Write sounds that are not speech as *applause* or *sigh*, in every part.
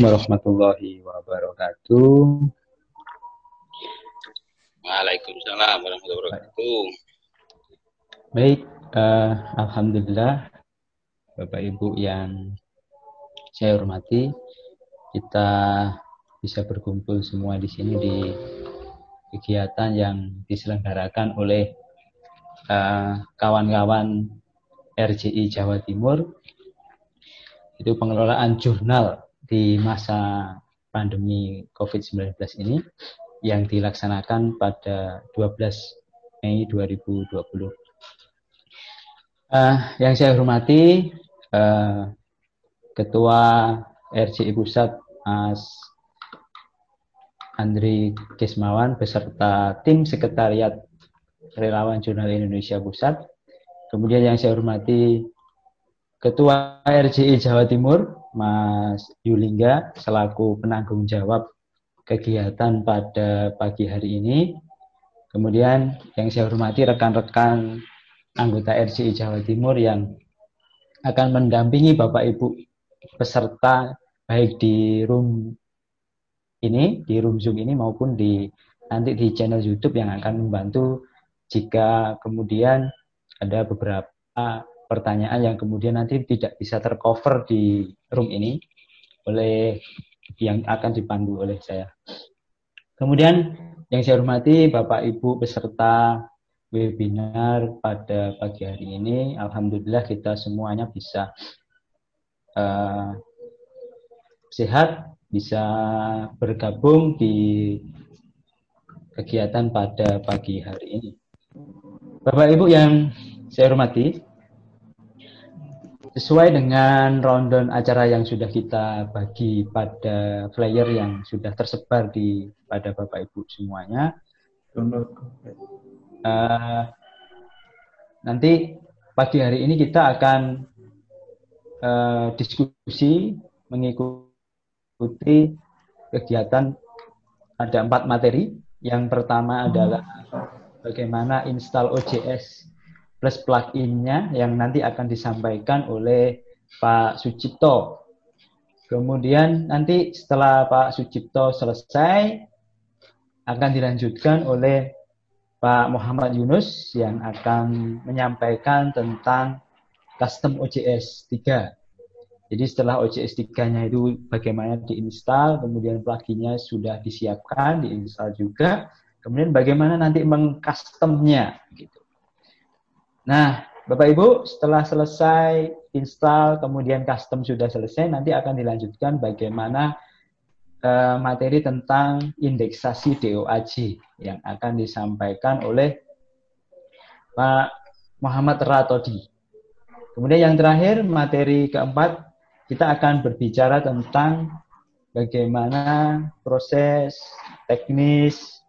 Assalamualaikum warahmatullahi wabarakatuh. Waalaikumsalam warahmatullahi wabarakatuh. Baik, uh, alhamdulillah Bapak Ibu yang saya hormati, kita bisa berkumpul semua di sini di kegiatan yang diselenggarakan oleh eh, kawan-kawan uh, RJI Jawa Timur itu pengelolaan jurnal di masa pandemi COVID-19 ini yang dilaksanakan pada 12 Mei 2020. Uh, yang saya hormati uh, Ketua RCI Pusat Mas Andri Kismawan beserta tim sekretariat Relawan Jurnal Indonesia Pusat. Kemudian yang saya hormati Ketua RCI Jawa Timur Mas Yulingga selaku penanggung jawab kegiatan pada pagi hari ini. Kemudian yang saya hormati rekan-rekan anggota RCI Jawa Timur yang akan mendampingi Bapak Ibu peserta baik di room ini, di room Zoom ini maupun di nanti di channel YouTube yang akan membantu jika kemudian ada beberapa pertanyaan yang kemudian nanti tidak bisa tercover di room ini oleh yang akan dipandu oleh saya. Kemudian yang saya hormati Bapak Ibu peserta webinar pada pagi hari ini, Alhamdulillah kita semuanya bisa uh, sehat bisa bergabung di kegiatan pada pagi hari ini. Bapak Ibu yang saya hormati, sesuai dengan rundown acara yang sudah kita bagi pada flyer yang sudah tersebar di pada Bapak Ibu semuanya, uh, nanti pagi hari ini kita akan uh, diskusi mengikuti kegiatan ada empat materi. Yang pertama adalah bagaimana install OJS plus plugin-nya yang nanti akan disampaikan oleh Pak Sucipto. Kemudian nanti setelah Pak Sucipto selesai akan dilanjutkan oleh Pak Muhammad Yunus yang akan menyampaikan tentang custom OJS 3. Jadi setelah OJS 3-nya itu bagaimana diinstal, kemudian pluginnya sudah disiapkan, diinstal juga, kemudian bagaimana nanti mengcustomnya gitu. Nah, Bapak Ibu, setelah selesai install, kemudian custom sudah selesai, nanti akan dilanjutkan bagaimana uh, materi tentang indeksasi DOAJ yang akan disampaikan oleh Pak Muhammad Ratodi. Kemudian yang terakhir, materi keempat, kita akan berbicara tentang bagaimana proses teknis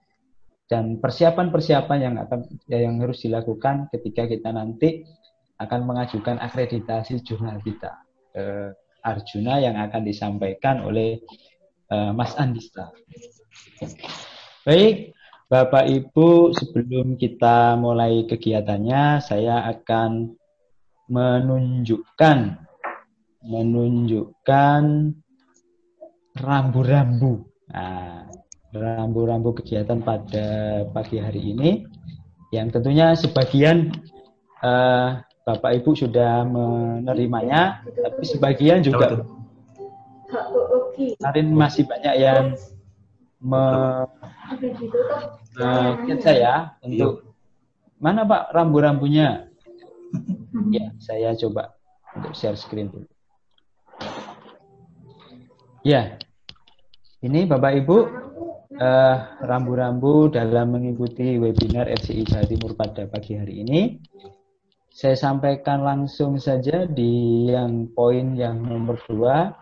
dan persiapan-persiapan yang akan yang harus dilakukan ketika kita nanti akan mengajukan akreditasi jurnal kita eh, Arjuna yang akan disampaikan oleh eh, Mas Andista. Baik, Bapak Ibu, sebelum kita mulai kegiatannya, saya akan menunjukkan menunjukkan rambu-rambu. Nah, rambu-rambu kegiatan pada pagi hari ini yang tentunya sebagian uh, Bapak Ibu sudah menerimanya, tapi sebagian juga kemarin masih banyak yang me, uh, saya untuk mana Pak rambu-rambunya? *laughs* Ya, saya coba untuk share screen dulu. Ya, ini Bapak Ibu rambu-rambu uh, dalam mengikuti webinar RCI Jawa Timur pada pagi hari ini. Saya sampaikan langsung saja di yang poin yang nomor dua.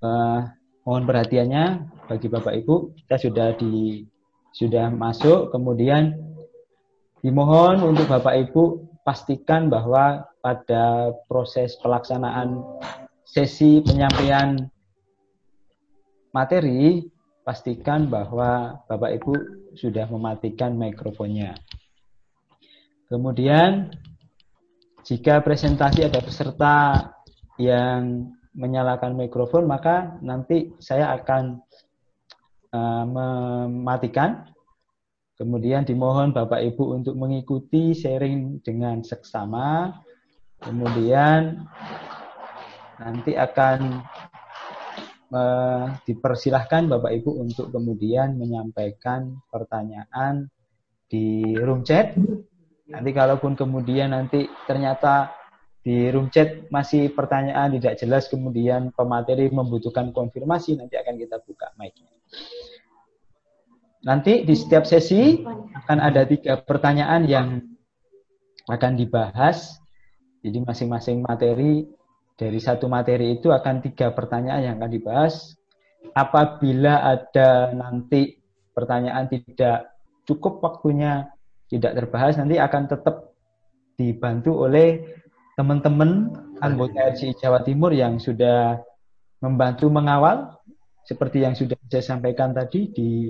Uh, mohon perhatiannya bagi Bapak Ibu, kita sudah di sudah masuk, kemudian dimohon untuk Bapak Ibu pastikan bahwa pada proses pelaksanaan sesi penyampaian materi, pastikan bahwa Bapak Ibu sudah mematikan mikrofonnya. Kemudian, jika presentasi ada peserta yang menyalakan mikrofon, maka nanti saya akan uh, mematikan. Kemudian dimohon Bapak Ibu untuk mengikuti sharing dengan seksama. Kemudian nanti akan uh, dipersilahkan Bapak Ibu untuk kemudian menyampaikan pertanyaan di room chat. Nanti kalaupun kemudian nanti ternyata di room chat masih pertanyaan tidak jelas kemudian pemateri membutuhkan konfirmasi nanti akan kita buka mic-nya. Nanti di setiap sesi akan ada tiga pertanyaan yang akan dibahas. Jadi masing-masing materi dari satu materi itu akan tiga pertanyaan yang akan dibahas. Apabila ada nanti pertanyaan tidak cukup waktunya tidak terbahas, nanti akan tetap dibantu oleh teman-teman anggota RCI Jawa Timur yang sudah membantu mengawal seperti yang sudah saya sampaikan tadi di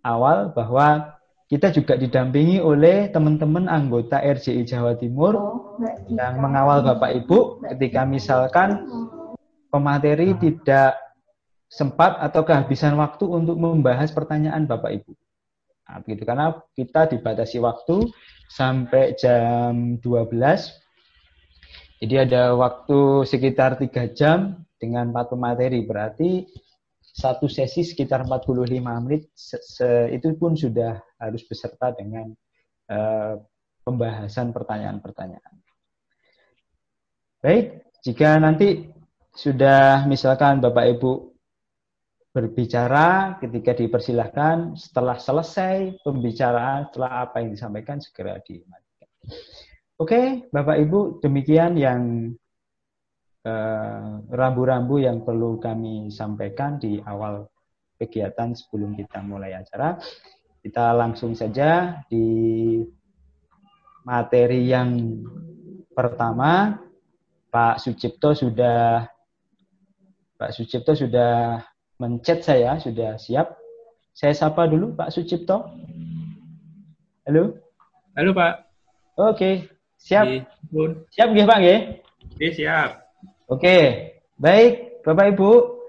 awal bahwa kita juga didampingi oleh teman-teman anggota RCI Jawa Timur oh, yang mengawal Bapak Ibu ketika misalkan pemateri tidak sempat atau kehabisan waktu untuk membahas pertanyaan Bapak Ibu. Nah, begitu karena kita dibatasi waktu sampai jam 12. Jadi ada waktu sekitar tiga jam dengan empat pemateri. Berarti satu sesi sekitar 45 menit. Se -se itu pun sudah harus beserta dengan uh, pembahasan pertanyaan-pertanyaan. Baik, jika nanti sudah misalkan Bapak Ibu berbicara ketika dipersilahkan setelah selesai pembicaraan setelah apa yang disampaikan segera dimatikan. Oke, Bapak Ibu, demikian yang Eh, rambu-rambu yang perlu kami sampaikan di awal kegiatan sebelum kita mulai acara. Kita langsung saja di materi yang pertama. Pak Sucipto sudah Pak Sucipto sudah mencet saya, sudah siap. Saya sapa dulu Pak Sucipto. Halo. Halo Pak. Oke, siap. Siap nggih Pak nggih? Oke, siap. Oke, baik Bapak Ibu.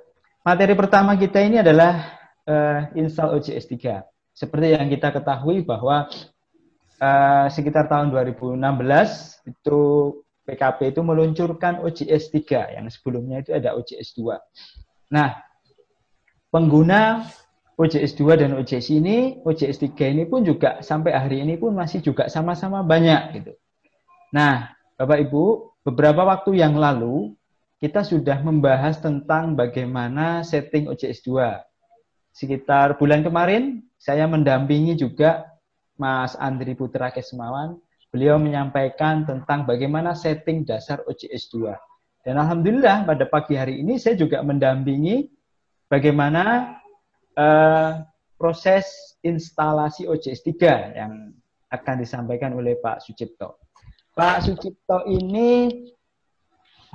Materi pertama kita ini adalah uh, install OJS 3. Seperti yang kita ketahui bahwa uh, sekitar tahun 2016 itu PKP itu meluncurkan OJS 3 yang sebelumnya itu ada OJS 2. Nah, pengguna OJS 2 dan OJS ini, OJS 3 ini pun juga sampai hari ini pun masih juga sama-sama banyak gitu. Nah, Bapak Ibu, beberapa waktu yang lalu kita sudah membahas tentang bagaimana setting OJS 2. Sekitar bulan kemarin, saya mendampingi juga Mas Andri Putra Kesemawan. Beliau menyampaikan tentang bagaimana setting dasar OJS 2. Dan Alhamdulillah pada pagi hari ini saya juga mendampingi bagaimana uh, proses instalasi OJS 3 yang akan disampaikan oleh Pak Sucipto. Pak Sucipto ini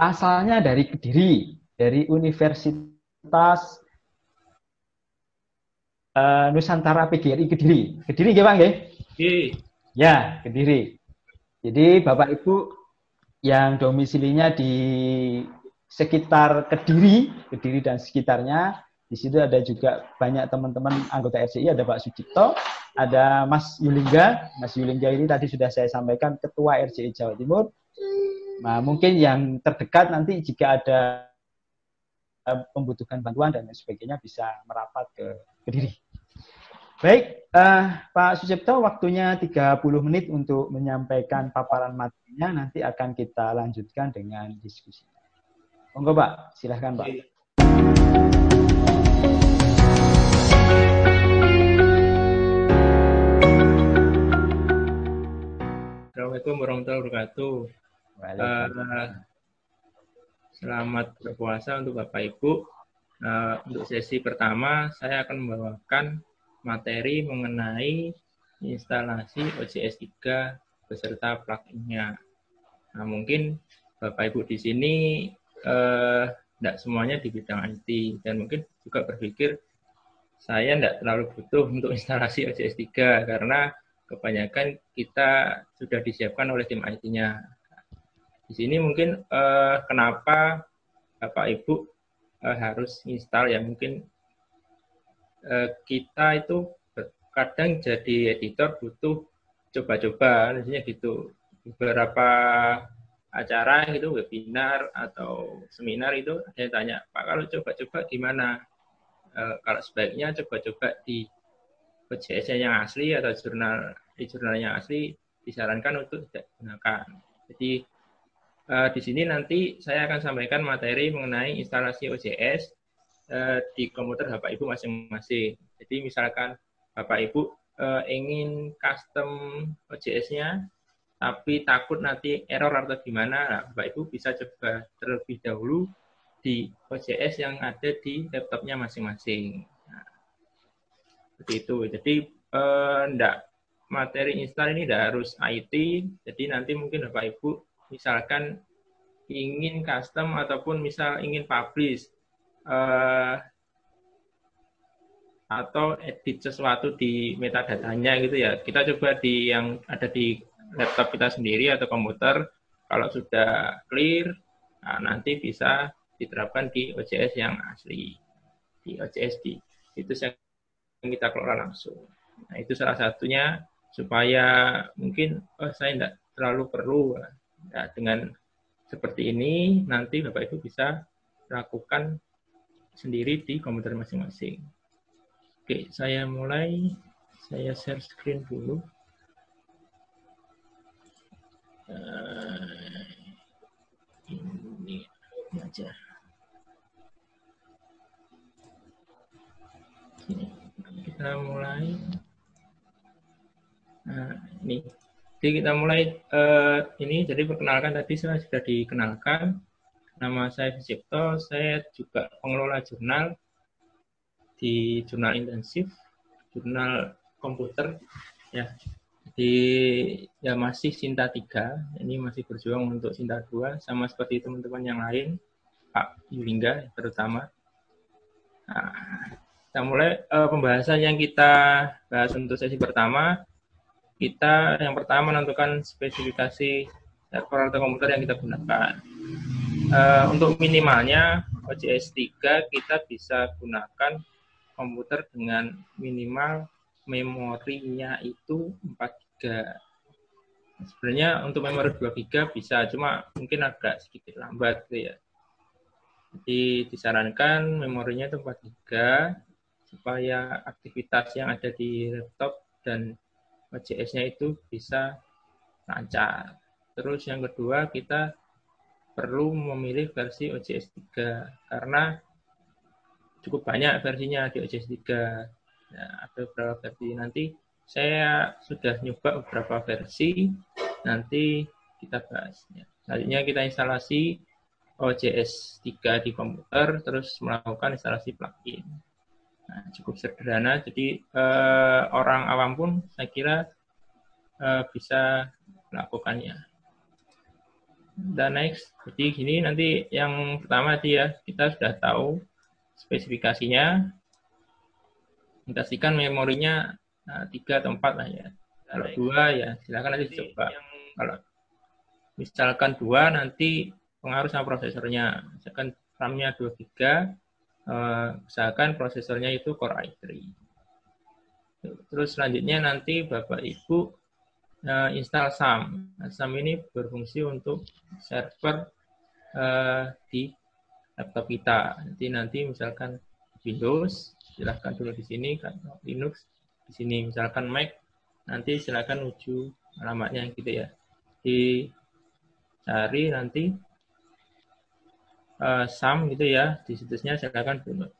asalnya dari Kediri, dari Universitas uh, Nusantara PGRI Kediri. Kediri nggih Pak nggih? Ya, Kediri. Jadi Bapak Ibu yang domisilinya di sekitar Kediri, Kediri dan sekitarnya, di situ ada juga banyak teman-teman anggota RCI, ada Pak Sucipto, ada Mas Yulingga. Mas Yulingga ini tadi sudah saya sampaikan Ketua RCI Jawa Timur. Nah, mungkin yang terdekat nanti jika ada eh, membutuhkan bantuan dan sebagainya bisa merapat ke Kediri. Baik, uh, Pak Sucipto, waktunya 30 menit untuk menyampaikan paparan materinya, nanti akan kita lanjutkan dengan diskusi. Monggo Pak, silahkan Pak. Assalamualaikum warahmatullahi wabarakatuh. Uh, selamat berpuasa untuk Bapak Ibu. Uh, untuk sesi pertama, saya akan membawakan materi mengenai instalasi OJS 3 beserta pluginnya. Nah, mungkin Bapak Ibu di sini uh, tidak semuanya di bidang IT dan mungkin juga berpikir saya tidak terlalu butuh untuk instalasi OJS 3 karena kebanyakan kita sudah disiapkan oleh tim IT-nya. Di sini mungkin uh, kenapa Bapak Ibu uh, harus install ya mungkin kita itu kadang jadi editor butuh coba-coba, maksudnya gitu. Beberapa acara gitu, webinar atau seminar itu ada yang tanya, Pak kalau coba-coba gimana? E, kalau sebaiknya coba-coba di OJS yang asli atau jurnal di jurnal yang asli disarankan untuk tidak gunakan. Jadi e, di sini nanti saya akan sampaikan materi mengenai instalasi OJS e, di komputer Bapak Ibu masing-masing. Jadi misalkan Bapak Ibu uh, ingin custom OJS-nya, tapi takut nanti error atau gimana, nah, Bapak Ibu bisa coba terlebih dahulu di OJS yang ada di laptopnya masing-masing. Nah, seperti itu. Jadi uh, enggak materi install ini tidak harus IT, jadi nanti mungkin Bapak Ibu misalkan ingin custom ataupun misal ingin publish uh, atau edit sesuatu di metadatanya gitu ya. Kita coba di yang ada di laptop kita sendiri atau komputer. Kalau sudah clear, nah nanti bisa diterapkan di OJS yang asli. Di OJS di itu yang kita kelola langsung. Nah, itu salah satunya supaya mungkin oh saya tidak terlalu perlu nah, dengan seperti ini nanti Bapak Ibu bisa lakukan sendiri di komputer masing-masing. Oke, saya mulai. Saya share screen dulu. Uh, ini aja. Kita mulai. Nah, ini. Jadi kita mulai uh, ini. Jadi perkenalkan tadi saya sudah dikenalkan. Nama saya Vicipto. Saya juga pengelola jurnal di jurnal intensif, jurnal komputer, ya. Di ya masih Sinta 3, ini masih berjuang untuk Sinta 2, sama seperti teman-teman yang lain, Pak Yulingga terutama. Nah, kita mulai uh, pembahasan yang kita bahas untuk sesi pertama. Kita yang pertama menentukan spesifikasi server atau komputer yang kita gunakan. Uh, untuk minimalnya OJS 3 kita bisa gunakan komputer dengan minimal memorinya itu 4 GB. Sebenarnya untuk memori 2 GB bisa, cuma mungkin agak sedikit lambat gitu ya. Jadi disarankan memorinya itu 4 GB supaya aktivitas yang ada di laptop dan OJS-nya itu bisa lancar. Terus yang kedua kita perlu memilih versi OJS 3 karena cukup banyak versinya di OJS 3. Ya, ada beberapa versi. Nanti saya sudah nyoba beberapa versi, nanti kita bahas. Ya. Selanjutnya kita instalasi OJS 3 di komputer, terus melakukan instalasi plugin. Nah, cukup sederhana, jadi eh, orang awam pun saya kira eh, bisa melakukannya. Dan next, jadi gini nanti yang pertama dia kita sudah tahu spesifikasinya. Indikasikan memorinya nah, tiga atau empat lah ya. Kalau dua ya silakan nanti dicoba. kalau misalkan dua nanti pengaruh sama prosesornya. Misalkan RAM-nya 2 GB eh, misalkan prosesornya itu Core i3 terus selanjutnya nanti Bapak Ibu eh, install SAM SAM ini berfungsi untuk server eh, di laptop kita. Nanti nanti misalkan Windows, silahkan dulu di sini, Linux di sini, misalkan Mac, nanti silahkan uju alamatnya gitu ya. Dicari nanti uh, SAM gitu ya, di situsnya silahkan download.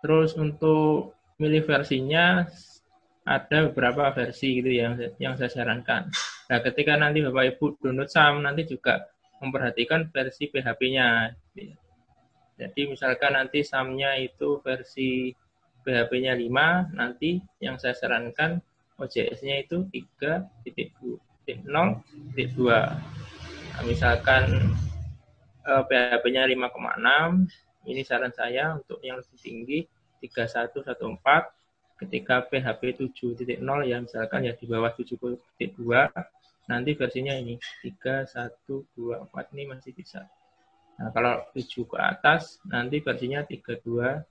Terus untuk milih versinya ada beberapa versi gitu ya, yang yang saya sarankan. Nah, ketika nanti Bapak Ibu download SAM nanti juga memperhatikan versi PHP-nya. Jadi misalkan nanti SAM-nya itu versi PHP-nya 5, nanti yang saya sarankan OJS-nya itu 3.0.2. Nah, misalkan eh, PHP-nya 5,6, ini saran saya untuk yang lebih tinggi 3114 ketika PHP 7.0 ya misalkan ya di bawah 7.2 nanti versinya ini 3, 1, 2, 4 ini masih bisa Nah, kalau 7 ke atas, nanti versinya 3201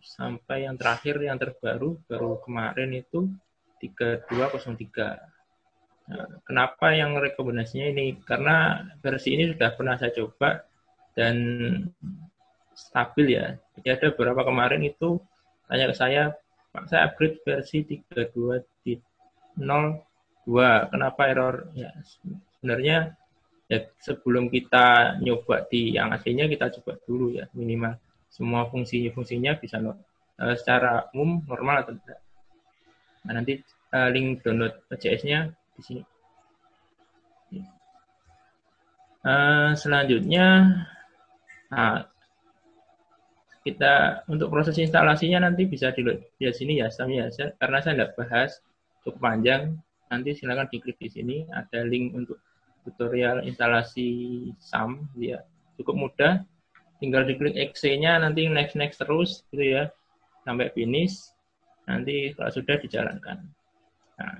sampai yang terakhir, yang terbaru, baru kemarin itu 3203. Nah, kenapa yang rekomendasinya ini? Karena versi ini sudah pernah saya coba dan stabil ya. Jadi ada beberapa kemarin itu tanya ke saya, Pak saya upgrade versi 32.02, kenapa error? Ya, sebenarnya ya sebelum kita nyoba di yang aslinya kita coba dulu ya minimal semua fungsi-fungsinya bisa uh, secara umum normal atau tidak. Nah, nanti uh, link download JS-nya di sini. Uh, selanjutnya, nah, kita untuk proses instalasinya nanti bisa di, di sini ya, Sam ya, karena saya tidak bahas cukup panjang. Nanti silakan diklik di sini, ada link untuk tutorial instalasi SAM ya. Cukup mudah. Tinggal diklik exe-nya nanti next next terus gitu ya. Sampai finish nanti kalau sudah dijalankan. Nah,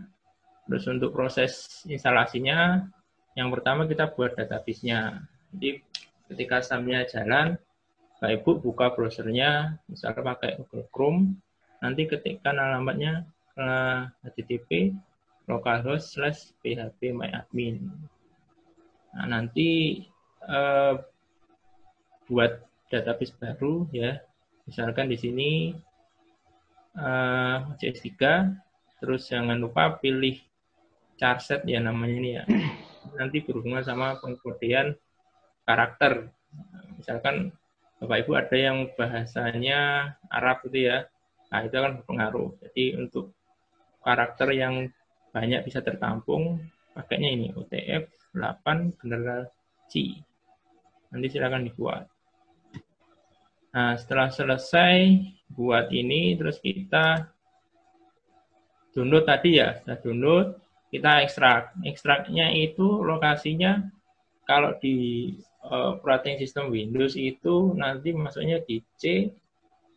terus untuk proses instalasinya yang pertama kita buat database-nya. Jadi ketika SAM-nya jalan Bapak Ibu buka browsernya misalnya pakai Google Chrome nanti ketikkan alamatnya http localhost slash php myadmin Nah, nanti uh, buat database baru ya. Misalkan di sini uh, eh, CS3 terus jangan lupa pilih charset ya namanya ini ya. Nanti berhubungan sama pengkodean karakter. Misalkan Bapak Ibu ada yang bahasanya Arab itu ya. Nah, itu akan berpengaruh. Jadi untuk karakter yang banyak bisa tertampung, pakainya ini OTF 8 general C. Nanti silakan dibuat. Nah, setelah selesai buat ini, terus kita download tadi ya, kita download, kita ekstrak. Ekstraknya itu lokasinya kalau di uh, operating system Windows itu nanti masuknya di C,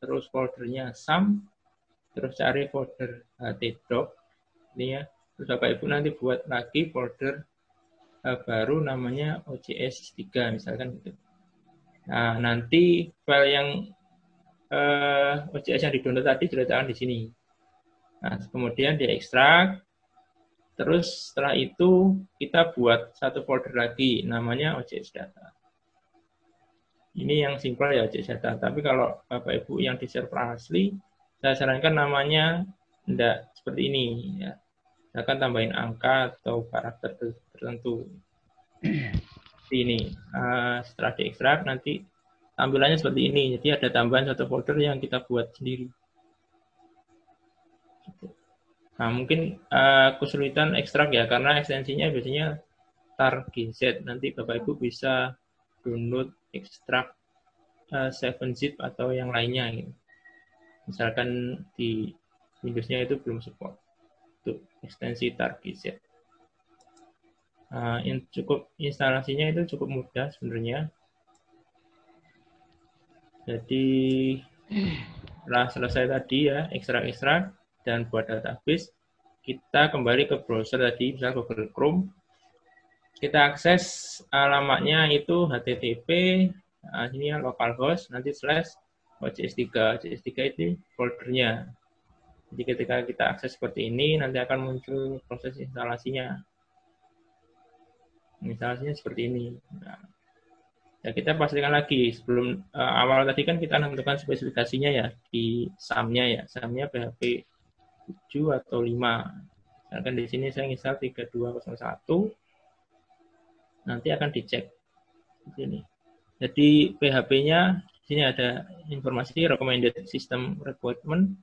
terus foldernya SAM, terus cari folder htdoc, ini ya. Terus Bapak Ibu nanti buat lagi folder uh, baru namanya OJS 3 misalkan gitu. Nah, nanti file yang uh, eh, OJS yang di-download tadi diletakkan di sini. Nah, kemudian diekstrak. Terus setelah itu kita buat satu folder lagi namanya OJS data. Ini yang simpel ya OJS data. Tapi kalau Bapak Ibu yang di server asli, saya sarankan namanya tidak seperti ini ya akan tambahin angka atau karakter tertentu. ini uh, setelah diekstrak nanti tampilannya seperti ini. Jadi ada tambahan satu folder yang kita buat sendiri. Nah, mungkin uh, kesulitan ekstrak ya, karena ekstensinya biasanya tar gz. Nanti Bapak Ibu bisa download ekstrak uh, 7-zip atau yang lainnya. Gitu. Misalkan di Windows-nya itu belum support untuk ekstensi target. Nah, in, cukup instalasinya itu cukup mudah sebenarnya. Jadi setelah selesai tadi ya ekstrak-ekstrak dan buat database, kita kembali ke browser tadi, misalnya Google Chrome. Kita akses alamatnya itu HTTP, nah, ini ya localhost, nanti slash OCS3. OCS3 itu foldernya. Jadi ketika kita akses seperti ini, nanti akan muncul proses instalasinya. Instalasinya seperti ini. Nah, ya kita pastikan lagi sebelum uh, awal tadi kan kita menentukan spesifikasinya ya di SAM-nya ya. SAM-nya PHP 7 atau 5. Misalkan di sini saya install 3201. Nanti akan dicek di sini. Jadi PHP-nya di sini ada informasi recommended system requirement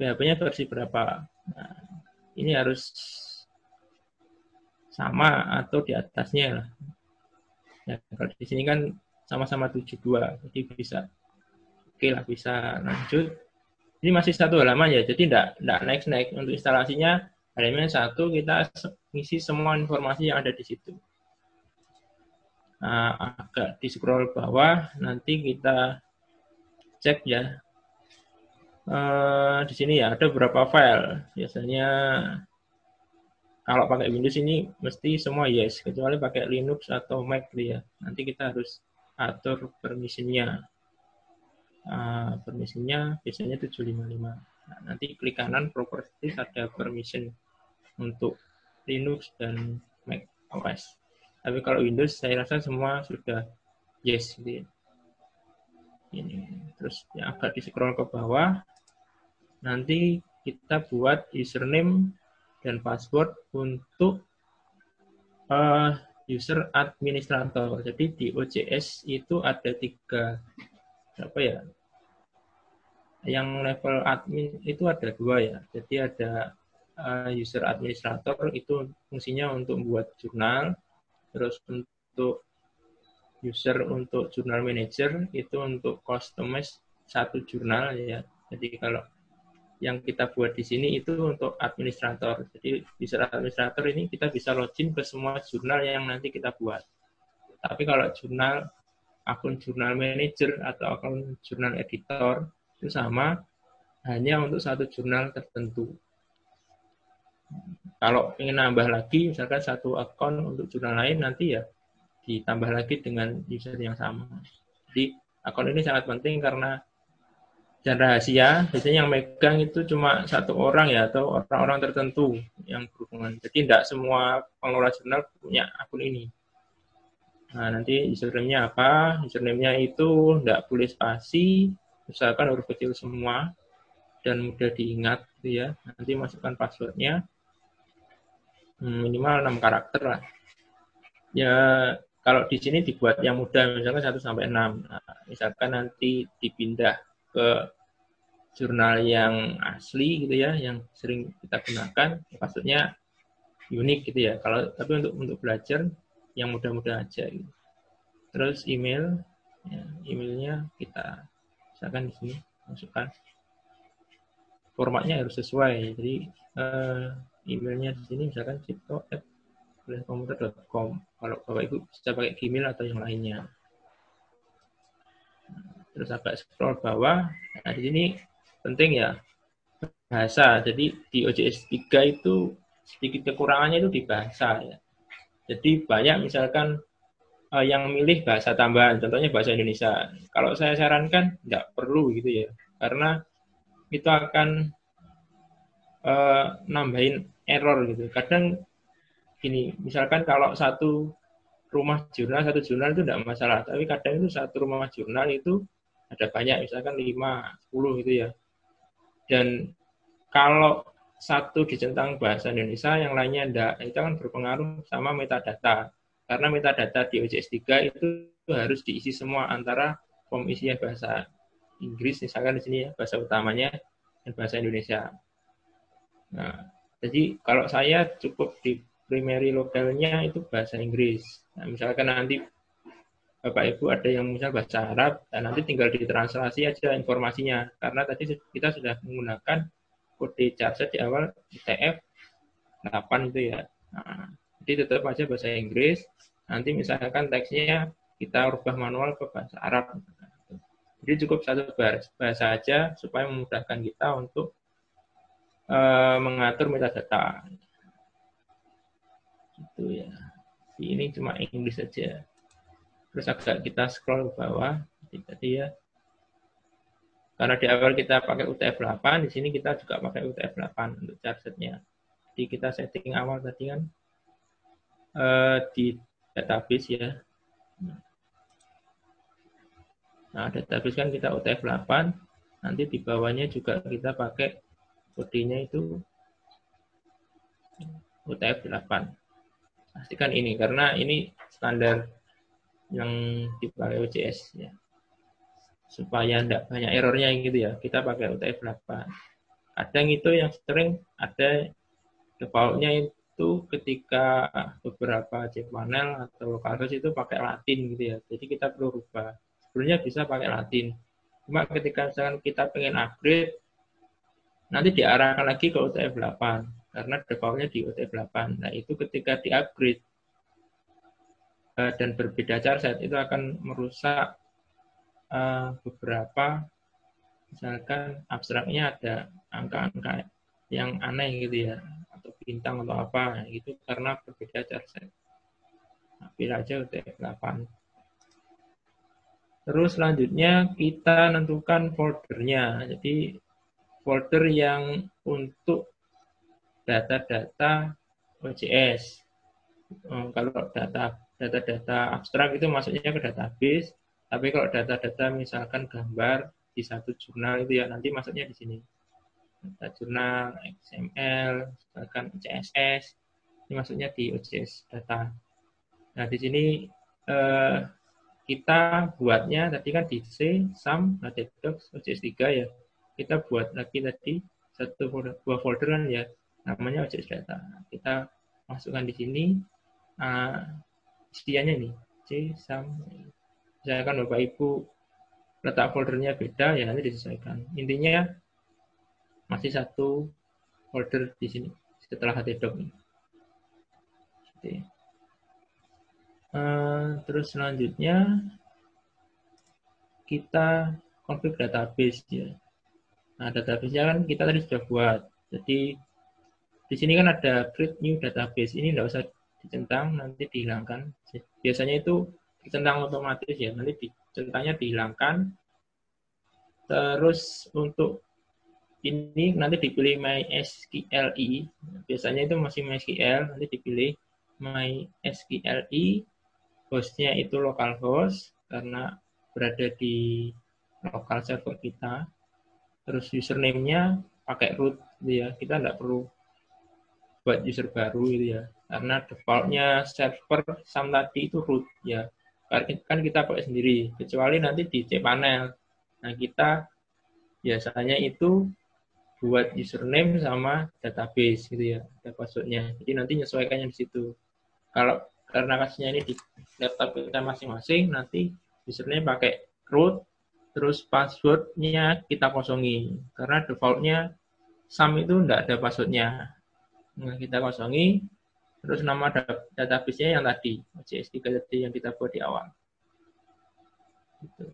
PHP-nya versi berapa. Nah, ini harus sama atau di atasnya lah. Ya, kalau di sini kan sama-sama 72, jadi bisa oke lah bisa lanjut. Ini masih satu halaman ya, jadi tidak tidak next untuk instalasinya halaman satu kita ngisi semua informasi yang ada di situ. Nah, agak di scroll bawah nanti kita cek ya uh, di sini ya ada beberapa file. Biasanya kalau pakai Windows ini mesti semua yes, kecuali pakai Linux atau Mac ya. Nanti kita harus atur permisinya. Uh, permisinya biasanya 755. Nah, nanti klik kanan properties ada permission untuk Linux dan Mac OS. Tapi kalau Windows saya rasa semua sudah yes gitu ya. Ini terus yang agak di scroll ke bawah nanti kita buat username dan password untuk uh, user administrator. Jadi di OJS itu ada tiga apa ya? Yang level admin itu ada dua ya. Jadi ada uh, user administrator itu fungsinya untuk buat jurnal, terus untuk user untuk jurnal manager itu untuk customize satu jurnal ya. Jadi kalau yang kita buat di sini itu untuk administrator. Jadi bisa administrator ini kita bisa login ke semua jurnal yang nanti kita buat. Tapi kalau jurnal akun jurnal manager atau akun jurnal editor itu sama hanya untuk satu jurnal tertentu. Kalau ingin nambah lagi, misalkan satu akun untuk jurnal lain, nanti ya ditambah lagi dengan user yang sama. Jadi akun ini sangat penting karena dan rahasia biasanya yang megang itu cuma satu orang ya atau orang-orang tertentu yang berhubungan. Jadi tidak semua pengelola jurnal punya akun ini. Nah nanti username-nya apa? Username-nya itu tidak boleh spasi usahakan huruf kecil semua dan mudah diingat gitu ya. Nanti masukkan passwordnya minimal 6 karakter lah ya kalau di sini dibuat yang mudah misalkan 1 sampai 6 nah, misalkan nanti dipindah ke jurnal yang asli gitu ya, yang sering kita gunakan, maksudnya unik gitu ya. Kalau tapi untuk untuk belajar yang mudah-mudah aja. Gitu. Terus email, ya, emailnya kita misalkan di sini masukkan formatnya harus sesuai. Jadi uh, emailnya di sini misalkan cipto@komputer.com. Kalau bapak ibu bisa pakai Gmail atau yang lainnya terus agak scroll bawah. Nah, di sini penting ya bahasa. Jadi di OJS 3 itu sedikit kekurangannya itu di bahasa ya. Jadi banyak misalkan uh, yang milih bahasa tambahan, contohnya bahasa Indonesia. Kalau saya sarankan tidak perlu gitu ya, karena itu akan uh, nambahin error gitu. Kadang gini, misalkan kalau satu rumah jurnal, satu jurnal itu tidak masalah, tapi kadang itu satu rumah jurnal itu ada banyak, misalkan 5, 10 gitu ya. Dan kalau satu dicentang bahasa Indonesia, yang lainnya tidak, itu akan berpengaruh sama metadata. Karena metadata di OJS 3 itu harus diisi semua antara form isinya bahasa Inggris, misalkan di sini ya, bahasa utamanya, dan bahasa Indonesia. Nah, jadi kalau saya cukup di primary lokalnya itu bahasa Inggris. Nah, misalkan nanti Bapak Ibu ada yang misal bahasa Arab, dan nanti tinggal ditranslasi aja informasinya. Karena tadi kita sudah menggunakan kode charset di awal ITF 8 itu ya. Nah, jadi tetap aja bahasa Inggris. Nanti misalkan teksnya kita rubah manual ke bahasa Arab. Jadi cukup satu bahasa aja supaya memudahkan kita untuk uh, mengatur metadata. Gitu ya. Ini cuma Inggris saja terus agak kita scroll ke bawah. Tadi ya. Karena di awal kita pakai UTF-8 di sini kita juga pakai UTF-8 untuk charsetnya jadi kita setting awal tadi kan uh, di database ya. Nah database kan kita UTF-8 nanti di bawahnya juga kita pakai kodenya itu UTF-8 pastikan ini karena ini standar yang dipakai OJS ya. Supaya tidak banyak errornya gitu ya kita pakai UTF 8 kadang itu yang sering ada defaultnya itu ketika beberapa panel atau lokalhost itu pakai Latin gitu ya. Jadi kita perlu rubah. Sebenarnya bisa pakai Latin. Cuma ketika misalkan kita pengen upgrade nanti diarahkan lagi ke UTF 8 karena defaultnya di UTF 8 nah itu ketika di upgrade Eh, dan berbeda charset itu akan merusak uh, beberapa misalkan abstraknya ada angka-angka yang aneh gitu ya atau bintang atau apa gitu karena berbeda charset. Nah, pilih aja UTF-8. Terus selanjutnya kita tentukan foldernya. Jadi folder yang untuk data-data OJS. Hmm, kalau data data-data abstrak itu masuknya ke database, tapi kalau data-data misalkan gambar di satu jurnal itu ya nanti masuknya di sini. Data jurnal, XML, misalkan CSS, ini masuknya di OJS data. Nah, di sini eh, kita buatnya tadi kan di C, SAM, Docs, OJS 3 ya. Kita buat lagi tadi satu dua folder kan ya, namanya OJS data. Kita masukkan di sini uh, isiannya nih C, SAM. Misalkan Bapak Ibu letak foldernya beda, ya nanti disesuaikan. Intinya masih satu folder di sini setelah htdoc ini. Uh, terus selanjutnya kita konfig database ya. Nah, database-nya kan kita tadi sudah buat. Jadi di sini kan ada create new database. Ini tidak usah dicentang, nanti dihilangkan. Biasanya itu dicentang otomatis ya, nanti dicentangnya dihilangkan. Terus untuk ini nanti dipilih MySQLi. Biasanya itu masih MySQL, nanti dipilih MySQLi hostnya itu localhost karena berada di lokal server kita. Terus username-nya pakai root gitu ya. Kita tidak perlu buat user baru gitu ya. Karena defaultnya server SAM tadi itu root ya. Kan kita pakai sendiri. Kecuali nanti di cPanel. Nah kita biasanya itu buat username sama database gitu ya. Ada passwordnya. Jadi nanti menyesuaikannya di situ. Kalau karena kasusnya ini di laptop kita masing-masing nanti username pakai root terus passwordnya kita kosongi. Karena defaultnya SAM itu tidak ada passwordnya. Nah, kita kosongi. Terus nama database-nya yang tadi OJS3 tadi yang kita buat di awal. Gitu.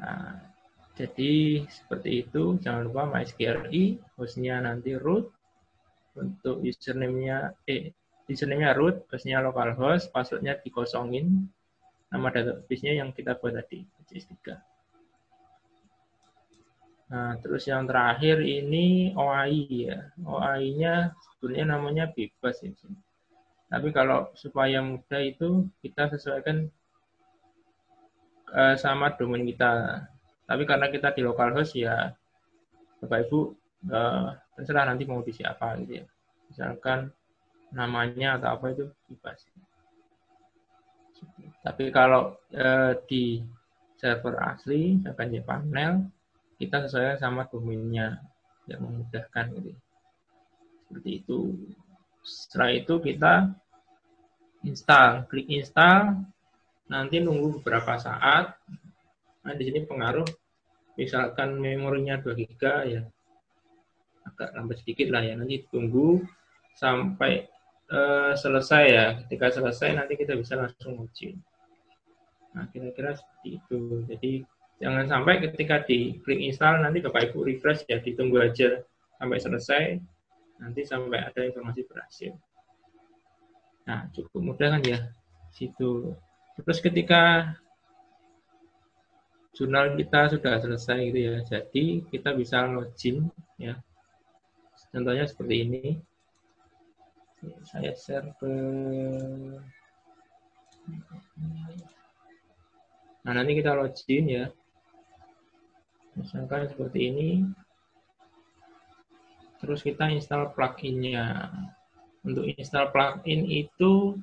nah, jadi seperti itu. Jangan lupa MySQLi hostnya nanti root. Untuk username-nya eh username-nya root, hostnya localhost, passwordnya dikosongin, nama database-nya yang kita buat tadi, JS3. Nah, terus yang terakhir ini OAI ya. OAI-nya sebetulnya namanya bebas ya. Tapi kalau supaya mudah itu kita sesuaikan uh, sama domain kita. Tapi karena kita di localhost ya Bapak Ibu uh, terserah nanti mau di siapa gitu ya. Misalkan namanya atau apa itu bebas. Tapi kalau eh, di server asli, misalkan di panel, kita sesuai sama domainnya yang memudahkan gitu. Seperti itu. Setelah itu kita install, klik install, nanti nunggu beberapa saat. Nah, di sini pengaruh, misalkan memorinya 2 GB ya, agak lambat sedikit lah ya. Nanti tunggu sampai uh, selesai ya. Ketika selesai nanti kita bisa langsung uji. Nah, kira-kira seperti itu. Jadi jangan sampai ketika di klik install nanti Bapak Ibu refresh ya, ditunggu aja sampai selesai. Nanti sampai ada informasi berhasil. Nah, cukup mudah kan ya situ. Terus ketika jurnal kita sudah selesai gitu ya. Jadi kita bisa login ya. Contohnya seperti ini saya share ke nah nanti kita login ya. Misalkan seperti ini. Terus kita install pluginnya. Untuk install plugin itu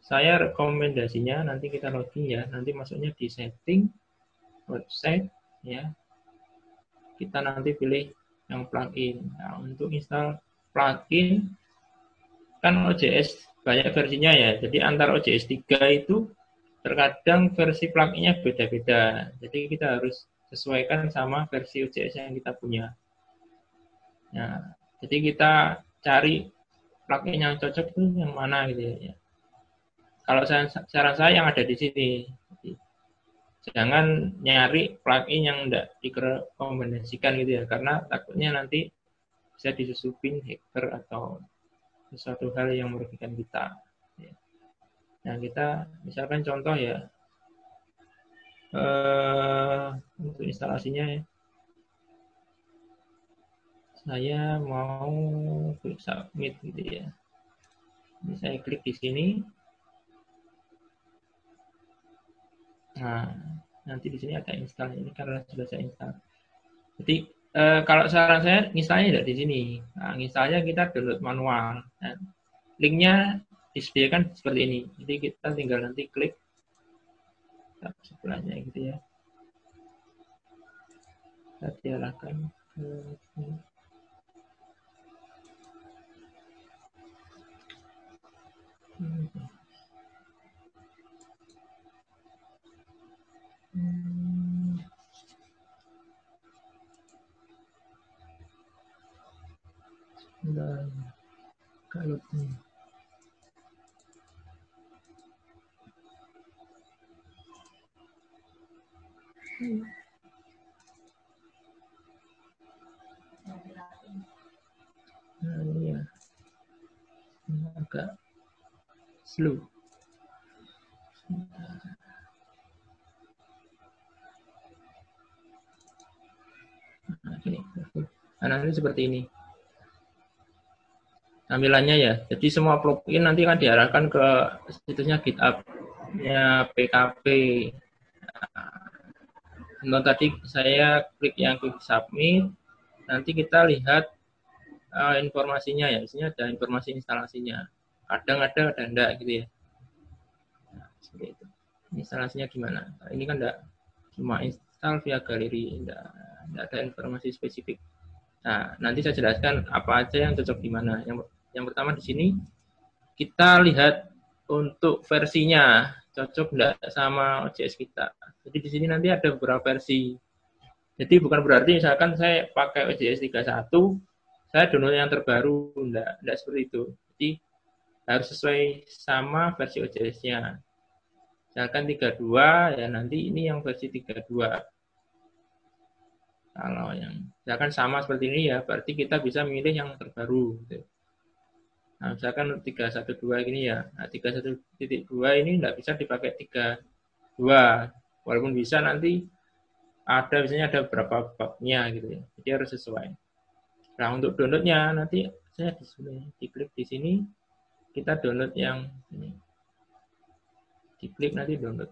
saya rekomendasinya nanti kita login ya. Nanti masuknya di setting website ya. Kita nanti pilih yang plugin. Nah untuk install plugin kan OJS banyak versinya ya. Jadi antar OJS 3 itu terkadang versi pluginnya beda-beda. Jadi kita harus sesuaikan sama versi OJS yang kita punya. Nah, jadi kita cari plugin yang cocok itu yang mana gitu ya. Kalau saya, saran saya yang ada di sini. Jangan nyari plugin yang tidak direkomendasikan gitu ya, karena takutnya nanti bisa disusupin hacker atau sesuatu hal yang merugikan kita. Ya. Nah kita misalkan contoh ya uh, untuk instalasinya ya. Saya mau klik submit gitu ya. Ini saya klik di sini. Nah, nanti di sini ada install ini karena sudah saya install. Jadi eh, kalau saran saya installnya tidak di sini. Nah, installnya kita download manual. Nah, linknya disediakan seperti ini. Jadi kita tinggal nanti klik sebelahnya gitu ya. Kita diarahkan sini. Hmm. Dan kalau ini Nah, ini ya. Agak slow. Nah, ini. Nah, nanti seperti ini. Tampilannya ya. Jadi semua plugin nanti akan diarahkan ke situsnya GitHub ya PKP. Nah, tadi saya klik yang klik submit, nanti kita lihat uh, informasinya ya. Di ada informasi instalasinya. Kadang ada ada enggak gitu ya. Nah, seperti itu. Instalasinya gimana? Nah, ini kan enggak cuma install via galeri enggak, enggak ada informasi spesifik. Nah nanti saya jelaskan apa aja yang cocok di mana. Yang yang pertama di sini kita lihat untuk versinya cocok enggak sama OJS kita jadi di sini nanti ada beberapa versi jadi bukan berarti misalkan saya pakai OJS 31 saya download yang terbaru enggak enggak seperti itu jadi harus sesuai sama versi OJS-nya. Misalkan 32, ya nanti ini yang versi 32. Kalau yang misalkan sama seperti ini ya, berarti kita bisa milih yang terbaru. Gitu. Nah, misalkan 312 gini ya, nah 31.2 ini tidak bisa dipakai 32. Walaupun bisa nanti ada misalnya ada berapa babnya gitu ya. Jadi harus sesuai. Nah, untuk downloadnya nanti saya di sini diklik di sini kita download yang ini. Diklik nanti download.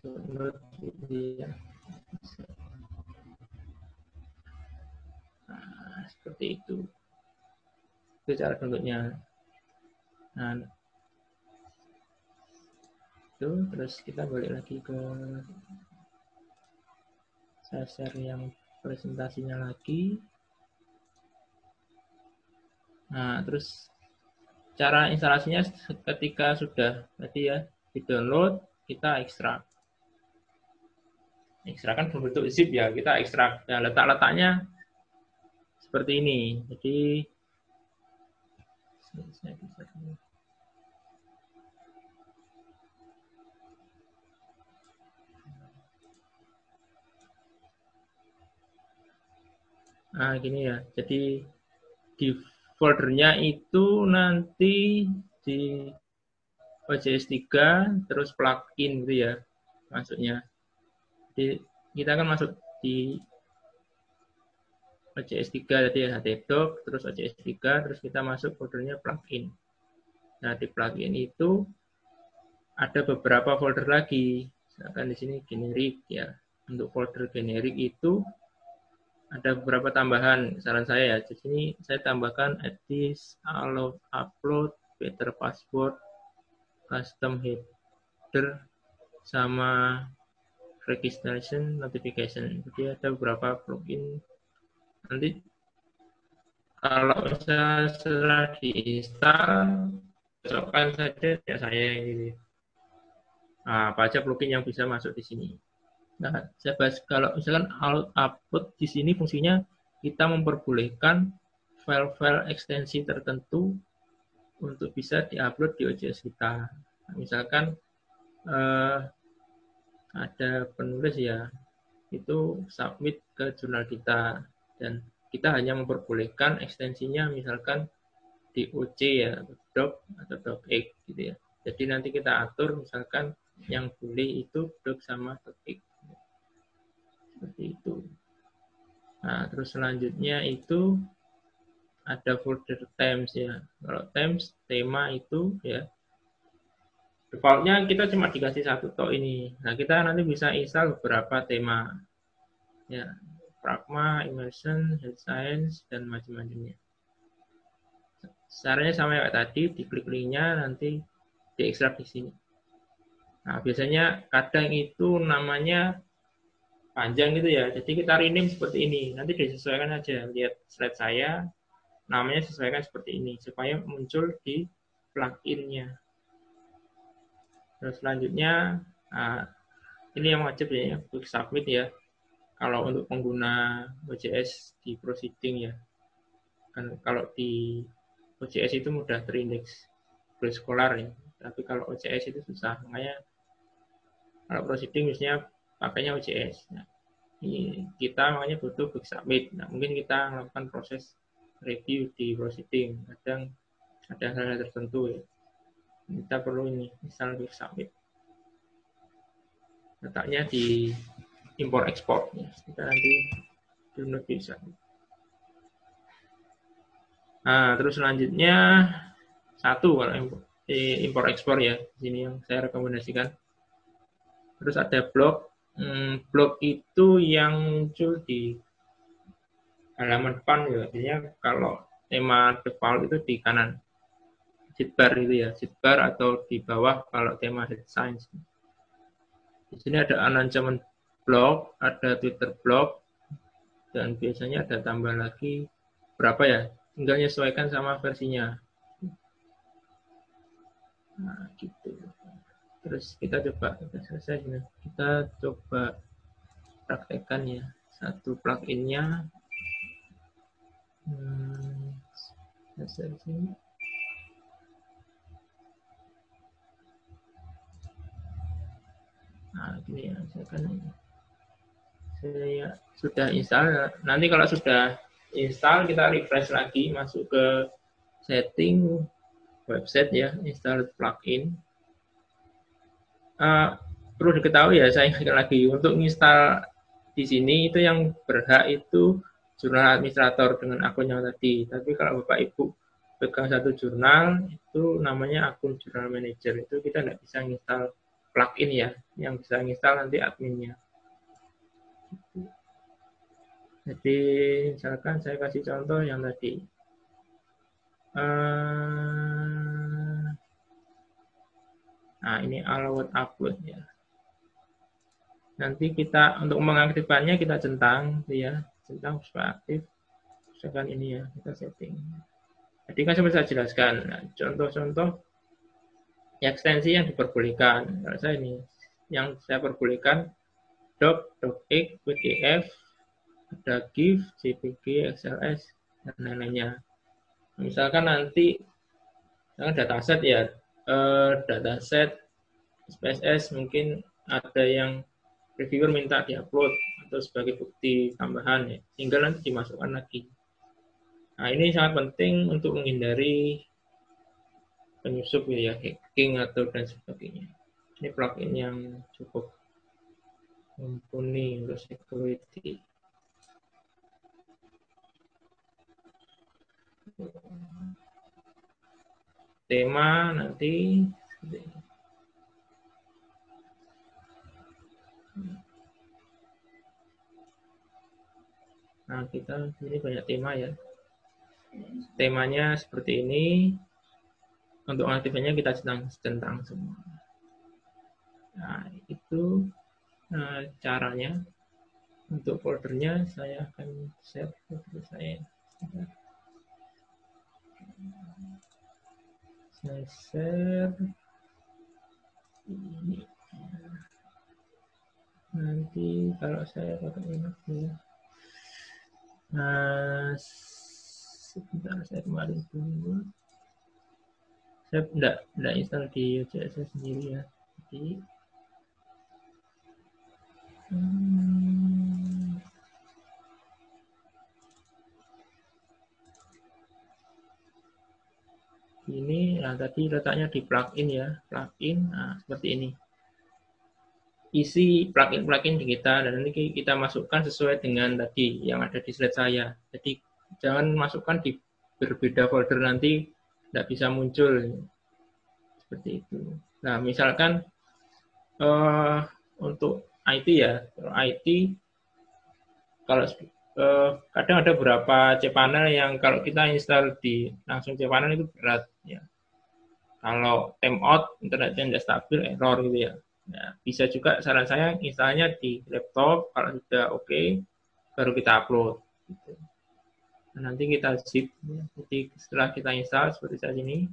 Download ini ya. Nah, seperti itu. Itu cara downloadnya. Nah, itu terus kita balik lagi ke saya share yang presentasinya lagi Nah, terus cara instalasinya ketika sudah tadi ya di-download, kita ekstrak. Ekstrak kan berbentuk zip ya, kita ekstrak. Nah, letak-letaknya seperti ini. Jadi saya bisa Nah, gini ya. Jadi di foldernya itu nanti di OJS 3 terus plugin gitu ya masuknya. Jadi kita akan masuk di OJS 3 tadi ya htdoc terus OJS 3 terus kita masuk foldernya plugin. Nah, di plugin itu ada beberapa folder lagi. Misalkan di sini generik ya. Untuk folder generik itu ada beberapa tambahan saran saya ya. Di sini saya tambahkan edit, allow upload, better password, custom header, sama registration notification. Jadi ada beberapa plugin. Nanti kalau saya setelah diinstal, cocokkan saja ya saya ini. Nah, apa aja plugin yang bisa masuk di sini. Nah, saya bahas kalau misalkan output di sini fungsinya kita memperbolehkan file-file ekstensi tertentu untuk bisa diupload di OJS kita. Nah, misalkan eh, ada penulis ya, itu submit ke jurnal kita dan kita hanya memperbolehkan ekstensinya misalkan di OC ya doc atau docx gitu ya. Jadi nanti kita atur misalkan yang boleh itu doc sama docx seperti itu. Nah terus selanjutnya itu ada folder themes ya. Kalau themes tema itu ya. Defaultnya kita cuma dikasih satu tok ini. Nah kita nanti bisa install beberapa tema ya pragma immersion health science dan macam-macamnya. Caranya sama kayak tadi diklik linknya nanti diekstrak di sini. Nah biasanya kadang itu namanya panjang gitu ya. Jadi kita rename seperti ini. Nanti disesuaikan aja. Lihat slide saya namanya sesuaikan seperti ini supaya muncul di pluginnya. Terus selanjutnya, nah, ini yang wajib ya, quick submit ya. Kalau untuk pengguna OJS di proceeding ya. Kan kalau di OJS itu mudah terindeks preskolar ya. Tapi kalau OJS itu susah. Makanya kalau proceeding misalnya pakainya OJS. Nah, ini kita makanya butuh quick submit. Nah, mungkin kita melakukan proses review di proceeding. Kadang ada hal-hal tertentu ya kita perlu ini misal di submit letaknya di import export ya. kita nanti download bisa. Nah terus selanjutnya satu kalau import, import export ya. Sini yang saya rekomendasikan. Terus ada blog hmm, blog itu yang muncul di halaman depan ya. Artinya kalau tema default itu di kanan. Sidebar itu ya, sidebar atau di bawah kalau tema head science. Di sini ada announcement blog, ada Twitter blog, dan biasanya ada tambah lagi berapa ya, tinggal menyesuaikan sama versinya. Nah, gitu. Terus kita coba, kita selesai ini. Kita coba praktekkan ya. Satu pluginnya. Hmm, selesai sini. Nah, gini ya, saya kan saya sudah install. Nanti kalau sudah install, kita refresh lagi, masuk ke setting website ya, install plugin. Uh, perlu diketahui ya, saya ingatkan lagi untuk install di sini itu yang berhak itu jurnal administrator dengan akun yang tadi. Tapi kalau Bapak Ibu pegang satu jurnal itu namanya akun jurnal manager itu kita tidak bisa install plugin ya yang bisa install nanti adminnya. Jadi misalkan saya kasih contoh yang tadi. Uh, nah ini allowed upload ya. Nanti kita untuk mengaktifkannya kita centang ya, centang supaya aktif. Misalkan ini ya kita setting. Jadi kan saya bisa jelaskan. Nah, contoh-contoh ekstensi yang diperbolehkan. Kalau saya ini yang saya perbolehkan doc, docx, pdf, ada GIF, JPG, XLS, dan lain-lainnya. Misalkan nanti misalkan dataset ya, eh, dataset SPSS mungkin ada yang reviewer minta diupload atau sebagai bukti tambahan ya, sehingga nanti dimasukkan lagi. Nah ini sangat penting untuk menghindari penyusup ya hacking atau dan sebagainya. Ini plugin yang cukup mumpuni untuk security. Tema nanti Nah, kita ini banyak tema ya. Temanya seperti ini, untuk aktifnya kita centang, centang semua. Nah, itu nah, caranya. Untuk foldernya saya akan share folder saya. Saya ini. Nanti kalau saya pakai ini. Nah, sebentar saya kemarin dulu saya tidak tidak install di UCS sendiri ya jadi hmm, ini nah tadi letaknya di plugin ya plugin nah seperti ini. Isi plugin-plugin di kita dan nanti kita masukkan sesuai dengan tadi yang ada di slide saya. Jadi jangan masukkan di berbeda folder nanti tidak bisa muncul. Seperti itu. Nah misalkan uh, untuk IT ya. IT kalau uh, kadang ada beberapa cPanel yang kalau kita install di langsung cPanel itu berat ya kalau timeout internetnya tidak stabil error gitu ya nah, bisa juga saran saya instalnya di laptop kalau sudah oke okay, baru kita upload gitu. nah, nanti kita zip ya. jadi setelah kita install seperti saat ini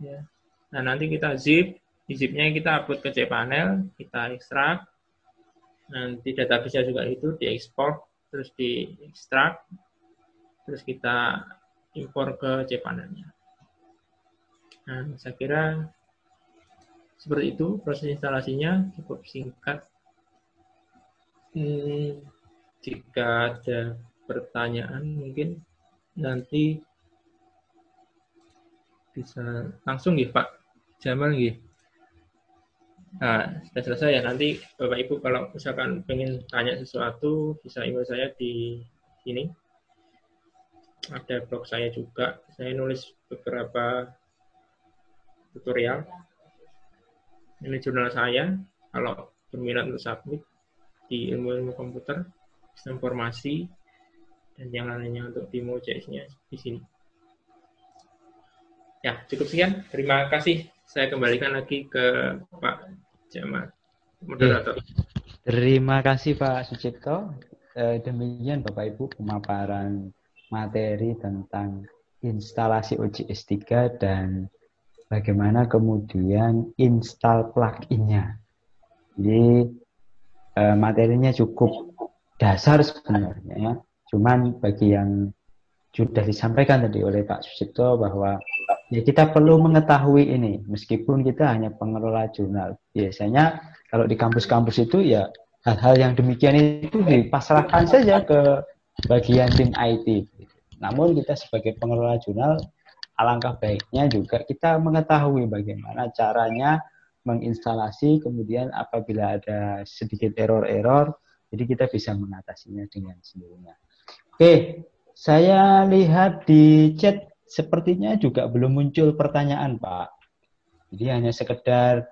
ya nah nanti kita zip di zipnya kita upload ke cPanel kita ekstrak nanti database juga itu diekspor terus diekstrak terus kita impor ke cPanel-nya. Nah, saya kira seperti itu proses instalasinya cukup singkat. Hmm, jika ada pertanyaan mungkin nanti bisa langsung ya Pak Jamal ya. Nah, sudah selesai ya. Nanti Bapak Ibu kalau misalkan pengen tanya sesuatu, bisa email saya di sini. Ada blog saya juga. Saya nulis beberapa tutorial. Ini jurnal saya. Kalau berminat untuk submit di ilmu-ilmu komputer, informasi, dan yang lainnya untuk demo JS-nya di sini. Ya, cukup sekian. Terima kasih saya kembalikan lagi ke Pak Jamal, moderator. Terima kasih Pak Sucipto. Eh, demikian Bapak Ibu pemaparan materi tentang instalasi OJS 3 dan bagaimana kemudian install pluginnya. Jadi eh, materinya cukup dasar sebenarnya ya. Cuman bagi yang sudah disampaikan tadi oleh Pak Susipto bahwa ya kita perlu mengetahui ini meskipun kita hanya pengelola jurnal. Biasanya kalau di kampus-kampus itu ya hal-hal yang demikian itu dipasrahkan saja ke bagian tim IT. Namun kita sebagai pengelola jurnal alangkah baiknya juga kita mengetahui bagaimana caranya menginstalasi kemudian apabila ada sedikit error-error jadi kita bisa mengatasinya dengan sendirinya. Oke, saya lihat di chat sepertinya juga belum muncul pertanyaan, Pak. Jadi hanya sekedar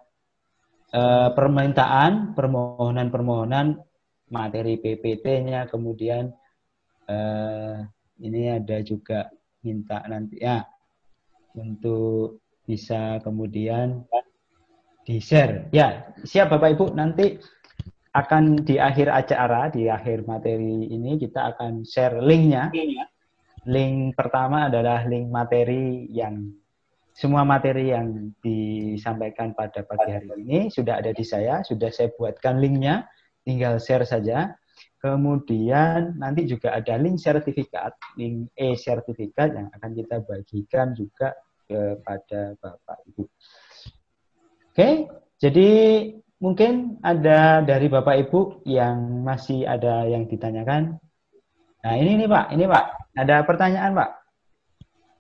uh, permintaan, permohonan-permohonan materi PPT-nya, kemudian uh, ini ada juga minta nanti ya untuk bisa kemudian di share. Ya, siap Bapak Ibu nanti akan di akhir acara, di akhir materi ini kita akan share linknya. Link pertama adalah link materi yang semua materi yang disampaikan pada pagi hari ini sudah ada di saya, sudah saya buatkan linknya, tinggal share saja. Kemudian nanti juga ada link sertifikat, link e-sertifikat yang akan kita bagikan juga kepada Bapak Ibu. Oke, jadi Mungkin ada dari Bapak Ibu yang masih ada yang ditanyakan. Nah, ini nih Pak, ini Pak. Ada pertanyaan Pak.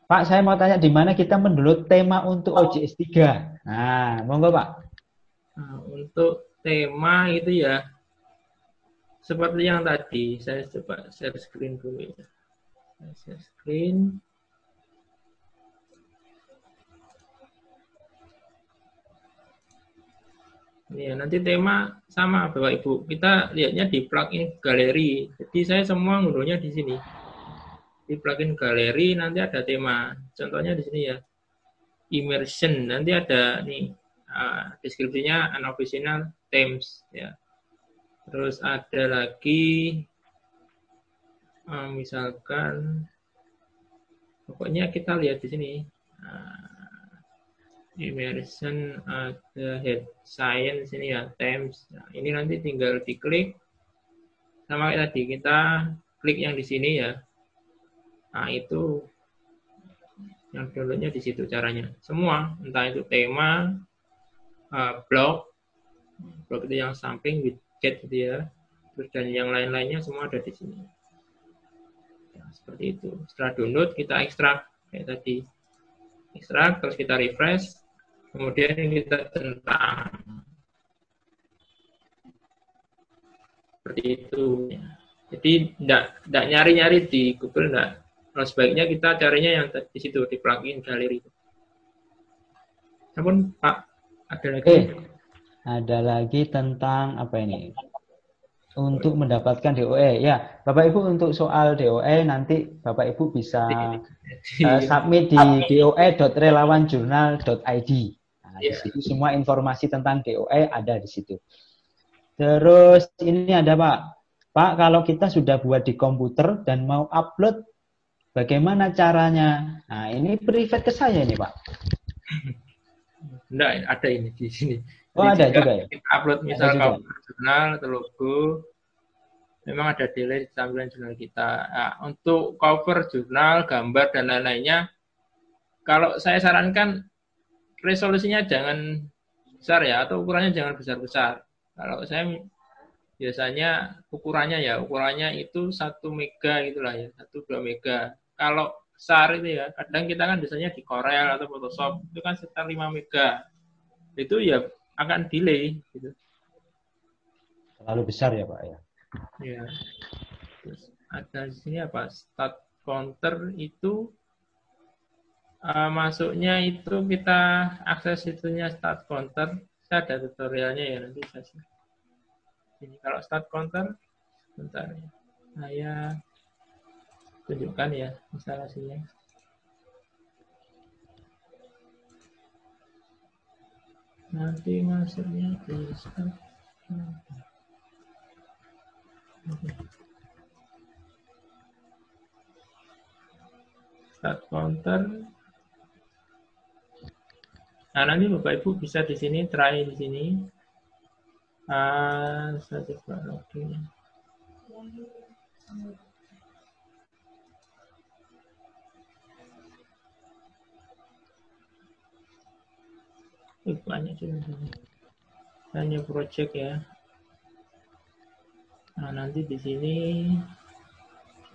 Pak, saya mau tanya di mana kita mendownload tema untuk OJS 3. Nah, monggo Pak. Nah, untuk tema itu ya seperti yang tadi, saya coba share screen dulu ya. Share screen. Ya, nanti tema sama Bapak Ibu. Kita lihatnya di plugin galeri. Jadi saya semua ngunduhnya di sini. Di plugin galeri nanti ada tema. Contohnya di sini ya. Immersion. Nanti ada nih uh, deskripsinya unofficial themes ya. Terus ada lagi uh, misalkan pokoknya kita lihat di sini. Uh, immersion ada head science ini ya Thames. Nah, ini nanti tinggal diklik. Sama kayak tadi kita klik yang di sini ya. Nah itu yang downloadnya di situ caranya. Semua entah itu tema uh, blog blog itu yang samping widget gitu ya. Terus dan yang lain-lainnya semua ada di sini. Ya, seperti itu. Setelah download kita ekstrak kayak tadi. Ekstrak, terus kita refresh, kemudian kita centang. Seperti itu. Jadi tidak tidak nyari-nyari di Google enggak. Nah, sebaiknya kita carinya yang di situ di plugin galeri. Namun Pak, ada lagi. Eh, ada lagi tentang apa ini? Untuk mendapatkan DOE. Ya, Bapak Ibu untuk soal DOE nanti Bapak Ibu bisa uh, submit di doe.relawanjurnal.id. Nah, yeah. di iya. situ semua informasi tentang DOE ada di situ. Terus ini ada Pak. Pak, kalau kita sudah buat di komputer dan mau upload, bagaimana caranya? Nah, ini private ke saya ini Pak. *laughs* Enggak, ada ini di sini. Oh, ada juga ya? Kita upload misal kalau jurnal atau logo, memang ada delay di tampilan jurnal kita. Nah, untuk cover jurnal, gambar, dan lain-lainnya, kalau saya sarankan resolusinya jangan besar ya, atau ukurannya jangan besar-besar. Kalau saya biasanya ukurannya ya, ukurannya itu satu mega gitulah ya, satu dua mega. Kalau besar itu ya, kadang kita kan biasanya di Corel atau Photoshop itu kan sekitar 5 mega. Itu ya akan delay gitu. Terlalu besar ya Pak ya. Ya. Terus ada di sini apa? Start counter itu uh, masuknya itu kita akses itunya start counter. Saya ada tutorialnya ya nanti saya Ini kalau start counter, bentar ya. Saya tunjukkan ya instalasinya. nanti masuknya di start start counter nah nanti bapak ibu bisa di sini try di sini. Ah saya coba login banyak juga hanya project ya. Nah nanti di sini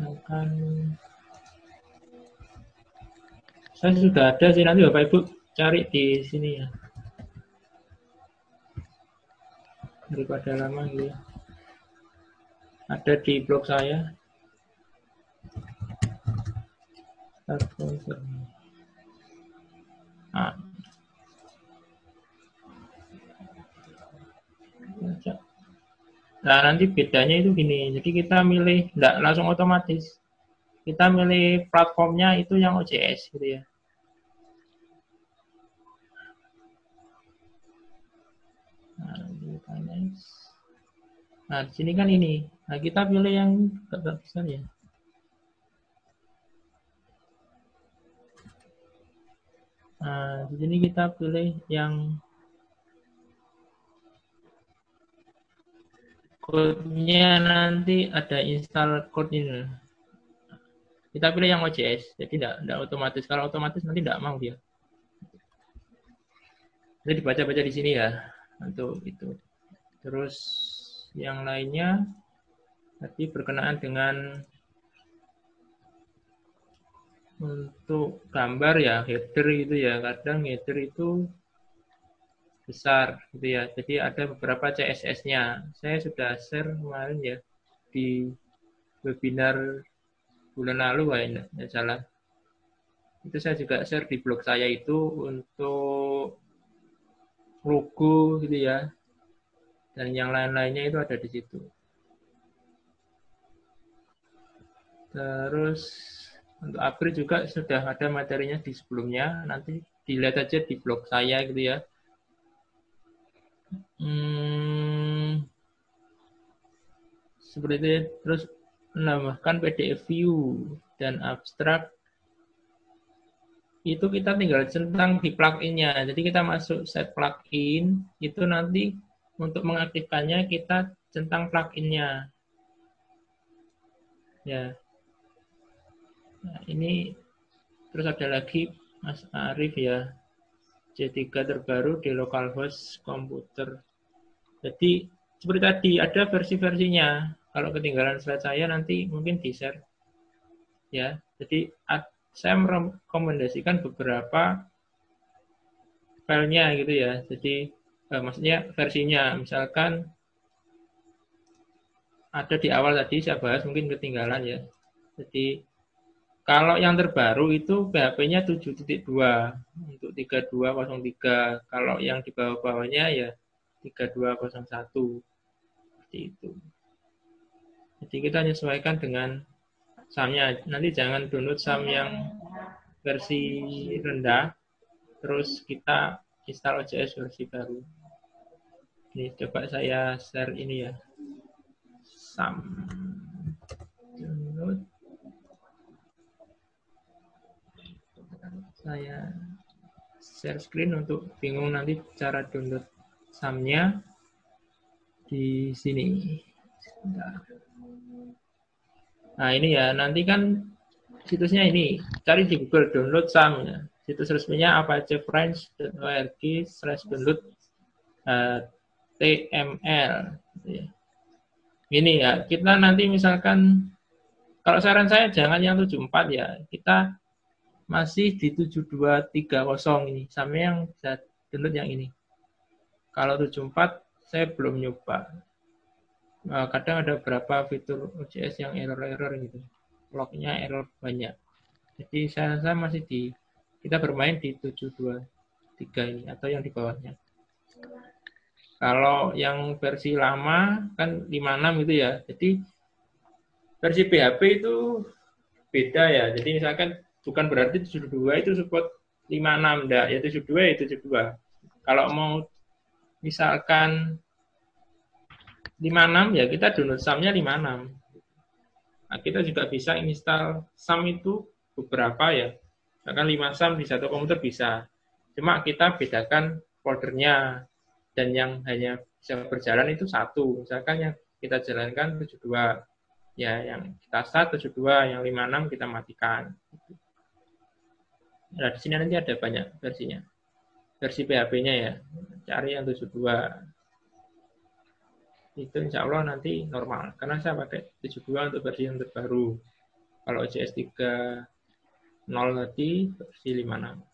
akan saya sudah ada sih nanti bapak ibu cari di sini ya daripada lama gitu ada di blog saya nah, Nah, nanti bedanya itu gini. Jadi kita milih, enggak langsung otomatis. Kita milih platformnya itu yang OJS gitu ya. Nah, nah di sini kan ini. Nah, kita pilih yang agak besar ya. Nah, di sini kita pilih yang code-nya nanti ada install code ini. Kita pilih yang OJS, jadi tidak, tidak otomatis. Kalau otomatis nanti tidak mau dia. Jadi dibaca-baca di sini ya untuk itu. Terus yang lainnya tadi berkenaan dengan untuk gambar ya header itu ya kadang header itu besar gitu ya. Jadi ada beberapa CSS-nya. Saya sudah share kemarin ya di webinar bulan lalu ya, salah. Itu saya juga share di blog saya itu untuk logo gitu ya. Dan yang lain-lainnya itu ada di situ. Terus untuk April juga sudah ada materinya di sebelumnya. Nanti dilihat aja di blog saya gitu ya Hmm, seperti itu. Terus menambahkan PDF view dan abstrak itu kita tinggal centang di pluginnya. Jadi kita masuk set plugin, itu nanti untuk mengaktifkannya kita centang pluginnya. Ya. Nah, ini terus ada lagi Mas Arif ya. C3 terbaru di localhost komputer. Jadi seperti tadi ada versi-versinya. Kalau ketinggalan slide saya nanti mungkin di-share. Ya, jadi saya merekomendasikan beberapa filenya gitu ya. Jadi eh, maksudnya versinya misalkan ada di awal tadi saya bahas mungkin ketinggalan ya. Jadi kalau yang terbaru itu PHP-nya 7.2 untuk 3203. Kalau yang di bawah-bawahnya ya 3201. Seperti itu. Jadi kita menyesuaikan dengan SAM-nya. Nanti jangan download SAM yang versi rendah, terus kita install OJS versi baru. Ini coba saya share ini ya. SAM. Download. Saya share screen untuk bingung nanti cara download SAM-nya di sini. Nah ini ya, nanti kan situsnya ini, cari di Google download SAM. Ya. Situs resminya apa aja friends.org slash download uh, TML. Ya. Ini ya, kita nanti misalkan, kalau saran saya jangan yang 74 ya, kita masih di 7230 ini, sama yang bisa download yang ini. Kalau 74 saya belum nyoba uh, kadang ada beberapa fitur OJS yang error-error gitu. Lognya error banyak. Jadi saya rasa masih di kita bermain di 723 ini atau yang di bawahnya. Kalau yang versi lama kan 56 itu ya. Jadi versi PHP itu beda ya. Jadi misalkan bukan berarti 72 itu support 56 enggak, ya 72 ya 72. Kalau mau misalkan 56 ya kita download SAM-nya 56. Nah, kita juga bisa install SAM itu beberapa ya. Misalkan 5 SAM di satu komputer bisa. Cuma kita bedakan foldernya dan yang hanya bisa berjalan itu satu. Misalkan yang kita jalankan 72. Ya, yang kita start 72, yang 56 kita matikan. Nah, di sini nanti ada banyak versinya. Versi PHP-nya ya. Cari yang 72 itu insya Allah nanti normal. Karena saya pakai 72 untuk versi yang terbaru. Kalau OJS 3.0 tadi versi 56.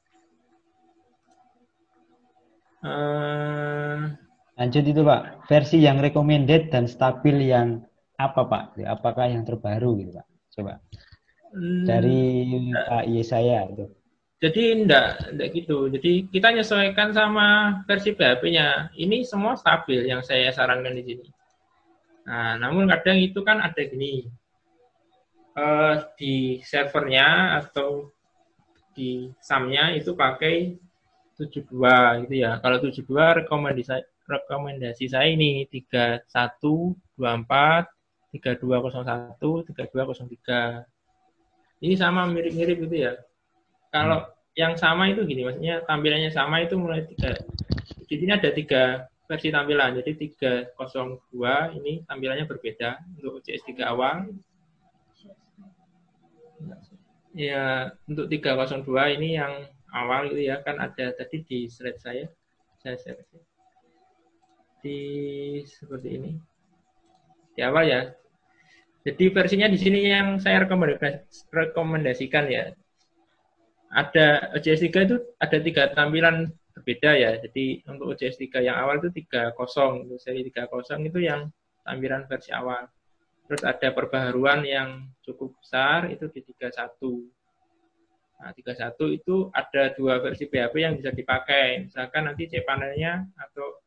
Uh, Lanjut itu Pak, versi yang recommended dan stabil yang apa Pak? Apakah yang terbaru gitu Pak? Coba. Hmm. Dari Pak saya itu. Jadi enggak, enggak gitu. Jadi kita menyesuaikan sama versi PHP-nya. Ini semua stabil yang saya sarankan di sini. Nah, namun kadang itu kan ada gini. Uh, di servernya atau di SAM-nya itu pakai 72 gitu ya. Kalau 72 rekomendasi rekomendasi saya ini 3124 3201 3203. Ini sama mirip-mirip gitu ya. Kalau hmm. yang sama itu gini, maksudnya tampilannya sama itu mulai tiga. Di sini ada tiga versi tampilan. Jadi 302 ini tampilannya berbeda untuk CS 3 awal. Ya, untuk 302 ini yang awal gitu ya, kan ada tadi di slide saya. Saya share. Di seperti ini. Di awal ya. Jadi versinya di sini yang saya rekomendasikan ya ada OJS 3 itu ada tiga tampilan berbeda ya. Jadi untuk OJS 3 yang awal itu 30, untuk seri 30 itu yang tampilan versi awal. Terus ada perbaharuan yang cukup besar itu di 31. Nah, 31 itu ada dua versi PHP yang bisa dipakai. Misalkan nanti cPanel-nya atau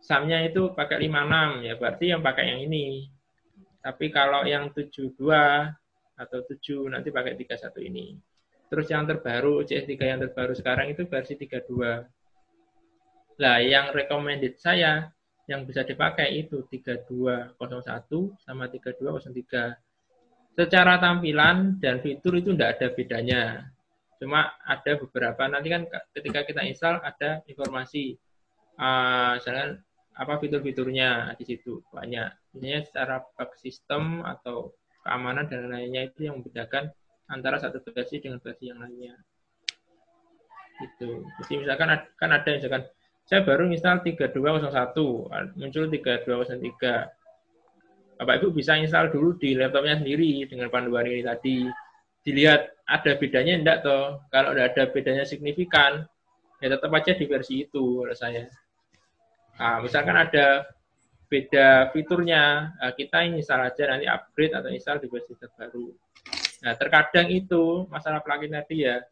SAM-nya itu pakai 56 ya, berarti yang pakai yang ini. Tapi kalau yang 72 atau 7 nanti pakai 31 ini. Terus yang terbaru, CS3 yang terbaru sekarang itu versi 32. Nah, yang recommended saya yang bisa dipakai itu 3201 sama 3203. Secara tampilan dan fitur itu tidak ada bedanya. Cuma ada beberapa, nanti kan ketika kita install ada informasi, uh, apa fitur-fiturnya di situ banyak. Misalnya secara bug system atau keamanan dan lainnya itu yang membedakan antara satu versi dengan versi yang lainnya. Itu. Jadi misalkan kan ada misalkan saya baru install 3201, muncul 3203. Bapak Ibu bisa install dulu di laptopnya sendiri dengan panduan ini tadi. Dilihat ada bedanya enggak toh. Kalau tidak ada bedanya signifikan, ya tetap aja di versi itu menurut saya. Nah, misalkan ada beda fiturnya, nah, kita install aja nanti upgrade atau install di versi terbaru. Nah, terkadang itu masalah plugin tadi ya,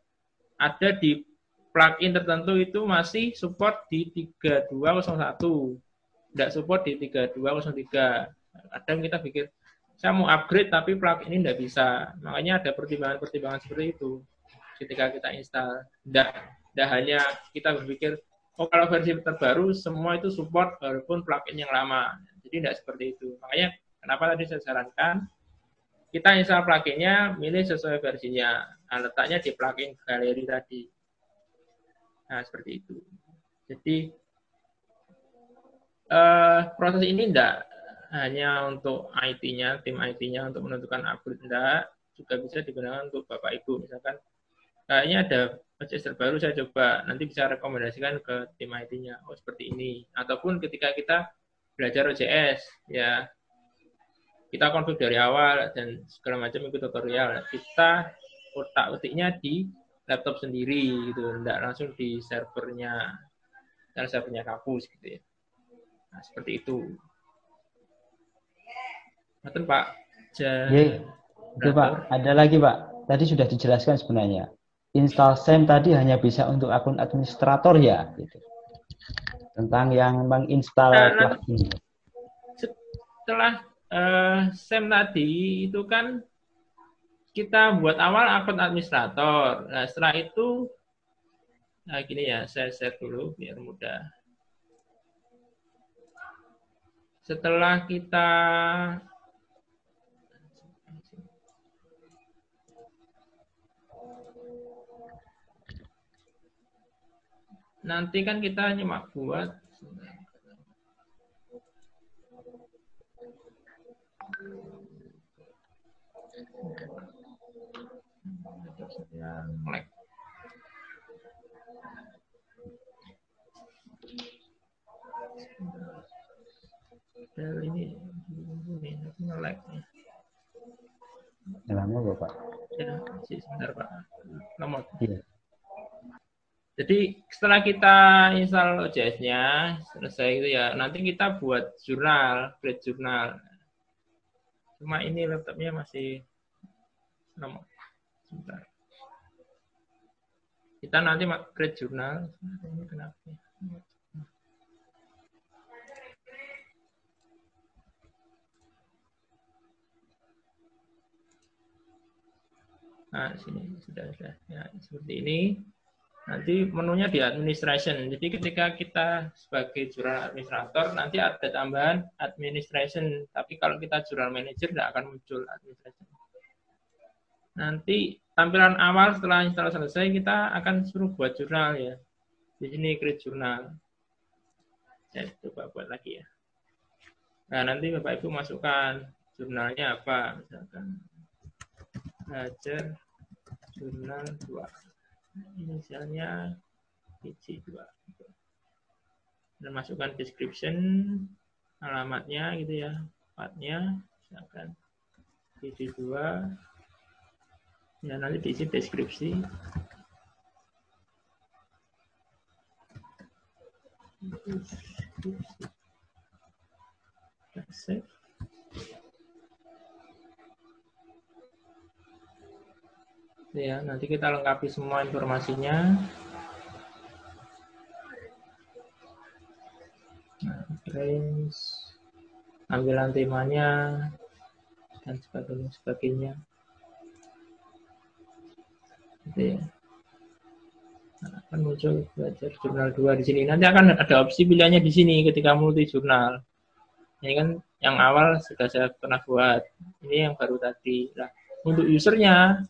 ada di plugin tertentu itu masih support di 3201, tidak support di 3203. Kadang kita pikir, saya mau upgrade tapi plugin ini tidak bisa. Makanya ada pertimbangan-pertimbangan seperti itu ketika kita install. Tidak, tidak hanya kita berpikir, oh kalau versi terbaru semua itu support walaupun plugin yang lama. Jadi tidak seperti itu. Makanya kenapa tadi saya sarankan kita install pluginnya, milih sesuai versinya. Nah, letaknya di plugin galeri tadi. Nah, seperti itu. Jadi, uh, proses ini tidak hanya untuk IT-nya, tim IT-nya untuk menentukan upgrade, tidak. Juga bisa digunakan untuk Bapak Ibu. Misalkan, kayaknya ada OJS terbaru, saya coba. Nanti bisa rekomendasikan ke tim IT-nya. Oh, seperti ini. Ataupun ketika kita belajar OJS, ya kita konfig dari awal dan segala macam ikut tutorial. Kita otak utiknya di laptop sendiri gitu, tidak langsung di servernya dan servernya kampus gitu ya. Nah, seperti itu. Betul Pak. Ja itu Pak, ada lagi Pak. Tadi sudah dijelaskan sebenarnya. Install SEM tadi hanya bisa untuk akun administrator ya, gitu. Tentang yang menginstal nah, plugin. Setelah uh, SEM tadi itu kan kita buat awal akun administrator. Nah, setelah itu, nah gini ya, saya share dulu biar mudah. Setelah kita nanti kan kita nyemak buat yang lag. Del ini ini nge-lag nih. Lama Bapak? Ya, sebentar Pak. Nomor. Iya. Jadi setelah kita install OJS-nya, selesai itu ya, nanti kita buat jurnal, create jurnal. Cuma ini laptopnya masih nomor. Sebentar. Kita nanti create jurnal. Ini kenapa? Nah, sini sudah sudah ya seperti ini. Nanti menunya di administration. Jadi ketika kita sebagai jurnal administrator nanti ada tambahan administration. Tapi kalau kita jurnal manager tidak akan muncul administration. Nanti tampilan awal setelah install selesai kita akan suruh buat jurnal ya. Di sini create jurnal. Saya coba buat lagi ya. Nah, nanti Bapak Ibu masukkan jurnalnya apa misalkan. Belajar jurnal 2. Inisialnya PC2. Dan masukkan description alamatnya gitu ya. Partnya misalkan PC2 ya nanti diisi deskripsi save ya nanti kita lengkapi semua informasinya nah, range tampilan temanya dan sebagainya sebagainya gitu ya. Nah, akan muncul belajar jurnal 2 di sini. Nanti akan ada opsi pilihannya di sini ketika multi jurnal. Ini kan yang awal sudah saya pernah buat. Ini yang baru tadi. Nah, untuk usernya,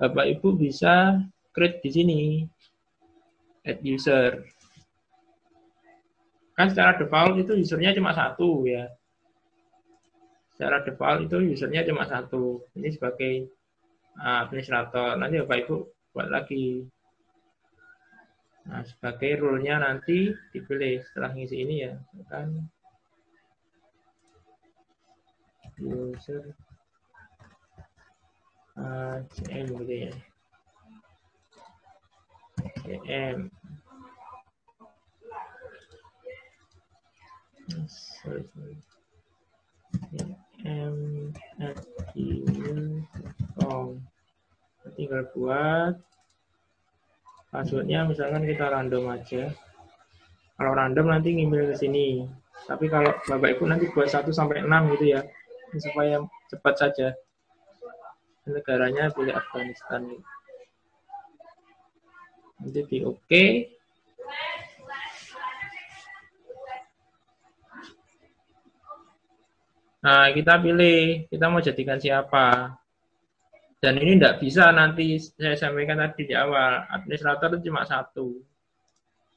Bapak Ibu bisa create di sini. Add user. Kan secara default itu usernya cuma satu ya. Secara default itu usernya cuma satu. Ini sebagai administrator. Nanti Bapak Ibu buat lagi. Nah, sebagai rule-nya nanti dipilih setelah ngisi ini ya. Kan user CM gitu ya CM sorry sorry CM at gmail.com tinggal buat passwordnya misalkan kita random aja. Kalau random nanti ngimil ke sini. Tapi kalau bapak ibu nanti buat 1 sampai 6 gitu ya. Supaya cepat saja negaranya pilih Afghanistan nanti di oke okay. Nah, kita pilih, kita mau jadikan siapa. Dan ini tidak bisa nanti saya sampaikan tadi di awal, administrator itu cuma satu.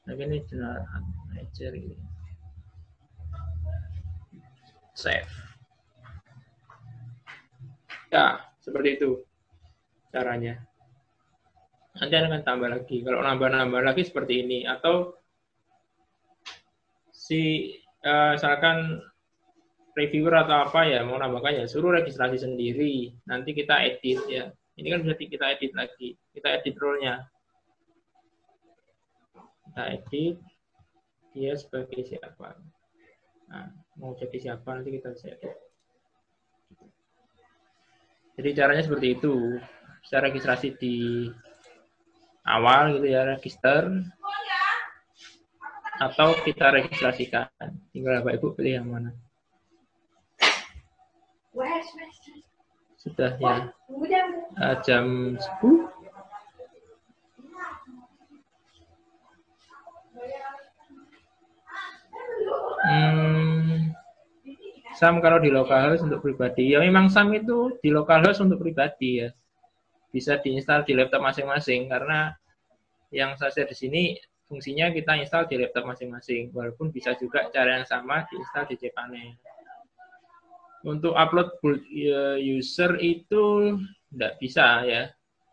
Nah, ini general manager ini. Save. Ya, seperti itu caranya. Nanti akan tambah lagi. Kalau nambah-nambah lagi seperti ini. Atau si, uh, misalkan reviewer atau apa ya mau nambahkan ya suruh registrasi sendiri. Nanti kita edit ya. Ini kan bisa kita edit lagi. Kita edit role-nya. Kita edit. Dia sebagai siapa? Nah, mau jadi siapa nanti kita bisa edit jadi caranya seperti itu. Bisa registrasi di awal gitu ya register. Atau kita registrasikan. Tinggal bapak ibu pilih yang mana. Sudah ya. Uh, jam 10. Hmm, SAM kalau di local host untuk pribadi. Ya memang SAM itu di local host untuk pribadi ya. Bisa diinstal di laptop masing-masing karena yang saya di sini fungsinya kita install di laptop masing-masing. Walaupun bisa juga cara yang sama diinstal di cPanel untuk upload ya, user itu tidak bisa ya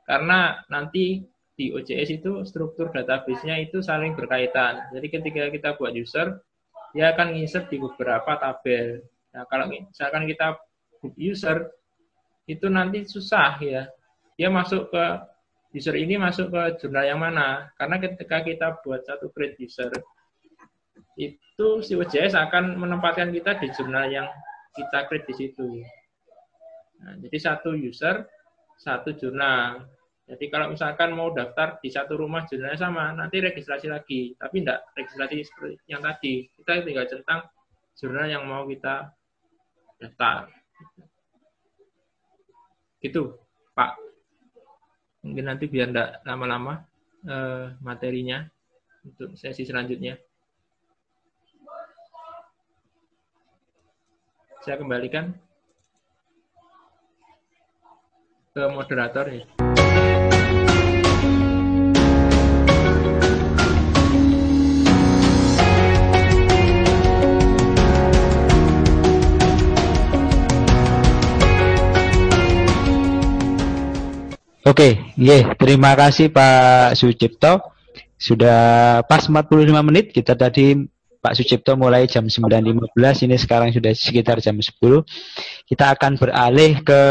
karena nanti di OJS itu struktur database-nya itu saling berkaitan jadi ketika kita buat user dia akan insert di beberapa tabel nah kalau misalkan kita book user itu nanti susah ya dia masuk ke user ini masuk ke jurnal yang mana karena ketika kita buat satu create user itu si OJS akan menempatkan kita di jurnal yang kita create di situ. Nah, jadi satu user, satu jurnal. Jadi kalau misalkan mau daftar di satu rumah jurnalnya sama, nanti registrasi lagi. Tapi tidak registrasi seperti yang tadi. Kita tinggal centang jurnal yang mau kita daftar. Gitu, Pak. Mungkin nanti biar tidak lama-lama eh, materinya untuk sesi selanjutnya. Saya kembalikan ke moderator ya. Oke, yeah, terima kasih Pak Sucipto. Sudah pas 45 menit kita tadi Pak Sucipto mulai jam 9.15, ini sekarang sudah sekitar jam 10. Kita akan beralih ke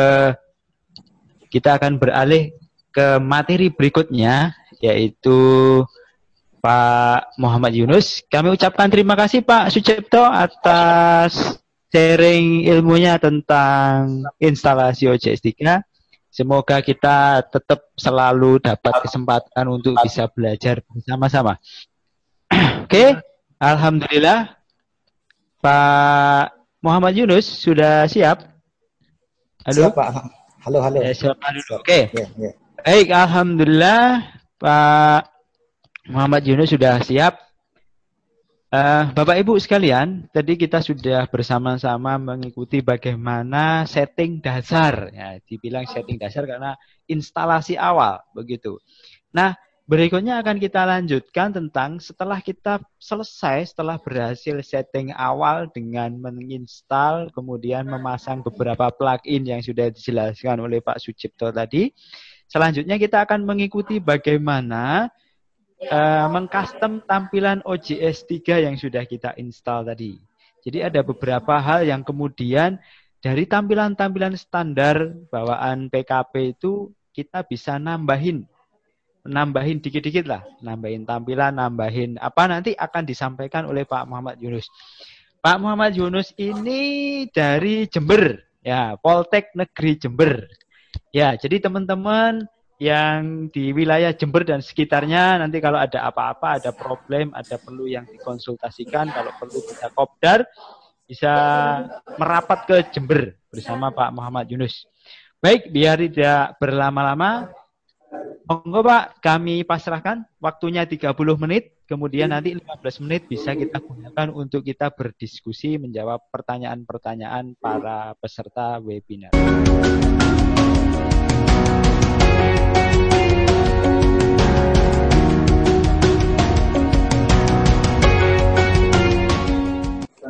kita akan beralih ke materi berikutnya yaitu Pak Muhammad Yunus. Kami ucapkan terima kasih Pak Sucipto atas sharing ilmunya tentang instalasi OJS 3. Semoga kita tetap selalu dapat kesempatan untuk bisa belajar bersama-sama. *clears throat* Oke, okay? Alhamdulillah Pak Muhammad Yunus sudah siap. Halo siap, Pak. Halo, halo. Ya, siap, halo. Oke. Okay. Ya, ya. Baik, alhamdulillah Pak Muhammad Yunus sudah siap. Uh, Bapak Ibu sekalian, tadi kita sudah bersama-sama mengikuti bagaimana setting dasar. Ya, dibilang setting dasar karena instalasi awal begitu. Nah, Berikutnya akan kita lanjutkan tentang setelah kita selesai, setelah berhasil setting awal dengan menginstal, kemudian memasang beberapa plugin yang sudah dijelaskan oleh Pak Sucipto tadi. Selanjutnya kita akan mengikuti bagaimana uh, mengcustom tampilan OJS 3 yang sudah kita install tadi. Jadi ada beberapa hal yang kemudian dari tampilan-tampilan standar bawaan PKP itu kita bisa nambahin nambahin dikit-dikit lah, nambahin tampilan, nambahin apa nanti akan disampaikan oleh Pak Muhammad Yunus. Pak Muhammad Yunus ini dari Jember, ya, Poltek Negeri Jember. Ya, jadi teman-teman yang di wilayah Jember dan sekitarnya nanti kalau ada apa-apa, ada problem, ada perlu yang dikonsultasikan, kalau perlu kita kopdar bisa merapat ke Jember bersama Pak Muhammad Yunus. Baik, biar tidak berlama-lama, monggo Pak, kami pasrahkan waktunya 30 menit, kemudian nanti 15 menit bisa kita gunakan untuk kita berdiskusi menjawab pertanyaan-pertanyaan para peserta webinar.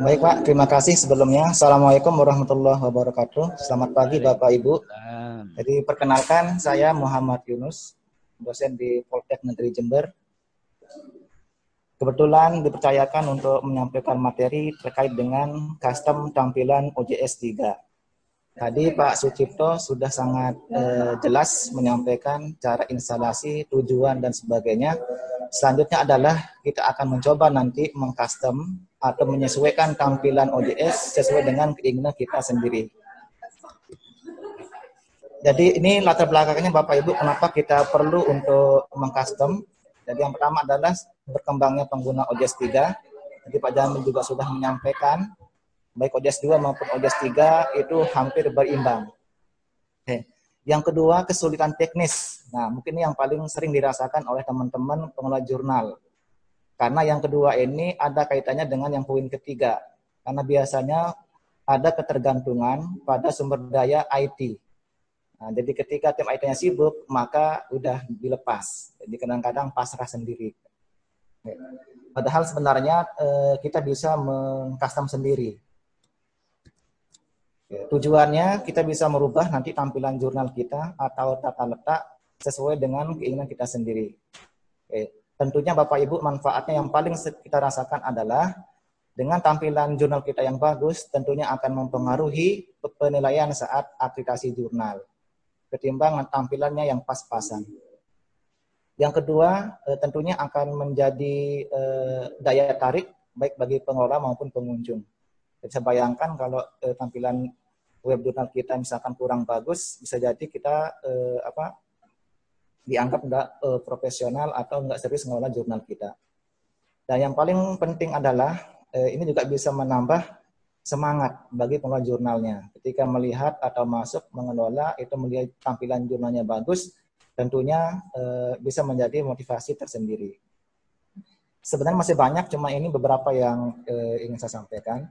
Baik Pak, terima kasih sebelumnya. Assalamualaikum warahmatullahi wabarakatuh. Selamat pagi Bapak Ibu. Jadi perkenalkan saya Muhammad Yunus, dosen di Poltek Negeri Jember. Kebetulan dipercayakan untuk menyampaikan materi terkait dengan custom tampilan OJS 3. Tadi Pak Sucipto sudah sangat eh, jelas menyampaikan cara instalasi, tujuan, dan sebagainya. Selanjutnya adalah kita akan mencoba nanti mengcustom atau menyesuaikan tampilan OJS sesuai dengan keinginan kita sendiri. Jadi ini latar belakangnya Bapak Ibu kenapa kita perlu untuk mengcustom. Jadi yang pertama adalah berkembangnya pengguna OJS 3. Jadi Pak Jamil juga sudah menyampaikan baik OJS 2 maupun OJS 3 itu hampir berimbang. Oke. Yang kedua kesulitan teknis. Nah mungkin ini yang paling sering dirasakan oleh teman-teman pengelola jurnal karena yang kedua ini ada kaitannya dengan yang poin ketiga. Karena biasanya ada ketergantungan pada sumber daya IT. Nah, jadi ketika tim IT-nya sibuk, maka udah dilepas. Jadi kadang-kadang pasrah sendiri. Padahal sebenarnya eh, kita bisa mengcustom sendiri. Tujuannya kita bisa merubah nanti tampilan jurnal kita atau tata letak sesuai dengan keinginan kita sendiri. Oke. Tentunya Bapak Ibu manfaatnya yang paling kita rasakan adalah dengan tampilan jurnal kita yang bagus tentunya akan mempengaruhi penilaian saat aplikasi jurnal ketimbang tampilannya yang pas-pasan. Yang kedua, eh, tentunya akan menjadi eh, daya tarik baik bagi pengelola maupun pengunjung. Bisa bayangkan kalau eh, tampilan web jurnal kita misalkan kurang bagus, bisa jadi kita apa dianggap nggak uh, profesional atau nggak serius mengelola jurnal kita. Dan yang paling penting adalah uh, ini juga bisa menambah semangat bagi pengelola jurnalnya. Ketika melihat atau masuk mengelola itu melihat tampilan jurnalnya bagus, tentunya uh, bisa menjadi motivasi tersendiri. Sebenarnya masih banyak, cuma ini beberapa yang uh, ingin saya sampaikan.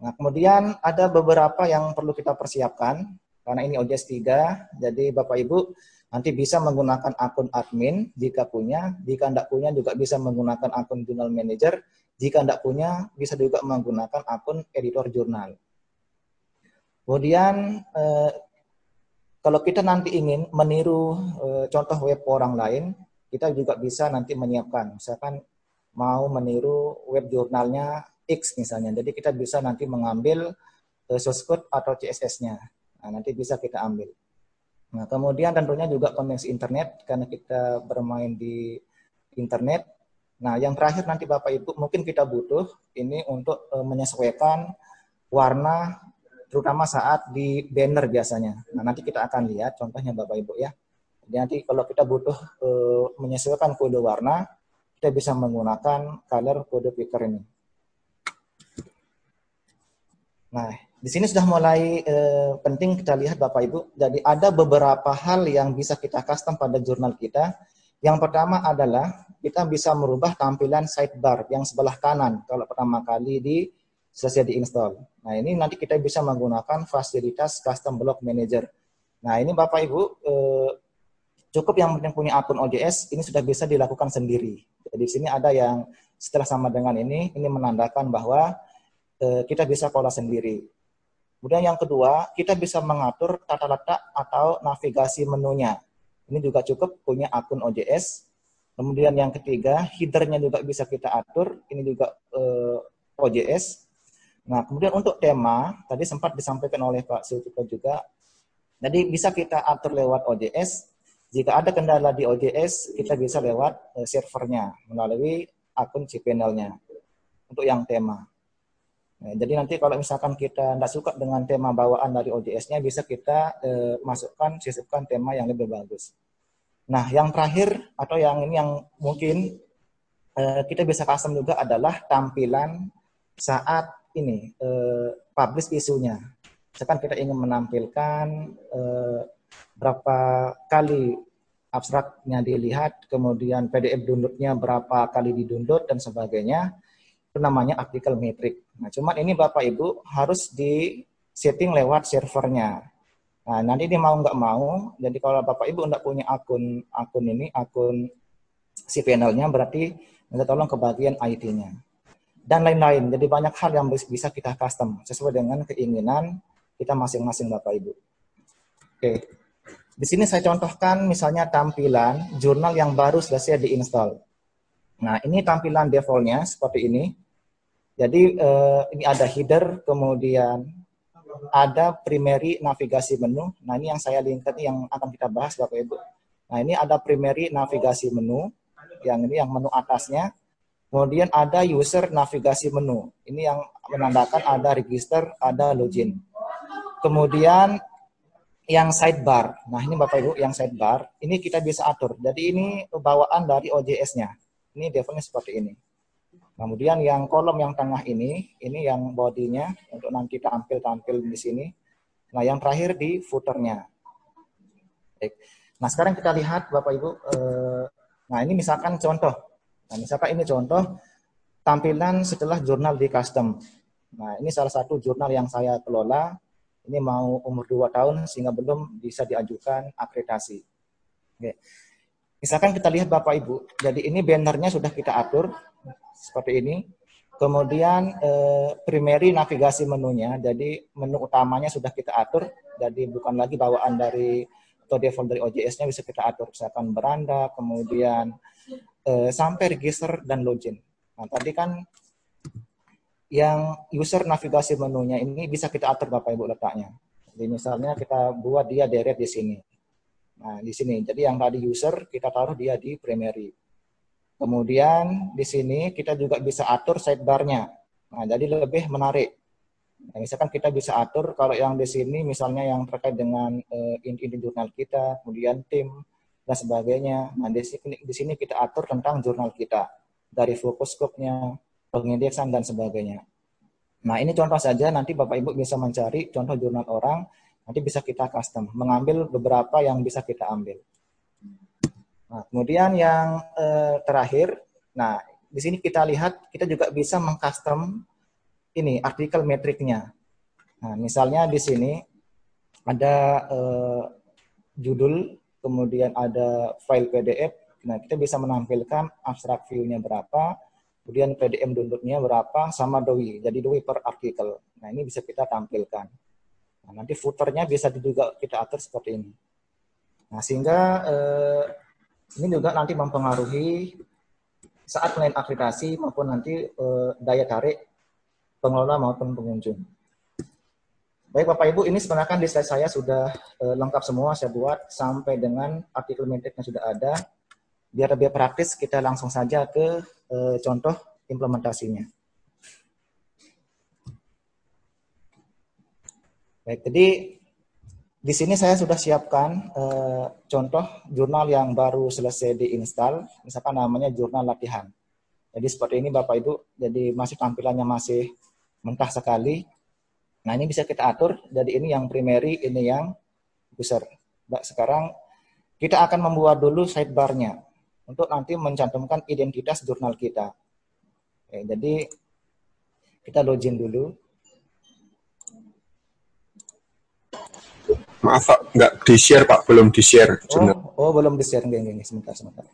Nah, kemudian ada beberapa yang perlu kita persiapkan karena ini OJS 3. Jadi Bapak Ibu Nanti bisa menggunakan akun admin jika punya, jika tidak punya juga bisa menggunakan akun jurnal manager, jika tidak punya bisa juga menggunakan akun editor jurnal. Kemudian eh, kalau kita nanti ingin meniru eh, contoh web orang lain, kita juga bisa nanti menyiapkan, misalkan mau meniru web jurnalnya X misalnya, jadi kita bisa nanti mengambil eh, source code atau CSS-nya. Nah, nanti bisa kita ambil. Nah, kemudian tentunya juga koneksi internet karena kita bermain di internet. Nah, yang terakhir nanti Bapak Ibu mungkin kita butuh ini untuk e, menyesuaikan warna terutama saat di banner biasanya. Nah, nanti kita akan lihat contohnya Bapak Ibu ya. Jadi nanti kalau kita butuh e, menyesuaikan kode warna, kita bisa menggunakan color kode picker ini. Nah, di sini sudah mulai eh, penting kita lihat Bapak Ibu. Jadi ada beberapa hal yang bisa kita custom pada jurnal kita. Yang pertama adalah kita bisa merubah tampilan sidebar yang sebelah kanan kalau pertama kali di selesai diinstal. Nah ini nanti kita bisa menggunakan fasilitas custom block manager. Nah ini Bapak Ibu eh, cukup yang punya akun OJS ini sudah bisa dilakukan sendiri. Jadi di sini ada yang setelah sama dengan ini, ini menandakan bahwa kita bisa pola sendiri. Kemudian yang kedua, kita bisa mengatur tata letak atau navigasi menunya. Ini juga cukup punya akun OJS. Kemudian yang ketiga, headernya juga bisa kita atur. Ini juga eh, OJS. Nah, kemudian untuk tema, tadi sempat disampaikan oleh Pak Sultiko juga. Jadi bisa kita atur lewat OJS. Jika ada kendala di OJS, kita bisa lewat eh, servernya melalui akun cPanel-nya untuk yang tema. Nah, jadi nanti kalau misalkan kita tidak suka dengan tema bawaan dari OJS-nya, bisa kita eh, masukkan, sisipkan tema yang lebih bagus. Nah, yang terakhir atau yang ini yang mungkin eh, kita bisa custom juga adalah tampilan saat ini eh, publish isunya. Misalkan kita ingin menampilkan eh, berapa kali abstraknya dilihat, kemudian PDF downloadnya berapa kali di-download dan sebagainya namanya artikel metrik. Nah, cuman ini Bapak Ibu harus di setting lewat servernya. Nah, nanti dia mau nggak mau, jadi kalau Bapak Ibu nggak punya akun akun ini, akun si panelnya, berarti minta tolong ke bagian IT-nya. Dan lain-lain. Jadi banyak hal yang bisa kita custom sesuai dengan keinginan kita masing-masing Bapak Ibu. Oke. Di sini saya contohkan misalnya tampilan jurnal yang baru selesai diinstal. Nah, ini tampilan defaultnya seperti ini. Jadi eh, ini ada header, kemudian ada primary navigasi menu. Nah, ini yang saya linkkan yang akan kita bahas Bapak Ibu. Nah, ini ada primary navigasi menu. Yang ini yang menu atasnya. Kemudian ada user navigasi menu. Ini yang menandakan ada register, ada login. Kemudian yang sidebar. Nah, ini Bapak Ibu yang sidebar. Ini kita bisa atur. Jadi ini bawaan dari OJS-nya. Ini defaultnya seperti ini. Kemudian yang kolom yang tengah ini, ini yang bodinya untuk nanti tampil-tampil di sini. Nah, yang terakhir di footernya. Baik. Nah, sekarang kita lihat Bapak Ibu. Eh, nah, ini misalkan contoh. Nah, misalkan ini contoh tampilan setelah jurnal di custom. Nah, ini salah satu jurnal yang saya kelola. Ini mau umur 2 tahun sehingga belum bisa diajukan akreditasi. Oke. Misalkan kita lihat Bapak Ibu, jadi ini bannernya sudah kita atur seperti ini. Kemudian eh, primary navigasi menunya, jadi menu utamanya sudah kita atur, jadi bukan lagi bawaan dari atau default dari OJS-nya bisa kita atur, misalkan beranda, kemudian eh, sampai register dan login. Nah tadi kan yang user navigasi menunya ini bisa kita atur Bapak Ibu letaknya. Jadi misalnya kita buat dia deret di sini. Nah, di sini. Jadi yang tadi user kita taruh dia di primary. Kemudian di sini kita juga bisa atur sidebar-nya. Nah, jadi lebih menarik. Nah, misalkan kita bisa atur kalau yang di sini misalnya yang terkait dengan uh, inti jurnal kita, kemudian tim dan sebagainya. Nah, di sini di sini kita atur tentang jurnal kita dari fokus scope-nya, pengindeksan dan sebagainya. Nah, ini contoh saja nanti Bapak Ibu bisa mencari contoh jurnal orang Nanti bisa kita custom, mengambil beberapa yang bisa kita ambil. Nah, kemudian yang eh, terakhir, nah di sini kita lihat kita juga bisa mengcustom ini artikel metriknya. Nah, misalnya di sini ada eh, judul, kemudian ada file PDF. Nah, kita bisa menampilkan abstrak view-nya berapa, kemudian PDM download-nya berapa, sama DOI. Jadi DOI per artikel. Nah, ini bisa kita tampilkan. Nah, nanti footernya bisa juga kita atur seperti ini. Nah, sehingga eh, ini juga nanti mempengaruhi saat melayan akreditasi maupun nanti eh, daya tarik pengelola maupun pengunjung. Baik Bapak Ibu, ini sebenarnya di slide saya sudah eh, lengkap semua saya buat sampai dengan artikel metriknya sudah ada. Biar lebih praktis, kita langsung saja ke eh, contoh implementasinya. Baik, jadi di sini saya sudah siapkan uh, contoh jurnal yang baru selesai diinstal, misalkan namanya jurnal latihan. Jadi seperti ini Bapak Ibu, jadi masih tampilannya masih mentah sekali. Nah ini bisa kita atur, jadi ini yang primary, ini yang user. Nah, sekarang kita akan membuat dulu sidebar-nya untuk nanti mencantumkan identitas jurnal kita. Oke, jadi kita login dulu. Maaf Pak, nggak di-share Pak, belum di-share. Oh, oh, belum di-share. Gini, gini, sebentar, sebentar.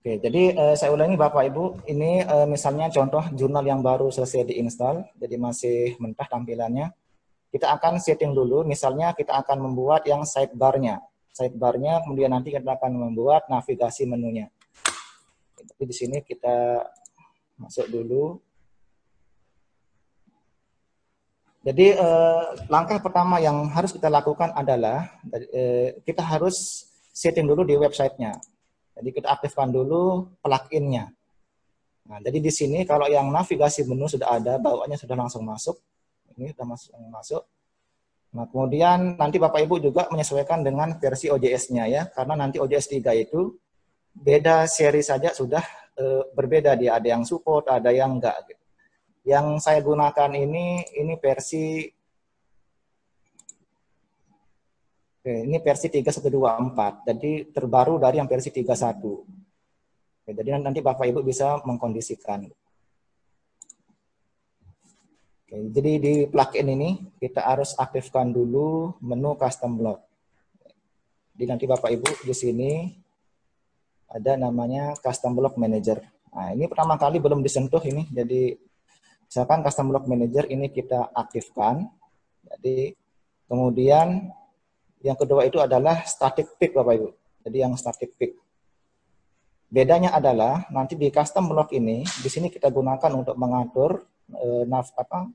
Oke, jadi uh, saya ulangi Bapak Ibu, ini uh, misalnya contoh jurnal yang baru selesai diinstal, jadi masih mentah tampilannya. Kita akan setting dulu, misalnya kita akan membuat yang sidebar-nya. Sidebar-nya, kemudian nanti kita akan membuat navigasi menunya. Tapi di sini kita masuk dulu. Jadi eh, langkah pertama yang harus kita lakukan adalah eh, kita harus setting dulu di websitenya. Jadi kita aktifkan dulu pluginnya. Nah, jadi di sini kalau yang navigasi menu sudah ada, bawaannya sudah langsung masuk. Ini sudah masuk. masuk. Nah, kemudian nanti Bapak Ibu juga menyesuaikan dengan versi OJS-nya ya, karena nanti OJS 3 itu beda seri saja sudah e, berbeda dia, ada yang support, ada yang enggak gitu. Yang saya gunakan ini ini versi Oke, ini versi 3124. Jadi terbaru dari yang versi 31. Oke, jadi nanti Bapak Ibu bisa mengkondisikan. Oke, jadi di plugin ini kita harus aktifkan dulu menu custom block. Jadi nanti Bapak Ibu di sini ada namanya custom block manager. Nah, ini pertama kali belum disentuh ini. Jadi misalkan custom block manager ini kita aktifkan. Jadi kemudian yang kedua itu adalah static pick Bapak Ibu. Jadi yang static pick. Bedanya adalah nanti di custom block ini, di sini kita gunakan untuk mengatur eh, nav, apa,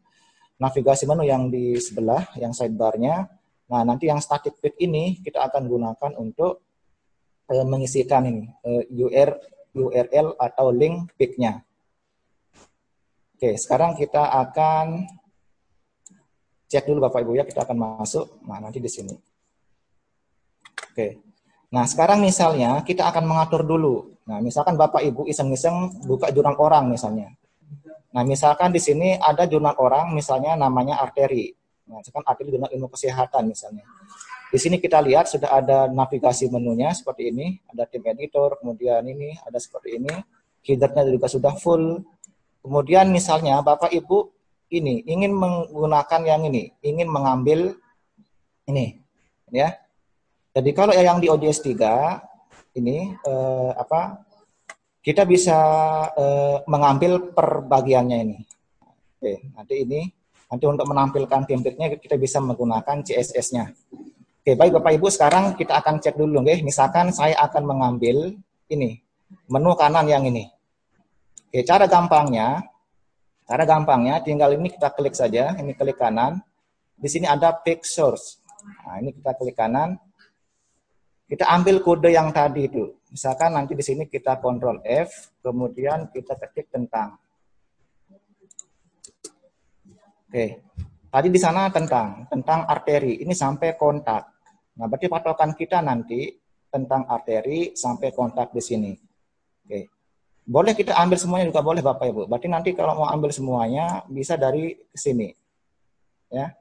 navigasi menu yang di sebelah, yang sidebarnya. Nah, nanti yang static pick ini kita akan gunakan untuk eh, mengisikan ini eh, UR, URL atau link picknya. Oke, sekarang kita akan cek dulu Bapak Ibu ya, kita akan masuk. Nah, nanti di sini. Oke. Nah, sekarang misalnya kita akan mengatur dulu. Nah, misalkan Bapak Ibu iseng-iseng buka jurnal orang misalnya. Nah, misalkan di sini ada jurnal orang, misalnya namanya arteri. Nah, misalkan arteri jurnal ilmu kesehatan misalnya. Di sini kita lihat sudah ada navigasi menunya seperti ini, ada tim editor, kemudian ini ada seperti ini, headernya juga sudah full. Kemudian misalnya Bapak Ibu ini ingin menggunakan yang ini, ingin mengambil ini, ya. Jadi kalau yang di ODS 3 ini eh, apa kita bisa uh, mengambil per bagiannya ini. Oke, nanti ini nanti untuk menampilkan template-nya kita bisa menggunakan CSS-nya. Oke, baik Bapak Ibu, sekarang kita akan cek dulu nggih. Misalkan saya akan mengambil ini, menu kanan yang ini. Oke, cara gampangnya cara gampangnya tinggal ini kita klik saja, ini klik kanan. Di sini ada pick source. Nah, ini kita klik kanan. Kita ambil kode yang tadi itu. Misalkan nanti di sini kita kontrol F, kemudian kita ketik tentang. Oke, tadi di sana tentang, tentang arteri. Ini sampai kontak. Nah, berarti patokan kita nanti tentang arteri sampai kontak di sini. Oke. Boleh kita ambil semuanya juga boleh Bapak Ibu. Berarti nanti kalau mau ambil semuanya bisa dari sini. Ya.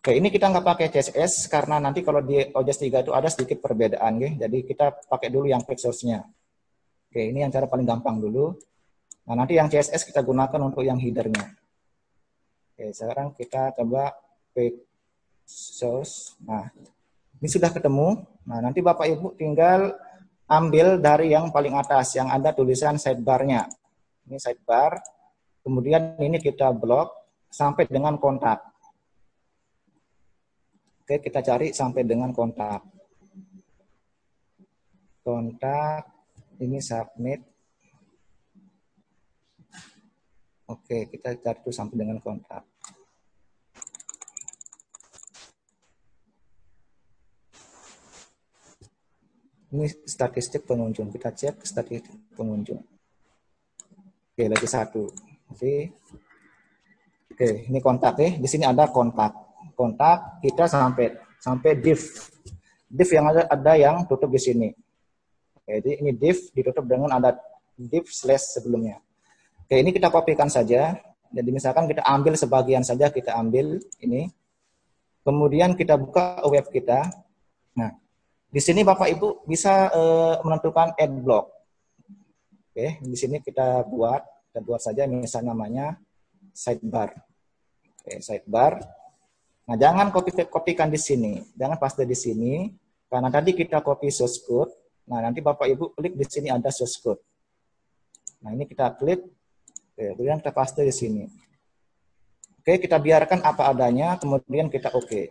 Oke, ini kita nggak pakai CSS karena nanti kalau di OJS 3 itu ada sedikit perbedaan, ya. jadi kita pakai dulu yang quick source-nya. Oke, ini yang cara paling gampang dulu. Nah, nanti yang CSS kita gunakan untuk yang header-nya. Oke, sekarang kita coba quick source. Nah, ini sudah ketemu. Nah, nanti Bapak Ibu tinggal ambil dari yang paling atas, yang ada tulisan sidebar-nya. Ini sidebar. Kemudian ini kita blok sampai dengan kontak. Oke, kita cari sampai dengan kontak. Kontak, ini submit. Oke, kita cari sampai dengan kontak. Ini statistik pengunjung. Kita cek statistik pengunjung. Oke, lagi satu. Oke. Oke, ini kontak ya. Di sini ada kontak kontak kita sampai sampai div div yang ada ada yang tutup di sini jadi ini div ditutup dengan ada div slash sebelumnya oke ini kita kopikan saja jadi misalkan kita ambil sebagian saja kita ambil ini kemudian kita buka web kita nah di sini bapak ibu bisa e, menentukan add block oke di sini kita buat kita buat saja misalnya namanya sidebar oke sidebar Nah, jangan copy kopikan di sini. Jangan paste di sini. Karena tadi kita copy source code. Nah, nanti Bapak Ibu klik di sini ada source code. Nah, ini kita klik. Kemudian kita paste di sini. Oke, kita biarkan apa adanya, kemudian kita oke. Okay.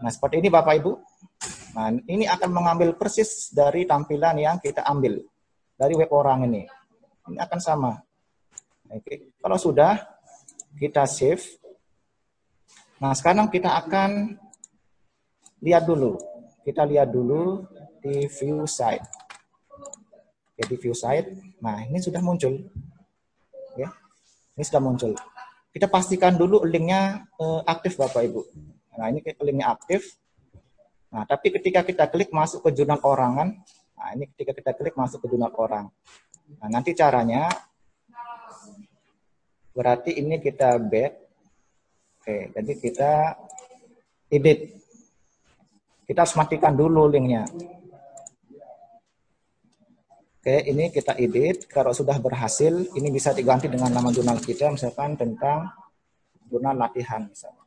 Nah, seperti ini Bapak Ibu. Nah, ini akan mengambil persis dari tampilan yang kita ambil dari web orang ini. Ini akan sama. Oke, kalau sudah kita save, Nah, sekarang kita akan lihat dulu. Kita lihat dulu di view site. Oke, di view site. Nah, ini sudah muncul. Ya. Ini sudah muncul. Kita pastikan dulu linknya uh, aktif Bapak Ibu. Nah, ini linknya aktif. Nah, tapi ketika kita klik masuk ke jurnal orangan, nah ini ketika kita klik masuk ke jurnal orang. Nah, nanti caranya berarti ini kita back. Oke, jadi kita edit. Kita harus matikan dulu linknya. Oke, ini kita edit. Kalau sudah berhasil, ini bisa diganti dengan nama jurnal kita, misalkan tentang jurnal latihan. Misalnya.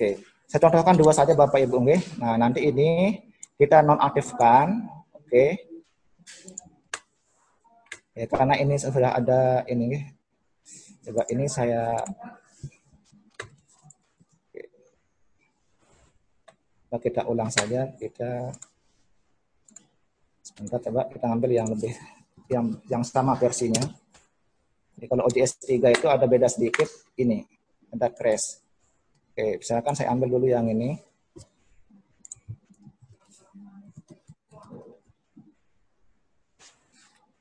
Oke, saya contohkan dua saja Bapak Ibu. Oke. Nah, nanti ini kita nonaktifkan. Oke. Ya, karena ini sudah ada ini. Coba ini saya kita ulang saja. Kita Sebentar coba kita ambil yang lebih yang yang sama versinya. Jadi kalau OJS 3 itu ada beda sedikit ini, ada crash. Oke, misalkan saya ambil dulu yang ini.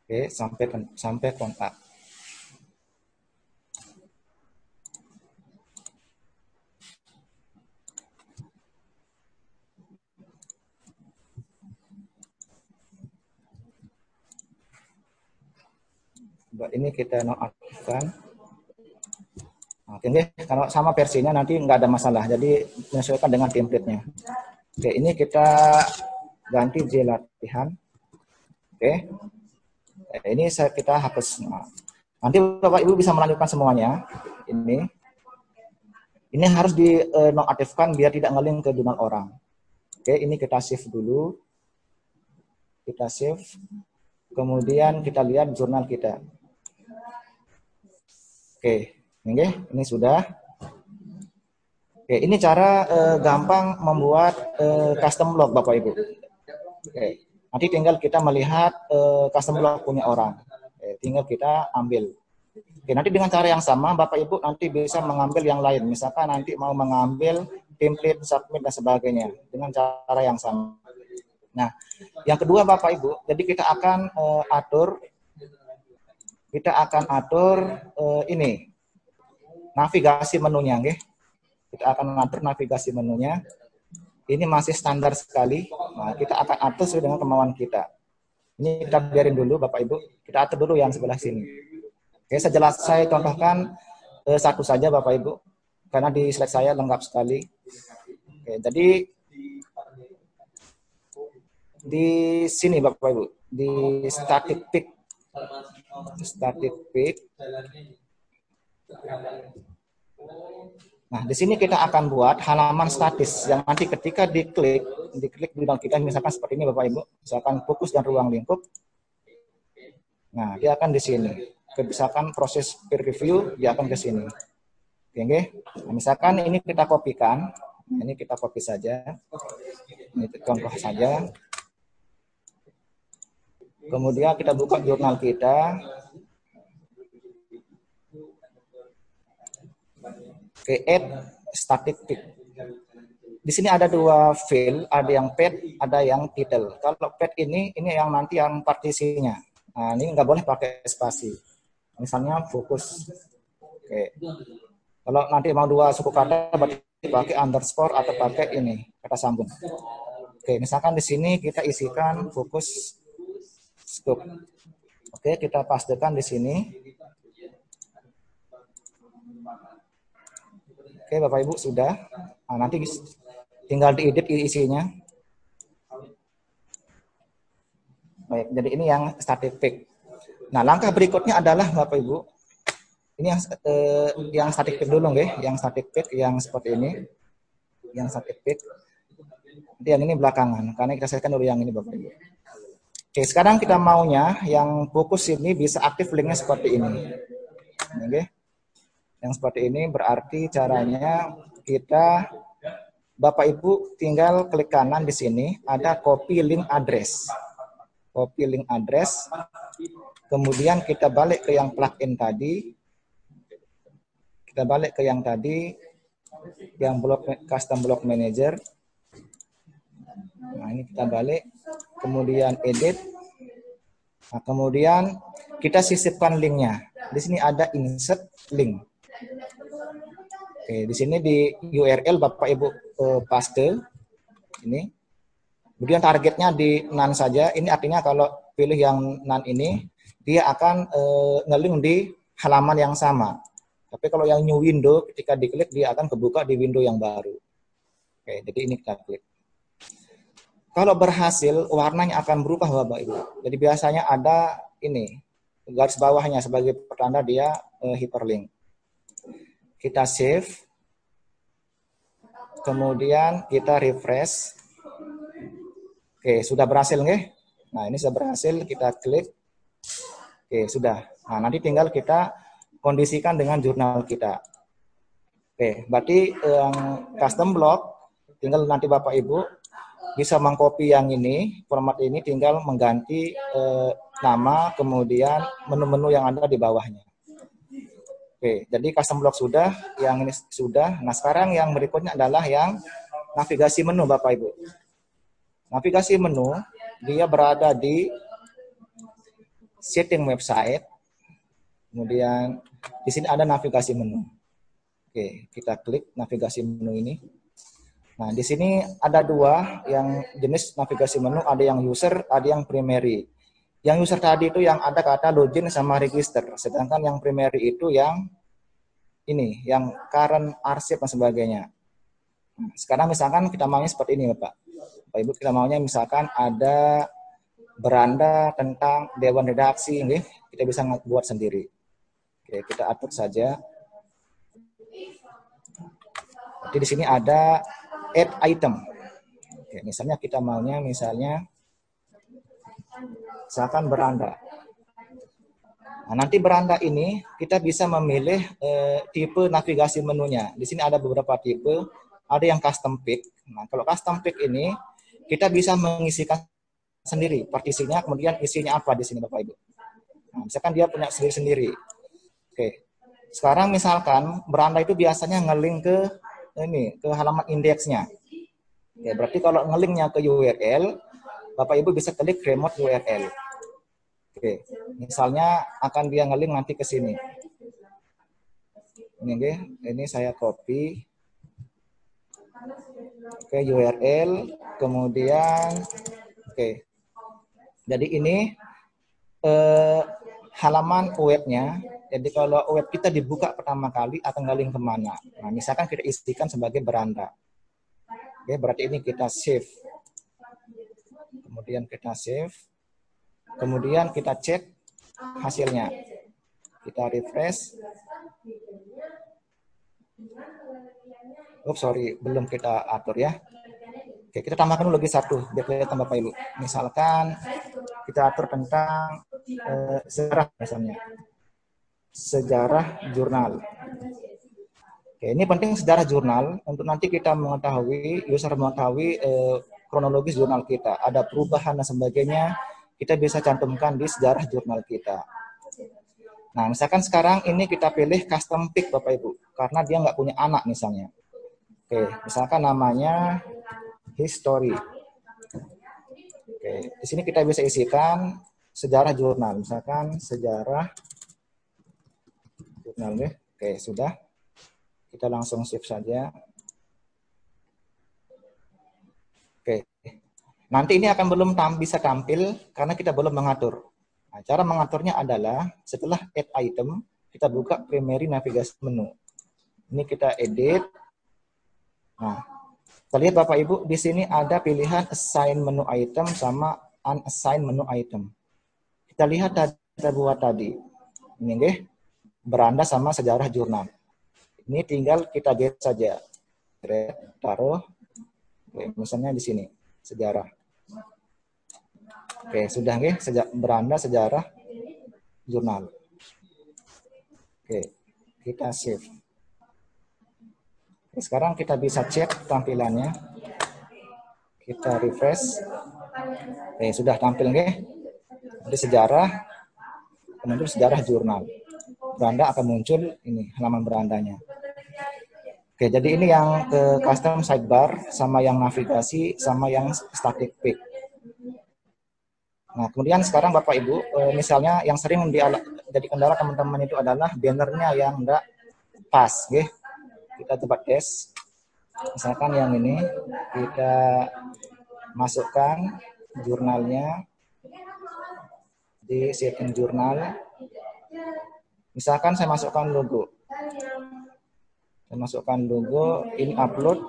Oke, sampai sampai kontak. ini kita nonaktifkan. Oke, okay, kalau sama versinya nanti nggak ada masalah. Jadi menyesuaikan dengan template-nya. Oke, ini kita ganti J latihan. Oke. Ini saya kita hapus. Nah, nanti Bapak Ibu bisa melanjutkan semuanya. Ini. Ini harus di uh, nonaktifkan biar tidak ngeling ke jurnal orang. Oke, ini kita save dulu. Kita save. Kemudian kita lihat jurnal kita. Oke, ini, ini sudah. Oke, ini cara eh, gampang membuat eh, custom log Bapak Ibu. Oke, nanti tinggal kita melihat eh, custom log punya orang. Oke, tinggal kita ambil. Oke, nanti dengan cara yang sama Bapak Ibu nanti bisa mengambil yang lain. Misalkan nanti mau mengambil template, submit dan sebagainya dengan cara yang sama. Nah, yang kedua Bapak Ibu, jadi kita akan uh, atur kita akan atur uh, ini navigasi menunya nggih. Kita akan mengatur navigasi menunya. Ini masih standar sekali. Nah, kita akan atur sesuai dengan kemauan kita. Ini kita biarin dulu Bapak Ibu. Kita atur dulu yang sebelah sini. Oke, saya jelas saya contohkan uh, satu saja Bapak Ibu karena di slide saya lengkap sekali. Oke, jadi di sini Bapak Ibu, di static pick static pick. Nah, di sini kita akan buat halaman statis yang nanti ketika diklik, diklik di kita misalkan seperti ini Bapak Ibu, misalkan fokus dan ruang lingkup. Nah, dia akan di sini. Misalkan proses peer review, dia akan ke sini. Oke, nah, misalkan ini kita kopikan, nah, ini kita copy saja. Ini contoh saja. Kemudian kita buka jurnal kita. Add static pick. Di sini ada dua file, ada yang pet, ada yang title. Kalau pet ini, ini yang nanti yang partisinya. Nah, ini nggak boleh pakai spasi. Misalnya fokus. Oke. Kalau nanti mau dua suku kata, berarti pakai underscore atau pakai ini, kata sambung. Oke, misalkan di sini kita isikan fokus scope. Oke, kita pastikan di sini. Oke, Bapak Ibu sudah. Nah, nanti tinggal diedit isinya. Baik, jadi ini yang static pick. Nah, langkah berikutnya adalah Bapak Ibu, ini yang eh, yang static dulu nggih, yang static yang seperti ini. Yang static pick. Yang ini belakangan, karena kita selesaikan dulu yang ini Bapak Ibu. Oke, sekarang kita maunya yang fokus ini bisa aktif linknya seperti ini. Oke. Yang seperti ini berarti caranya kita Bapak Ibu tinggal klik kanan di sini ada copy link address. Copy link address. Kemudian kita balik ke yang plugin tadi. Kita balik ke yang tadi. yang block custom block manager. Nah, ini kita balik. Kemudian edit. Nah, kemudian kita sisipkan linknya. Di sini ada insert link. Oke, di sini di URL Bapak Ibu eh, paste ini. Kemudian targetnya di nan saja. Ini artinya kalau pilih yang nan ini, dia akan eh, ngelink di halaman yang sama. Tapi kalau yang new window, ketika diklik dia akan kebuka di window yang baru. Oke, jadi ini kita klik. Kalau berhasil, warnanya akan berubah Bapak Ibu. Jadi biasanya ada ini, garis bawahnya sebagai pertanda dia uh, hyperlink. Kita save. Kemudian kita refresh. Oke, sudah berhasil nggih? Nah, ini sudah berhasil, kita klik. Oke, sudah. Nah, nanti tinggal kita kondisikan dengan jurnal kita. Oke, berarti yang custom block tinggal nanti Bapak Ibu bisa mengcopy yang ini, format ini tinggal mengganti eh, nama kemudian menu-menu yang ada di bawahnya. Oke, jadi custom block sudah, yang ini sudah. Nah, sekarang yang berikutnya adalah yang navigasi menu Bapak Ibu. Navigasi menu dia berada di setting website Kemudian di sini ada navigasi menu. Oke, kita klik navigasi menu ini. Nah, di sini ada dua yang jenis navigasi menu, ada yang user, ada yang primary. Yang user tadi itu yang ada kata login sama register, sedangkan yang primary itu yang ini, yang current arsip dan sebagainya. Nah, sekarang misalkan kita maunya seperti ini, Bapak. Bapak Ibu kita maunya misalkan ada beranda tentang dewan redaksi, ini kita bisa buat sendiri. Oke, kita atur saja. Jadi di sini ada add item. Oke, misalnya kita maunya misalnya misalkan beranda. Nah, nanti beranda ini kita bisa memilih eh, tipe navigasi menunya. Di sini ada beberapa tipe, ada yang custom pick. Nah, kalau custom pick ini kita bisa mengisikan sendiri partisinya, kemudian isinya apa di sini Bapak Ibu. Nah, misalkan dia punya sendiri-sendiri. Oke. Sekarang misalkan beranda itu biasanya ngeling ke ini ke halaman indeksnya. Oke, berarti kalau ngelingnya ke URL, Bapak Ibu bisa klik remote URL. Oke, misalnya akan dia ngeling nanti ke sini. Ini oke, ini saya copy. Oke, URL, kemudian oke. Jadi ini eh, halaman webnya jadi kalau web kita dibuka pertama kali akan ngaling ke mana? Nah, misalkan kita isikan sebagai beranda. Oke, berarti ini kita save. Kemudian kita save. Kemudian kita cek hasilnya. Kita refresh. Oh, sorry, belum kita atur ya. Oke, kita tambahkan lagi satu biar kelihatan Bapak Ibu. Misalkan kita atur tentang eh, sejarah misalnya sejarah jurnal. Oke, ini penting sejarah jurnal untuk nanti kita mengetahui, user mengetahui eh, kronologis jurnal kita. Ada perubahan dan sebagainya, kita bisa cantumkan di sejarah jurnal kita. Nah, misalkan sekarang ini kita pilih custom pick Bapak Ibu, karena dia nggak punya anak misalnya. Oke, misalkan namanya history. Oke, di sini kita bisa isikan sejarah jurnal, misalkan sejarah jurnalnya. Oke, sudah. Kita langsung save saja. Oke. Nanti ini akan belum tam bisa tampil karena kita belum mengatur. Nah, cara mengaturnya adalah setelah add item, kita buka primary navigasi menu. Ini kita edit. Nah, kita lihat Bapak Ibu, di sini ada pilihan assign menu item sama unassign menu item. Kita lihat tadi kita buat tadi. Ini deh beranda sama sejarah jurnal. Ini tinggal kita get saja. Taruh, misalnya di sini, sejarah. Oke, sudah nggih, sejak beranda sejarah jurnal. Oke, kita save. Oke, sekarang kita bisa cek tampilannya. Kita refresh. Oke, sudah tampil nggih. Jadi sejarah, kemudian sejarah jurnal beranda akan muncul ini halaman berandanya. Oke, jadi ini yang ke custom sidebar, sama yang navigasi, sama yang static pick. Nah, kemudian sekarang Bapak Ibu, eh, misalnya yang sering jadi kendala teman-teman itu adalah bannernya yang enggak pas, ya. Kita coba tes. Misalkan yang ini, kita masukkan jurnalnya di setting jurnal. Misalkan saya masukkan logo. Saya masukkan logo, ini upload.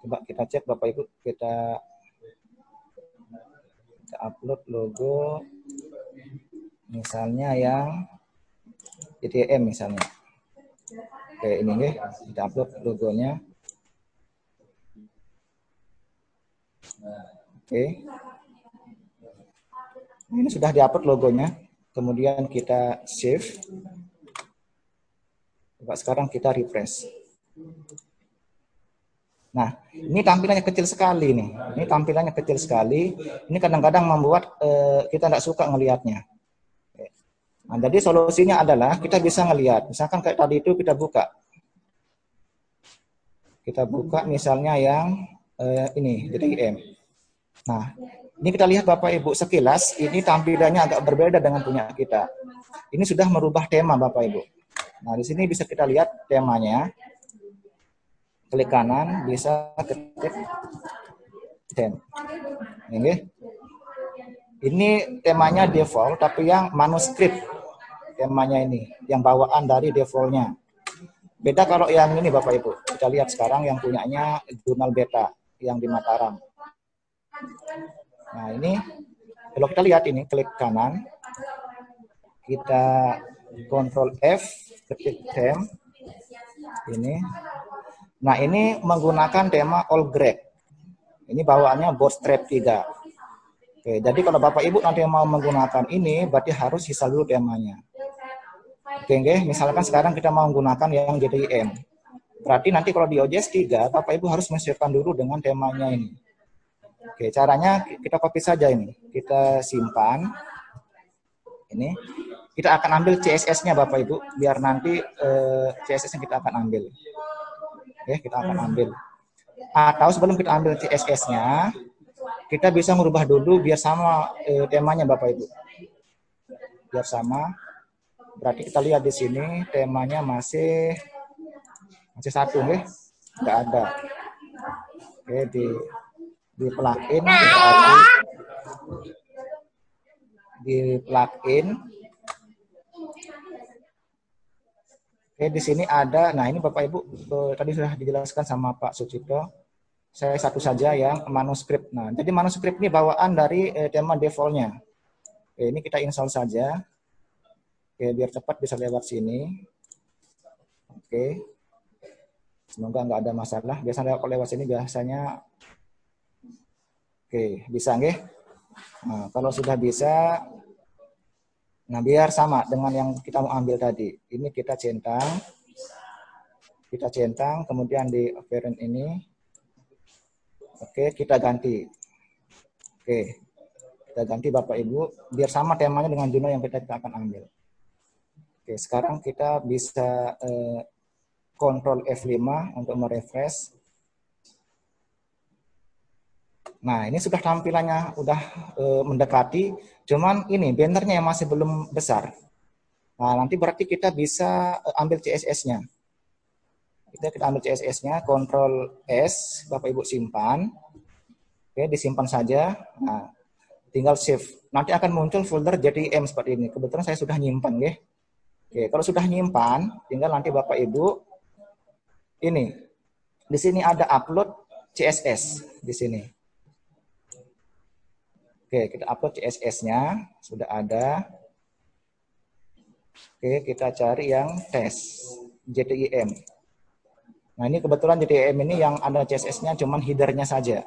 Coba kita cek Bapak Ibu, kita kita upload logo misalnya yang ETM misalnya. Oke, ini nih, kita upload logonya. Oke. Ini sudah diupload logonya. Kemudian kita save. Coba sekarang kita refresh. Nah, ini tampilannya kecil sekali nih. Ini tampilannya kecil sekali. Ini kadang-kadang membuat eh, kita tidak suka ngelihatnya. Nah, jadi solusinya adalah kita bisa ngelihat. Misalkan kayak tadi itu kita buka. Kita buka misalnya yang eh, ini, jadi IM. Nah, ini kita lihat Bapak Ibu sekilas, ini tampilannya agak berbeda dengan punya kita. Ini sudah merubah tema Bapak Ibu. Nah, di sini bisa kita lihat temanya. Klik kanan, bisa ketik tem. Ini. Ini temanya default, tapi yang manuskrip temanya ini, yang bawaan dari defaultnya. Beda kalau yang ini Bapak Ibu. Kita lihat sekarang yang punyanya jurnal beta yang di Mataram. Nah ini, kalau kita lihat ini, klik kanan, kita Ctrl F, ketik tem, ini. Nah ini menggunakan tema all grade. Ini bawaannya bootstrap 3. Oke, jadi kalau Bapak Ibu nanti mau menggunakan ini, berarti harus install dulu temanya. Oke, oke, misalkan sekarang kita mau menggunakan yang JDIM. Berarti nanti kalau di OJS 3, Bapak Ibu harus menyiapkan dulu dengan temanya ini. Oke, caranya kita copy saja ini. Kita simpan. Ini kita akan ambil CSS-nya Bapak Ibu biar nanti eh, CSS-nya kita akan ambil. Ya, kita akan ambil. Atau sebelum kita ambil CSS-nya, kita bisa merubah dulu biar sama eh, temanya Bapak Ibu. Biar sama. Berarti kita lihat di sini temanya masih masih satu nih, nggak ada. Oke di di plugin di plugin Oke, di sini ada, nah ini Bapak Ibu eh, tadi sudah dijelaskan sama Pak Sucipto. Saya satu saja yang manuskrip. Nah, jadi manuskrip ini bawaan dari eh, tema defaultnya. Oke, ini kita install saja. Oke, biar cepat bisa lewat sini. Oke. Semoga nggak ada masalah. Biasanya kalau lewat sini biasanya Oke, bisa nggih? Nah, kalau sudah bisa Nah, biar sama dengan yang kita mau ambil tadi. Ini kita centang. Kita centang, kemudian di parent ini. Oke, kita ganti. Oke, kita ganti Bapak Ibu, biar sama temanya dengan jurnal yang kita, kita akan ambil. Oke, sekarang kita bisa eh, Ctrl F5 untuk merefresh. Nah, ini sudah tampilannya udah e, mendekati, cuman ini bannernya yang masih belum besar. Nah, nanti berarti kita bisa e, ambil CSS-nya. Kita kita ambil CSS-nya, Ctrl S, Bapak Ibu simpan. Oke, disimpan saja. Nah, tinggal save. Nanti akan muncul folder JDM seperti ini. Kebetulan saya sudah nyimpan, ya. Oke, kalau sudah nyimpan, tinggal nanti Bapak Ibu ini. Di sini ada upload CSS di sini. Oke, kita upload CSS-nya. Sudah ada. Oke, kita cari yang tes. JTIM. Nah, ini kebetulan JTIM ini yang ada CSS-nya cuman header-nya saja.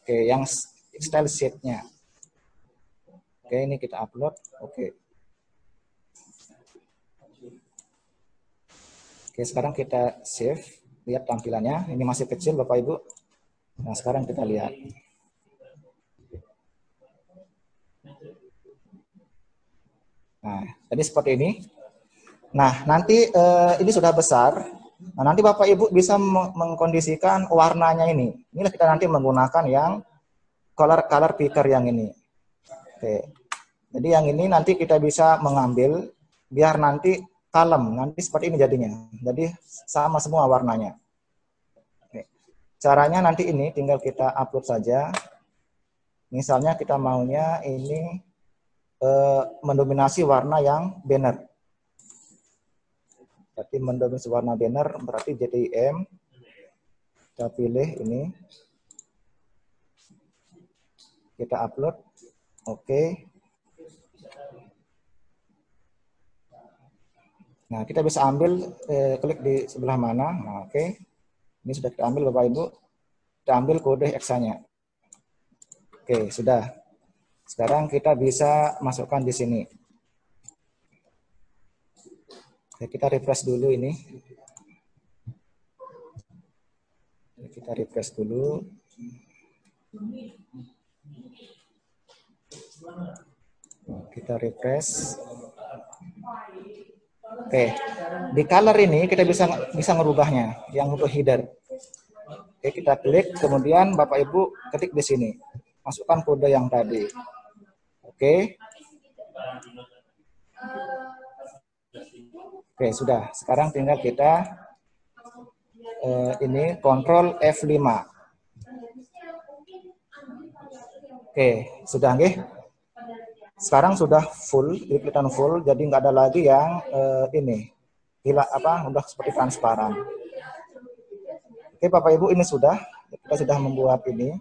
Oke, yang style sheet-nya. Oke, ini kita upload. Oke. Oke, sekarang kita save. Lihat tampilannya. Ini masih kecil, Bapak Ibu. Nah, sekarang kita lihat. Nah, tadi seperti ini. Nah, nanti eh, ini sudah besar. Nah, nanti Bapak Ibu bisa mengkondisikan warnanya ini. Inilah kita nanti menggunakan yang color color picker yang ini. Oke. Jadi yang ini nanti kita bisa mengambil biar nanti kalem. Nanti seperti ini jadinya. Jadi sama semua warnanya. Oke. Caranya nanti ini tinggal kita upload saja. Misalnya kita maunya ini eh, mendominasi warna yang banner. Berarti mendominasi warna banner berarti JDM. Kita pilih ini. Kita upload. Oke. Nah, kita bisa ambil eh, klik di sebelah mana. Nah, oke. Ini sudah kita ambil Bapak Ibu. Kita ambil kode heksanya. Oke, sudah. Sekarang kita bisa masukkan di sini. Oke, kita refresh dulu ini. Kita refresh dulu. Kita refresh. Oke, di color ini kita bisa bisa merubahnya yang untuk header. Oke, kita klik, kemudian Bapak Ibu ketik di sini. Masukkan kode yang tadi. Oke. Oke, sudah. Sekarang tinggal kita uh, ini kontrol F5. Oke, sudah nggih? Sekarang sudah full, kelihatan full, jadi nggak ada lagi yang uh, ini. Gila apa? Udah seperti transparan. Oke, Bapak Ibu, ini sudah. Kita sudah membuat ini.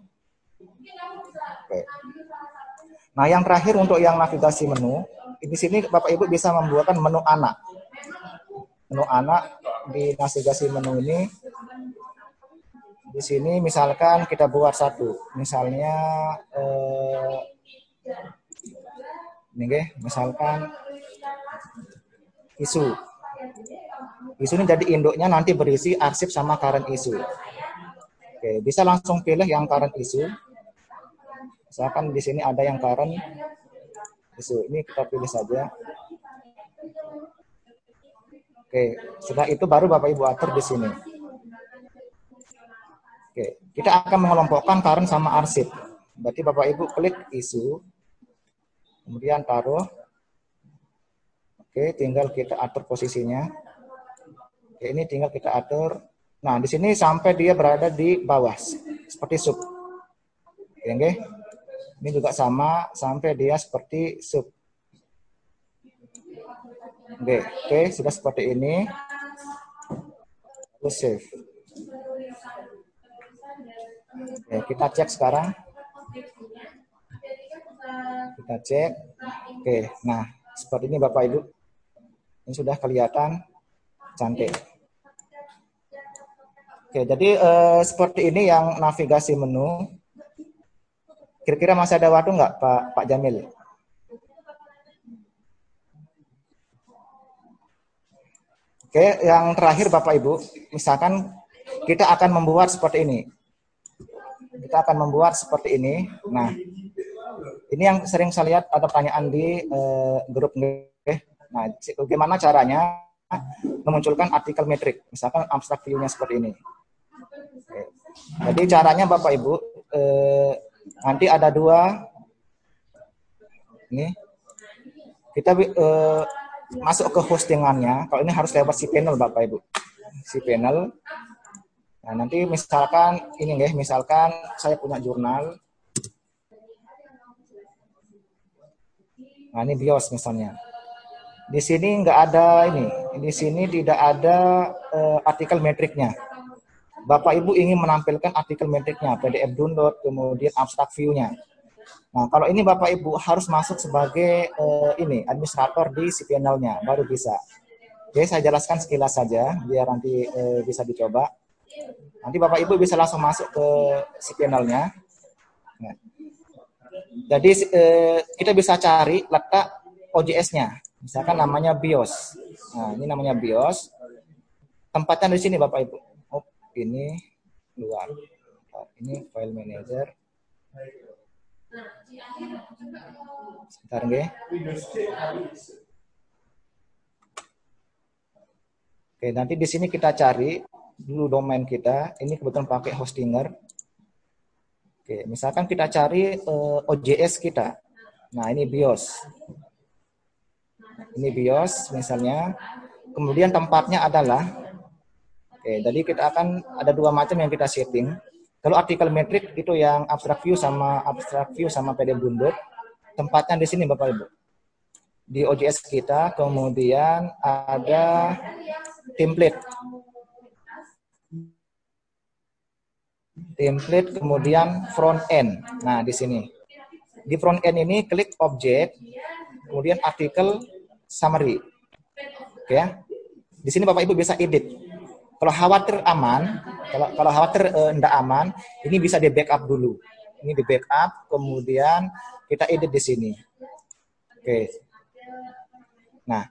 Oke. Nah, yang terakhir untuk yang navigasi menu, di sini Bapak Ibu bisa membuatkan menu anak. Menu anak di navigasi menu ini di sini misalkan kita buat satu. Misalnya eh, ini deh, misalkan isu. Isu ini jadi induknya nanti berisi arsip sama current isu. Oke bisa langsung pilih yang current isu misalkan di sini ada yang current isu ini kita pilih saja Oke, setelah itu baru Bapak Ibu atur di sini. Oke, kita akan mengelompokkan current sama arsip. Berarti Bapak Ibu klik isu, kemudian taruh. Oke, tinggal kita atur posisinya. Oke, ini tinggal kita atur. Nah, di sini sampai dia berada di bawah, seperti sub. Oke, ini juga sama sampai dia seperti sub. Oke, oke, sudah seperti ini. Lalu save. Oke, kita cek sekarang. Kita cek. Oke, nah seperti ini Bapak Ibu. Ini sudah kelihatan cantik. Oke, jadi eh, seperti ini yang navigasi menu. Kira-kira masih ada waktu nggak Pak Pak Jamil? Oke, yang terakhir Bapak Ibu, misalkan kita akan membuat seperti ini. Kita akan membuat seperti ini. Nah, ini yang sering saya lihat ada pertanyaan di uh, grup Nah, bagaimana caranya memunculkan artikel metrik, misalkan abstrak view-nya seperti ini. Oke. Jadi caranya Bapak Ibu, eh, nanti ada dua, ini, kita eh, masuk ke hostingannya, kalau ini harus lewat si panel Bapak Ibu. Si panel. Nah, nanti misalkan ini nggih, misalkan saya punya jurnal. Nah, ini BIOS misalnya. Di sini nggak ada ini. Di sini tidak ada uh, artikel metriknya. Bapak Ibu ingin menampilkan artikel metriknya, PDF download, kemudian abstract view-nya. Nah, kalau ini Bapak Ibu harus masuk sebagai uh, ini administrator di cPanel-nya, baru bisa. Oke, saya jelaskan sekilas saja biar nanti uh, bisa dicoba. Nanti Bapak Ibu bisa langsung masuk ke cPanel-nya. Nah. Jadi uh, kita bisa cari letak OJS-nya. Misalkan namanya BIOS. Nah, ini namanya BIOS. Tempatnya di sini Bapak Ibu. Ini luar. Ini file manager. Sebentar nggih. Oke, nanti di sini kita cari dulu domain kita. Ini kebetulan pakai hostinger. Oke, misalkan kita cari uh, eh, OJS kita. Nah, ini BIOS. Ini BIOS misalnya. Kemudian tempatnya adalah Oke, jadi kita akan ada dua macam yang kita setting. Kalau artikel metrik itu yang abstract view sama abstract view sama PDF download. Tempatnya di sini Bapak Ibu. Di OJS kita kemudian ada template. Template kemudian front end. Nah, di sini. Di front end ini klik object, kemudian artikel summary. Oke ya. Di sini Bapak Ibu bisa edit kalau khawatir aman, kalau kalau khawatir uh, aman, ini bisa di backup dulu. Ini di backup, kemudian kita edit di sini. Oke. Nah,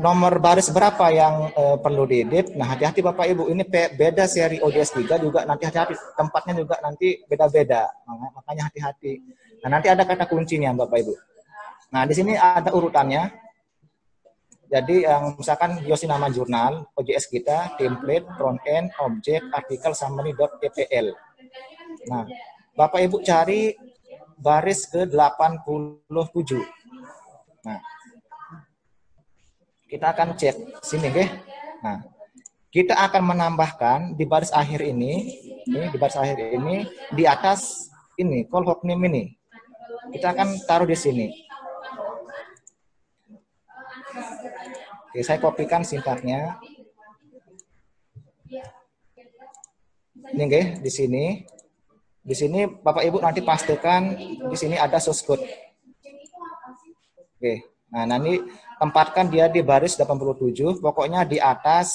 nomor baris berapa yang uh, perlu diedit? Nah, hati-hati Bapak Ibu, ini beda seri ODS 3 juga nanti hati-hati tempatnya juga nanti beda-beda. Makanya hati-hati. Nah, nanti ada kata kuncinya Bapak Ibu. Nah, di sini ada urutannya. Jadi yang misalkan Yosi nama jurnal, OJS kita, template, front end, object, artikel, summary.epl. Nah, Bapak Ibu cari baris ke 87. Nah, kita akan cek sini, oke? Nah, kita akan menambahkan di baris akhir ini, ini di baris akhir ini, di atas ini, call hook name ini. Kita akan taruh di sini. Oke, saya kopikan sintaknya. Ini nggih, di sini. Di sini Bapak Ibu nanti pastikan di sini ada source code. Oke. Nah, nanti tempatkan dia di baris 87, pokoknya di atas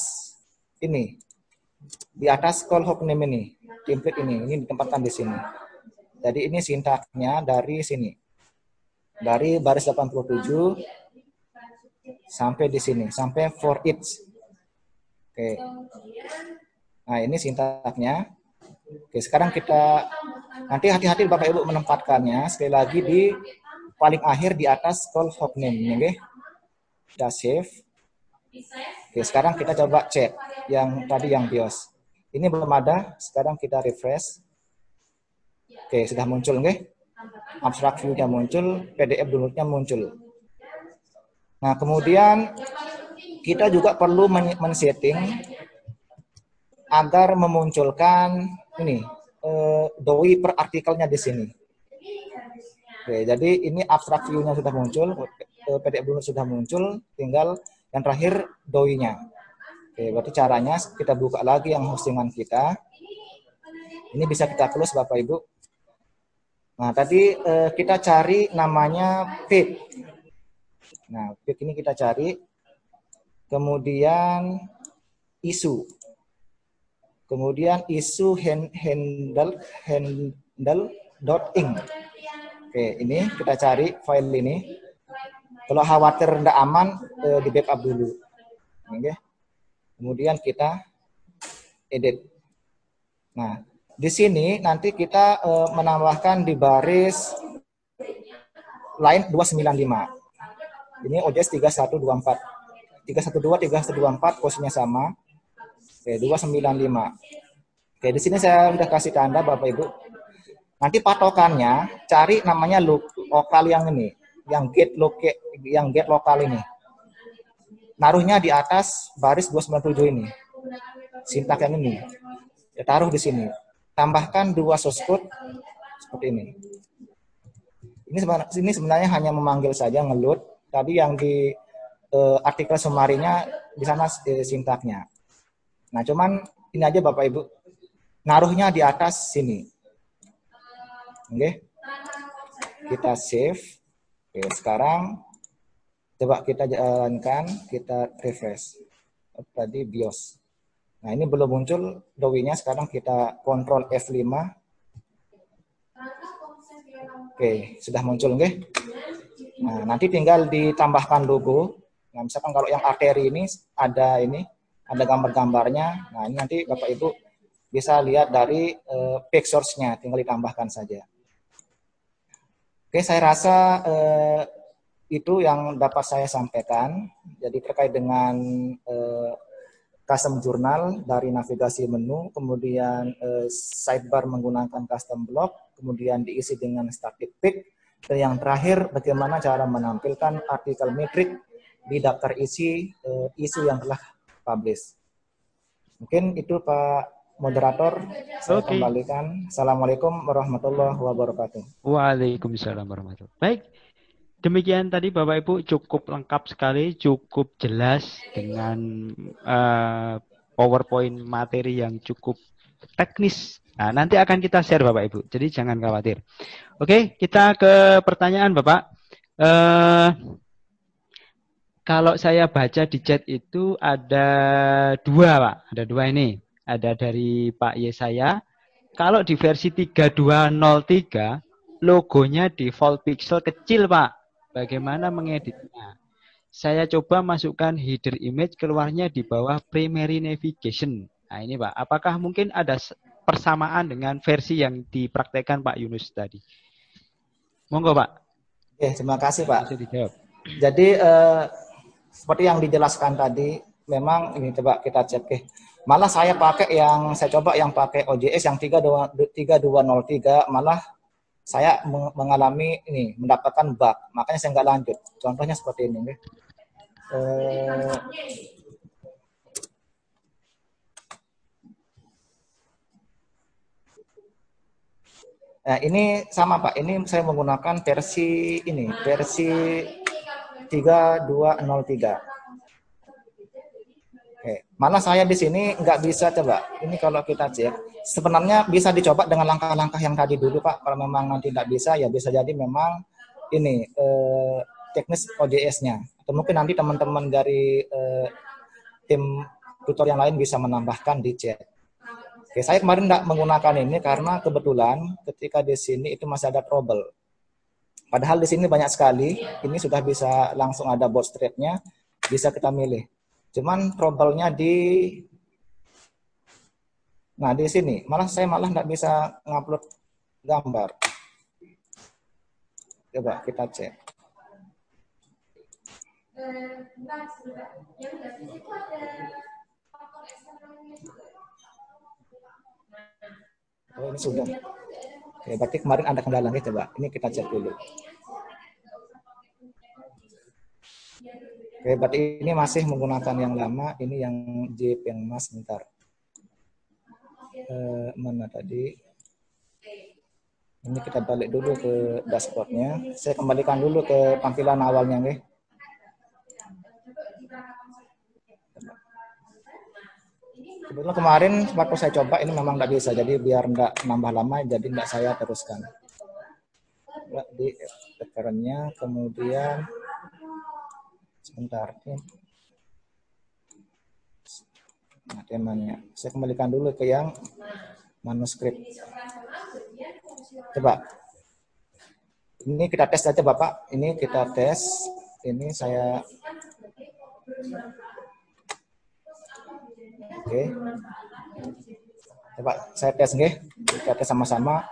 ini. Di atas call hook name ini, template ini, ini ditempatkan di sini. Jadi ini sintaknya dari sini. Dari baris 87 sampai di sini, sampai for each. Oke. Nah, ini sintaknya. Oke, sekarang kita nanti hati-hati Bapak Ibu menempatkannya sekali lagi di paling akhir di atas call hook name, oke. Kita save. Oke, sekarang kita coba cek yang tadi yang BIOS. Ini belum ada, sekarang kita refresh. Oke, sudah muncul, oke. Abstract view-nya muncul, PDF download-nya muncul. Nah, kemudian kita juga perlu men-setting agar memunculkan ini eh, doi per artikelnya di sini. Oke, jadi ini abstract view-nya sudah muncul, eh, PDF dulu sudah muncul, tinggal yang terakhir doi-nya. Oke, berarti caranya kita buka lagi yang hostingan kita. Ini bisa kita close Bapak Ibu. Nah, tadi eh, kita cari namanya feed. Nah, objek ini kita cari. Kemudian isu. Kemudian isu handle handle dot ing. Oke, ini kita cari file ini. Kalau khawatir tidak aman, eh, di backup dulu. Oke. Kemudian kita edit. Nah, di sini nanti kita eh, menambahkan di baris line 295. Ini ODS 3124. 312, 324 posisinya sama. Oke, 295. Oke, di sini saya sudah kasih tanda Bapak Ibu. Nanti patokannya cari namanya lokal yang ini, yang get loke, yang get lokal ini. Naruhnya di atas baris 297 ini. Sintak yang ini. Ya, taruh di sini. Tambahkan dua source code seperti ini. Ini sebenarnya, ini sebenarnya hanya memanggil saja ngelut tadi yang di uh, artikel semarinya di sana uh, sintaknya. Nah, cuman ini aja Bapak Ibu. Naruhnya di atas sini. Oke. Okay. Kita save. Oke, sekarang coba kita jalankan, kita refresh. Tadi BIOS. Nah, ini belum muncul dowinya, sekarang kita kontrol F5. Oke, sudah muncul, nggih? Nah, nanti tinggal ditambahkan logo. Nah, misalkan kalau yang arteri ini ada ini, ada gambar-gambarnya. Nah, ini nanti Bapak Ibu bisa lihat dari uh, page source-nya, tinggal ditambahkan saja. Oke, saya rasa uh, itu yang dapat saya sampaikan. Jadi terkait dengan uh, custom jurnal dari navigasi menu, kemudian eh, sidebar menggunakan custom block, kemudian diisi dengan static pick, dan yang terakhir bagaimana cara menampilkan artikel metrik di daftar isi eh, isu yang telah publish. Mungkin itu Pak moderator saya Oke. kembalikan. Assalamualaikum warahmatullahi wabarakatuh. Waalaikumsalam warahmatullahi Baik. Demikian tadi Bapak Ibu cukup lengkap sekali, cukup jelas dengan eh, PowerPoint materi yang cukup teknis. Nah, nanti akan kita share Bapak Ibu. Jadi jangan khawatir. Oke, kita ke pertanyaan Bapak. Eh, kalau saya baca di chat itu ada dua Pak, ada dua ini. Ada dari Pak Yesaya. Kalau di versi 3203 logonya default pixel kecil, Pak. Bagaimana mengeditnya? Saya coba masukkan header image keluarnya di bawah primary navigation. Nah, ini, Pak. Apakah mungkin ada persamaan dengan versi yang dipraktekkan Pak Yunus tadi? Monggo, Pak. Oke, terima kasih Pak. Bisa dijawab. Jadi eh, seperti yang dijelaskan tadi, memang ini coba kita cek. Eh, malah saya pakai yang saya coba yang pakai OJS yang 32 3203 malah saya meng- mengalami ini mendapatkan bug. Makanya saya nggak lanjut. Contohnya seperti ini. Eh, Nah, ini sama Pak. Ini saya menggunakan versi ini, versi 3203. Oke, malah saya di sini nggak bisa coba. Ini kalau kita cek, sebenarnya bisa dicoba dengan langkah-langkah yang tadi dulu Pak. Kalau memang nanti tidak bisa, ya bisa jadi memang ini eh, teknis ODS-nya. Atau mungkin nanti teman-teman dari eh, tim tutor yang lain bisa menambahkan di chat. Oke, saya kemarin tidak menggunakan ini karena kebetulan ketika di sini itu masih ada trouble. Padahal di sini banyak sekali, ini sudah bisa langsung ada board straight-nya, bisa kita milih. Cuman trouble-nya di Nah, di sini malah saya malah tidak bisa ngupload gambar. Coba kita cek. Oh, ini sudah. Oke, berarti kemarin ada kendala nih, coba. Ini kita cek dulu. Oke, berarti ini masih menggunakan yang lama, ini yang Jeep yang Mas bentar. Eh, mana tadi? Ini kita balik dulu ke dashboardnya. Saya kembalikan dulu ke tampilan awalnya, nih. Kebetulan kemarin waktu saya coba ini memang nggak bisa, jadi biar nggak nambah lama, jadi nggak saya teruskan. Coba Di referennya, kemudian sebentar. Ini. Nah, temanya. Saya kembalikan dulu ke yang manuskrip. Coba. Ini kita tes aja Bapak. Ini kita tes. Ini saya Oke. Coba saya tes nggih. Kita tes sama-sama.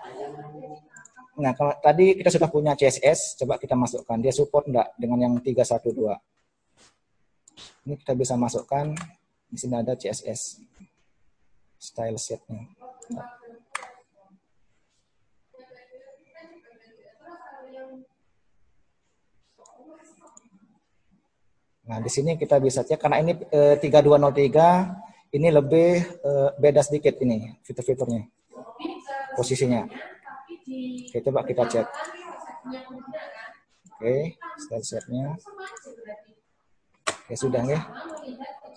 Nah, kalau tadi kita sudah punya CSS, coba kita masukkan. Dia support enggak dengan yang 312? Ini kita bisa masukkan. Di sini ada CSS. Style sheet-nya. Nah, di sini kita bisa cek karena ini eh, 3203 ini lebih eh, beda sedikit ini fitur-fiturnya. Posisinya. Oke, coba kita cek. Oke, style sheet-nya. Oke, sudah ya.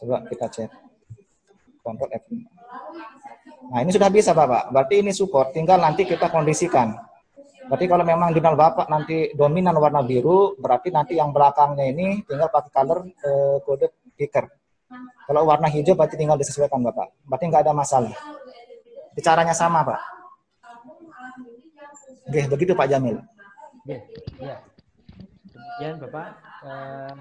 Coba kita cek. Kontrol F. Nah, ini sudah bisa, Bapak. Berarti ini support, tinggal nanti kita kondisikan. Berarti kalau memang jurnal Bapak nanti dominan warna biru, berarti nanti yang belakangnya ini tinggal pakai color eh, kode picker. Kalau warna hijau berarti tinggal disesuaikan Bapak. Berarti nggak ada masalah. Caranya sama, Pak. Oke, begitu Pak Jamil. Ya, ya. Demikian Bapak. Eh,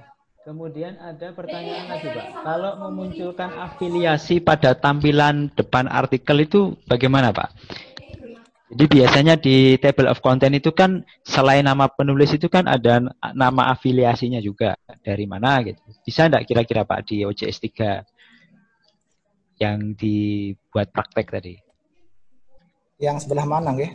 kemudian ada pertanyaan lagi Pak. Kalau memunculkan afiliasi pada tampilan depan artikel itu bagaimana Pak? Jadi biasanya di table of content itu kan selain nama penulis itu kan ada nama afiliasinya juga. Dari mana gitu. Bisa enggak kira-kira Pak di OJS 3? yang dibuat praktek tadi. Yang sebelah mana, nggih?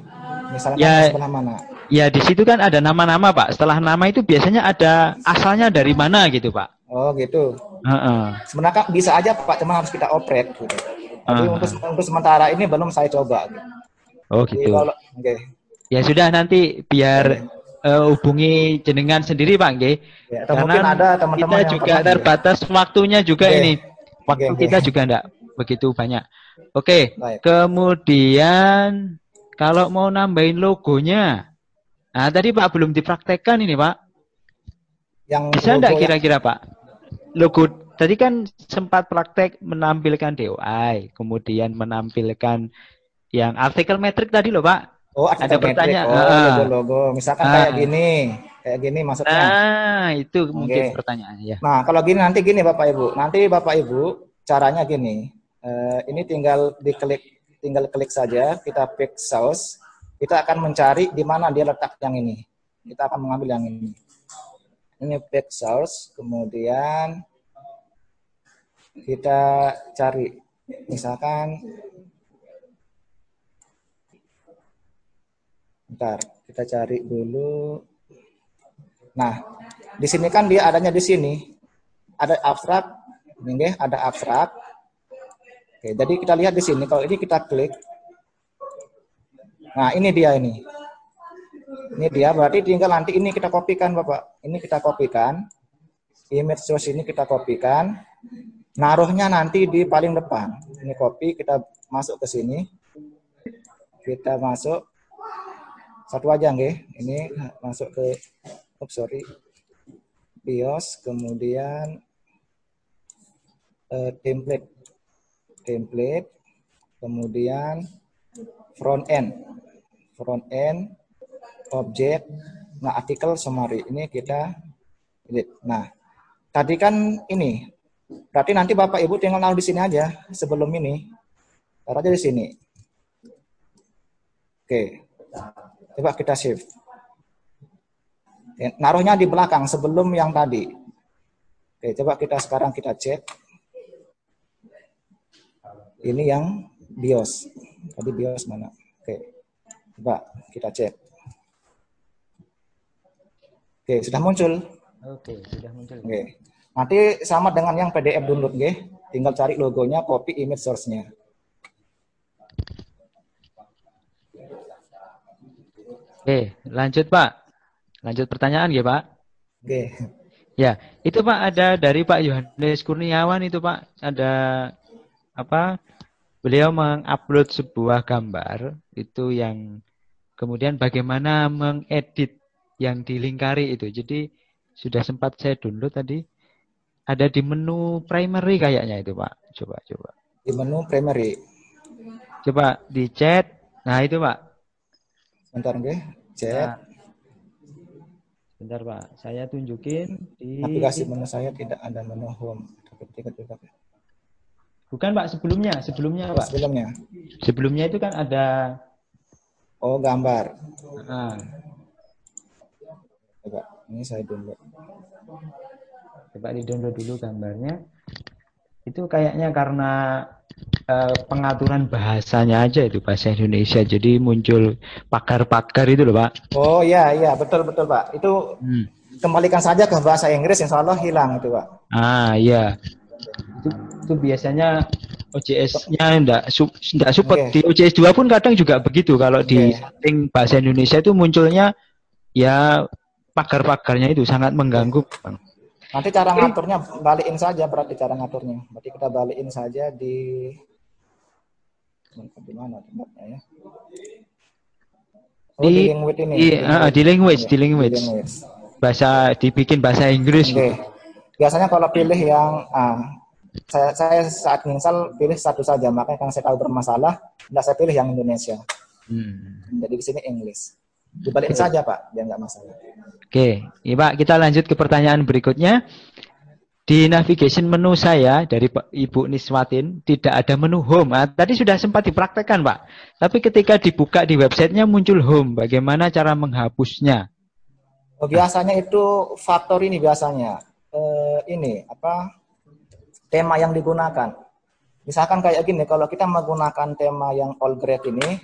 Misalnya Ya. sebelah mana? Ya di situ kan ada nama-nama Pak. Setelah nama itu biasanya ada asalnya dari mana gitu Pak. Oh, gitu. Heeh. Sebenarnya kan bisa aja Pak, cuma harus kita operate gitu. Tapi Ah. untuk untuk sementara ini belum saya coba. gitu. Oh gitu. Ya sudah nanti biar eh, hubungi jenengan sendiri Pak, nggih. Ya, atau mungkin ada teman-teman kita yang juga pernah, ya. terbatas waktunya juga Oke. ini. Waktu oke. kita juga enggak begitu banyak. Oke, Baik. kemudian kalau mau nambahin logonya. Nah, tadi Pak belum dipraktekkan ini, Pak. Yang Bisa enggak kira-kira, Pak? Logo tadi kan sempat praktek menampilkan DOI, kemudian menampilkan yang artikel metrik tadi loh, Pak. Oh, ada, pertanyaan. Oh, Ah. logo-logo. Misalkan Ah. kayak gini. Kayak gini maksudnya. Nah, itu mungkin Oke. pertanyaannya ya. Nah, kalau gini nanti gini Bapak Ibu. Nanti Bapak Ibu caranya gini. Eh, ini tinggal diklik tinggal klik saja, kita pick source. Kita akan mencari di mana dia letak yang ini. Kita akan mengambil yang ini. Ini pick source, kemudian kita cari misalkan Bentar, kita cari dulu. Nah, di sini kan dia adanya di sini. Ada abstrak, ini ada abstrak. Oke, jadi kita lihat di sini. Kalau ini kita klik. Nah, ini dia ini. Ini dia, berarti tinggal nanti ini kita kopikan, Bapak. Ini kita kopikan. Image source ini kita kopikan. Naruhnya nanti di paling depan. Ini copy, kita masuk ke sini. Kita masuk. Satu aja, nggih. Ini masuk ke, oops, sorry. BIOS, kemudian eh, template, template, kemudian front end, front end, objek, nah artikel summary ini kita edit. Nah, tadi kan ini, berarti nanti bapak ibu tinggal naruh di sini aja sebelum ini, taruh aja di sini. Oke, coba kita save. Oke, Naruhnya di belakang sebelum yang tadi. Oke, coba kita sekarang kita cek. Ini yang BIOS. Tadi BIOS mana? Oke. Coba kita cek. Oke, sudah muncul. Oke, sudah muncul. Oke. Nanti sama dengan yang PDF download, nggih. Tinggal cari logonya, copy image source-nya. Oke, lanjut Pak. Lanjut pertanyaan ya Pak. Oke. Ya, itu Pak ada dari Pak Yohanes Kurniawan itu Pak ada apa? Beliau mengupload sebuah gambar itu yang kemudian bagaimana mengedit yang dilingkari itu. Jadi sudah sempat saya download tadi. Ada di menu primary kayaknya itu Pak. Coba coba. Di menu primary. Coba di chat. Nah, itu Pak. Bentar, nggih. Cek. Nah, Bentar Pak, saya tunjukin di Navigasi menu saya tidak ada menu home. Bukan Pak, sebelumnya, sebelumnya Pak. Sebelumnya. Sebelumnya itu kan ada Oh, gambar. ah, Coba, ini saya download. coba di-download dulu gambarnya. Itu kayaknya karena eh, pengaturan bahasanya aja itu bahasa Indonesia. Jadi muncul pakar-pakar itu loh, Pak. Oh iya iya betul betul pak. Itu Hmm. kembalikan saja ke bahasa Inggris insya Allah hilang itu pak. Ah, iya. Itu, itu biasanya OJS-nya enggak, su, enggak support. Oke. Di OJS 2 pun kadang juga begitu. Kalau di Oke. setting bahasa Indonesia itu munculnya ya pagar-pagarnya itu sangat mengganggu. Bang. Nanti cara ngaturnya balikin saja berarti cara ngaturnya. Berarti kita balikin saja di di mana tempatnya ya? Oh, di, Di- language ini. di, ah, di language, di Iya, language. language. Bahasa dibikin bahasa Inggris Oke. gitu. Biasanya kalau pilih yang ah, saya, saya saat install pilih satu saja, makanya kalau saya tahu bermasalah, tidak saya pilih yang Indonesia. Hmm. Jadi di sini English. Dibalikin saja Pak, biar nggak masalah. Oke, ya, Pak, kita lanjut ke pertanyaan berikutnya. Di navigation menu saya dari Ibu Niswatin tidak ada menu home. Ah, tadi sudah sempat dipraktekkan, Pak. Tapi ketika dibuka di websitenya muncul home. Bagaimana cara menghapusnya? Oh, biasanya itu faktor ini biasanya eh, ini apa tema yang digunakan. Misalkan kayak gini, kalau kita menggunakan tema yang all grade ini,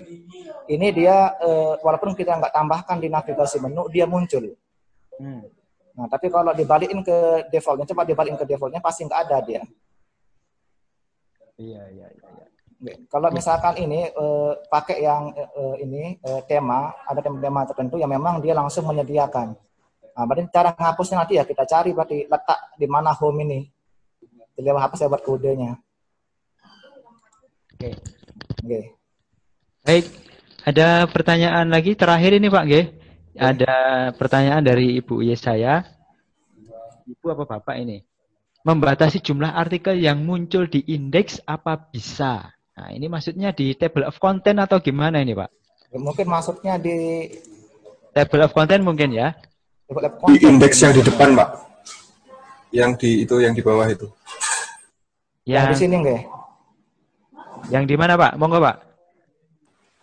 ini dia eh, walaupun kita nggak tambahkan di navigasi menu, dia muncul. Hmm. Nah, tapi kalau dibalikin ke defaultnya, coba dibalikin ke defaultnya pasti nggak ada dia. Iya, iya, iya. iya. Kalau misalkan ini eh, pakai yang eh, eh, ini eh, tema, ada tema-tema tertentu yang memang dia langsung menyediakan. Nah, berarti cara ngapusnya nanti ya kita cari berarti letak di mana home ini. Di lewat apa saya buat kodenya. Oke. Oke. Baik, ada pertanyaan lagi terakhir ini Pak G. Ada pertanyaan dari Ibu Yesaya. Ibu apa Bapak ini? Membatasi jumlah artikel yang muncul di indeks apa bisa? Nah, ini maksudnya di table of content atau gimana ini Pak? Mungkin masuknya di Table of content mungkin ya? Di indeks yang di depan, Pak. Yang di itu yang di bawah itu. yang di Yang, sini enggak? yang di mana Pak? Monggo Pak.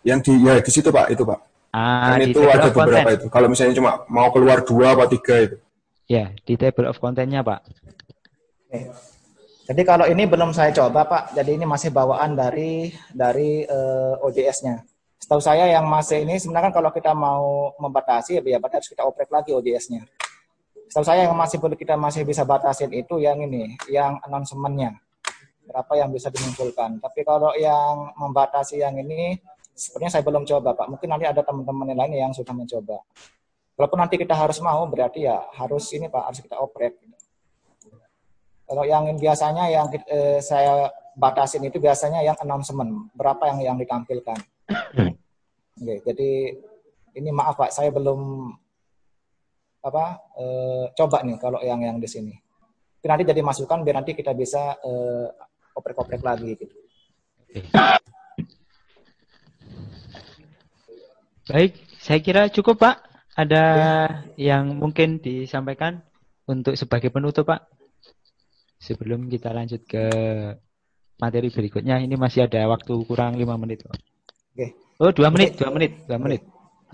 Yang di ya di situ, Pak, itu, Pak. Ah, di itu table ada of content. beberapa itu. Kalau misalnya cuma mau keluar dua apa tiga itu. Ya, di table of contentnya Pak. Oke. Jadi kalau ini belum saya coba Pak, jadi ini masih bawaan dari dari eh, ODS-nya. Setahu saya yang masih ini sebenarnya kan kalau kita mau membatasi ya berarti harus kita oprek lagi ODS-nya. Setahu saya yang masih boleh kita masih bisa batasin itu yang ini, yang announcement-nya. Berapa yang bisa dimunculkan. Tapi kalau yang membatasi yang ini sepertinya saya belum coba Pak. Mungkin nanti ada teman-teman yang lain yang sudah mencoba. Walaupun nanti kita harus mau berarti ya harus ini Pak, harus kita oprek. Kalau yang biasanya yang eh, saya batasin itu biasanya yang announcement, berapa yang yang ditampilkan. Oke, jadi ini maaf Pak, saya belum apa eh, coba nih kalau yang yang di sini. Tapi nanti jadi masukan biar nanti kita bisa eh, oprek-oprek lagi gitu. Baik, saya kira cukup Pak. Ada yang mungkin disampaikan untuk sebagai penutup Pak? Sebelum kita lanjut ke materi berikutnya, ini masih ada waktu kurang lima menit. Pak. Oke. Oh, dua menit, dua menit, dua menit.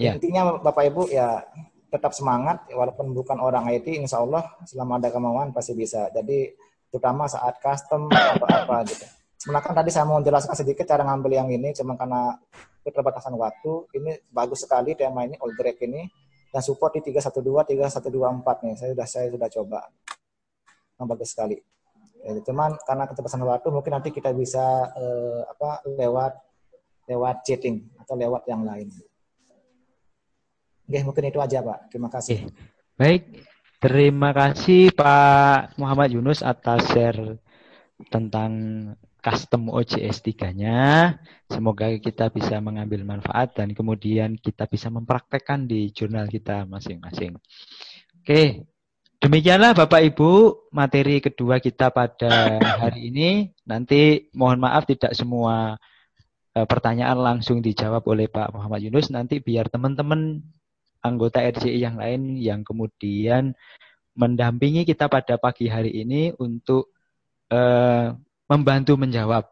Ya. Intinya Bapak Ibu ya tetap semangat walaupun bukan orang IT insya Allah selama ada kemauan pasti bisa. Jadi terutama saat custom atau apa gitu. Sebenarnya kan tadi saya mau menjelaskan sedikit cara ngambil yang ini cuma karena keterbatasan waktu. Ini bagus sekali tema ini all grade ini dan support di 312 3124 nih. Saya sudah saya sudah coba. Yang bagus sekali. Ya, cuman karena keterbatasan waktu mungkin nanti kita bisa eh, apa lewat lewat chatting atau lewat yang lain. Oke, mungkin itu aja, Pak. Terima kasih. Baik, terima kasih Pak Muhammad Yunus atas share tentang custom OJS 3-nya. Semoga kita bisa mengambil manfaat dan kemudian kita bisa mempraktekkan di jurnal kita masing-masing. Oke, demikianlah Bapak Ibu materi kedua kita pada hari ini. Nanti mohon maaf tidak semua eh, pertanyaan langsung dijawab oleh Pak Muhammad Yunus. Nanti biar teman-teman anggota RCI yang lain yang kemudian mendampingi kita pada pagi hari ini untuk eh, membantu menjawab.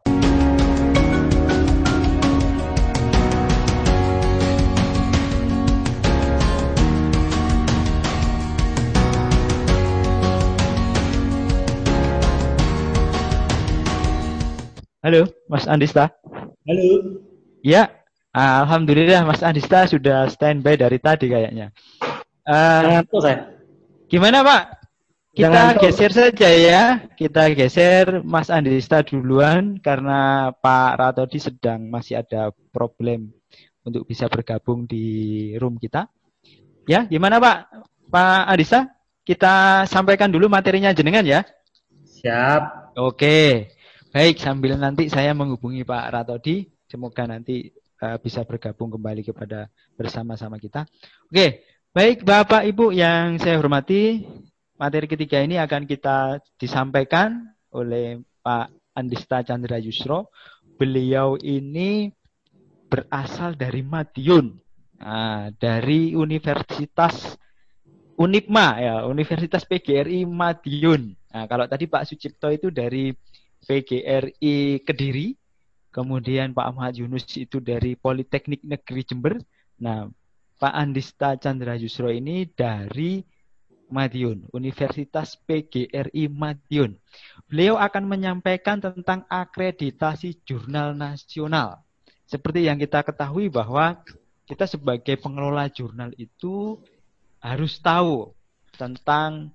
Halo, Mas Andista. Halo. Ya, Alhamdulillah Mas Andista sudah standby dari tadi kayaknya. Saya. gimana Pak? Kita Jangan geser saja ya. Kita geser Mas Andista duluan karena Pak Ratodi sedang masih ada problem untuk bisa bergabung di room kita. Ya, gimana Pak? Pak Andista, kita sampaikan dulu materinya jenengan ya. Siap. Oke, baik sambil nanti saya menghubungi Pak Ratodi, semoga nanti eh, bisa bergabung kembali kepada bersama-sama kita. Oke, baik Bapak Ibu yang saya hormati, materi ketiga ini akan kita disampaikan oleh Pak Andista Chandra Yusro. Beliau ini berasal dari Madiun, Nah, dari Universitas Unipma ya, Universitas PGRI Madiun. Nah, kalau tadi Pak Sucipto itu dari PGRI Kediri, kemudian Pak Ahmad Yunus itu dari Politeknik Negeri Jember. Nah, Pak Andista Chandra Yusro ini dari Madiun, Universitas PGRI Madiun. Beliau akan menyampaikan tentang akreditasi jurnal nasional. Seperti yang kita ketahui bahwa kita sebagai pengelola jurnal itu harus tahu tentang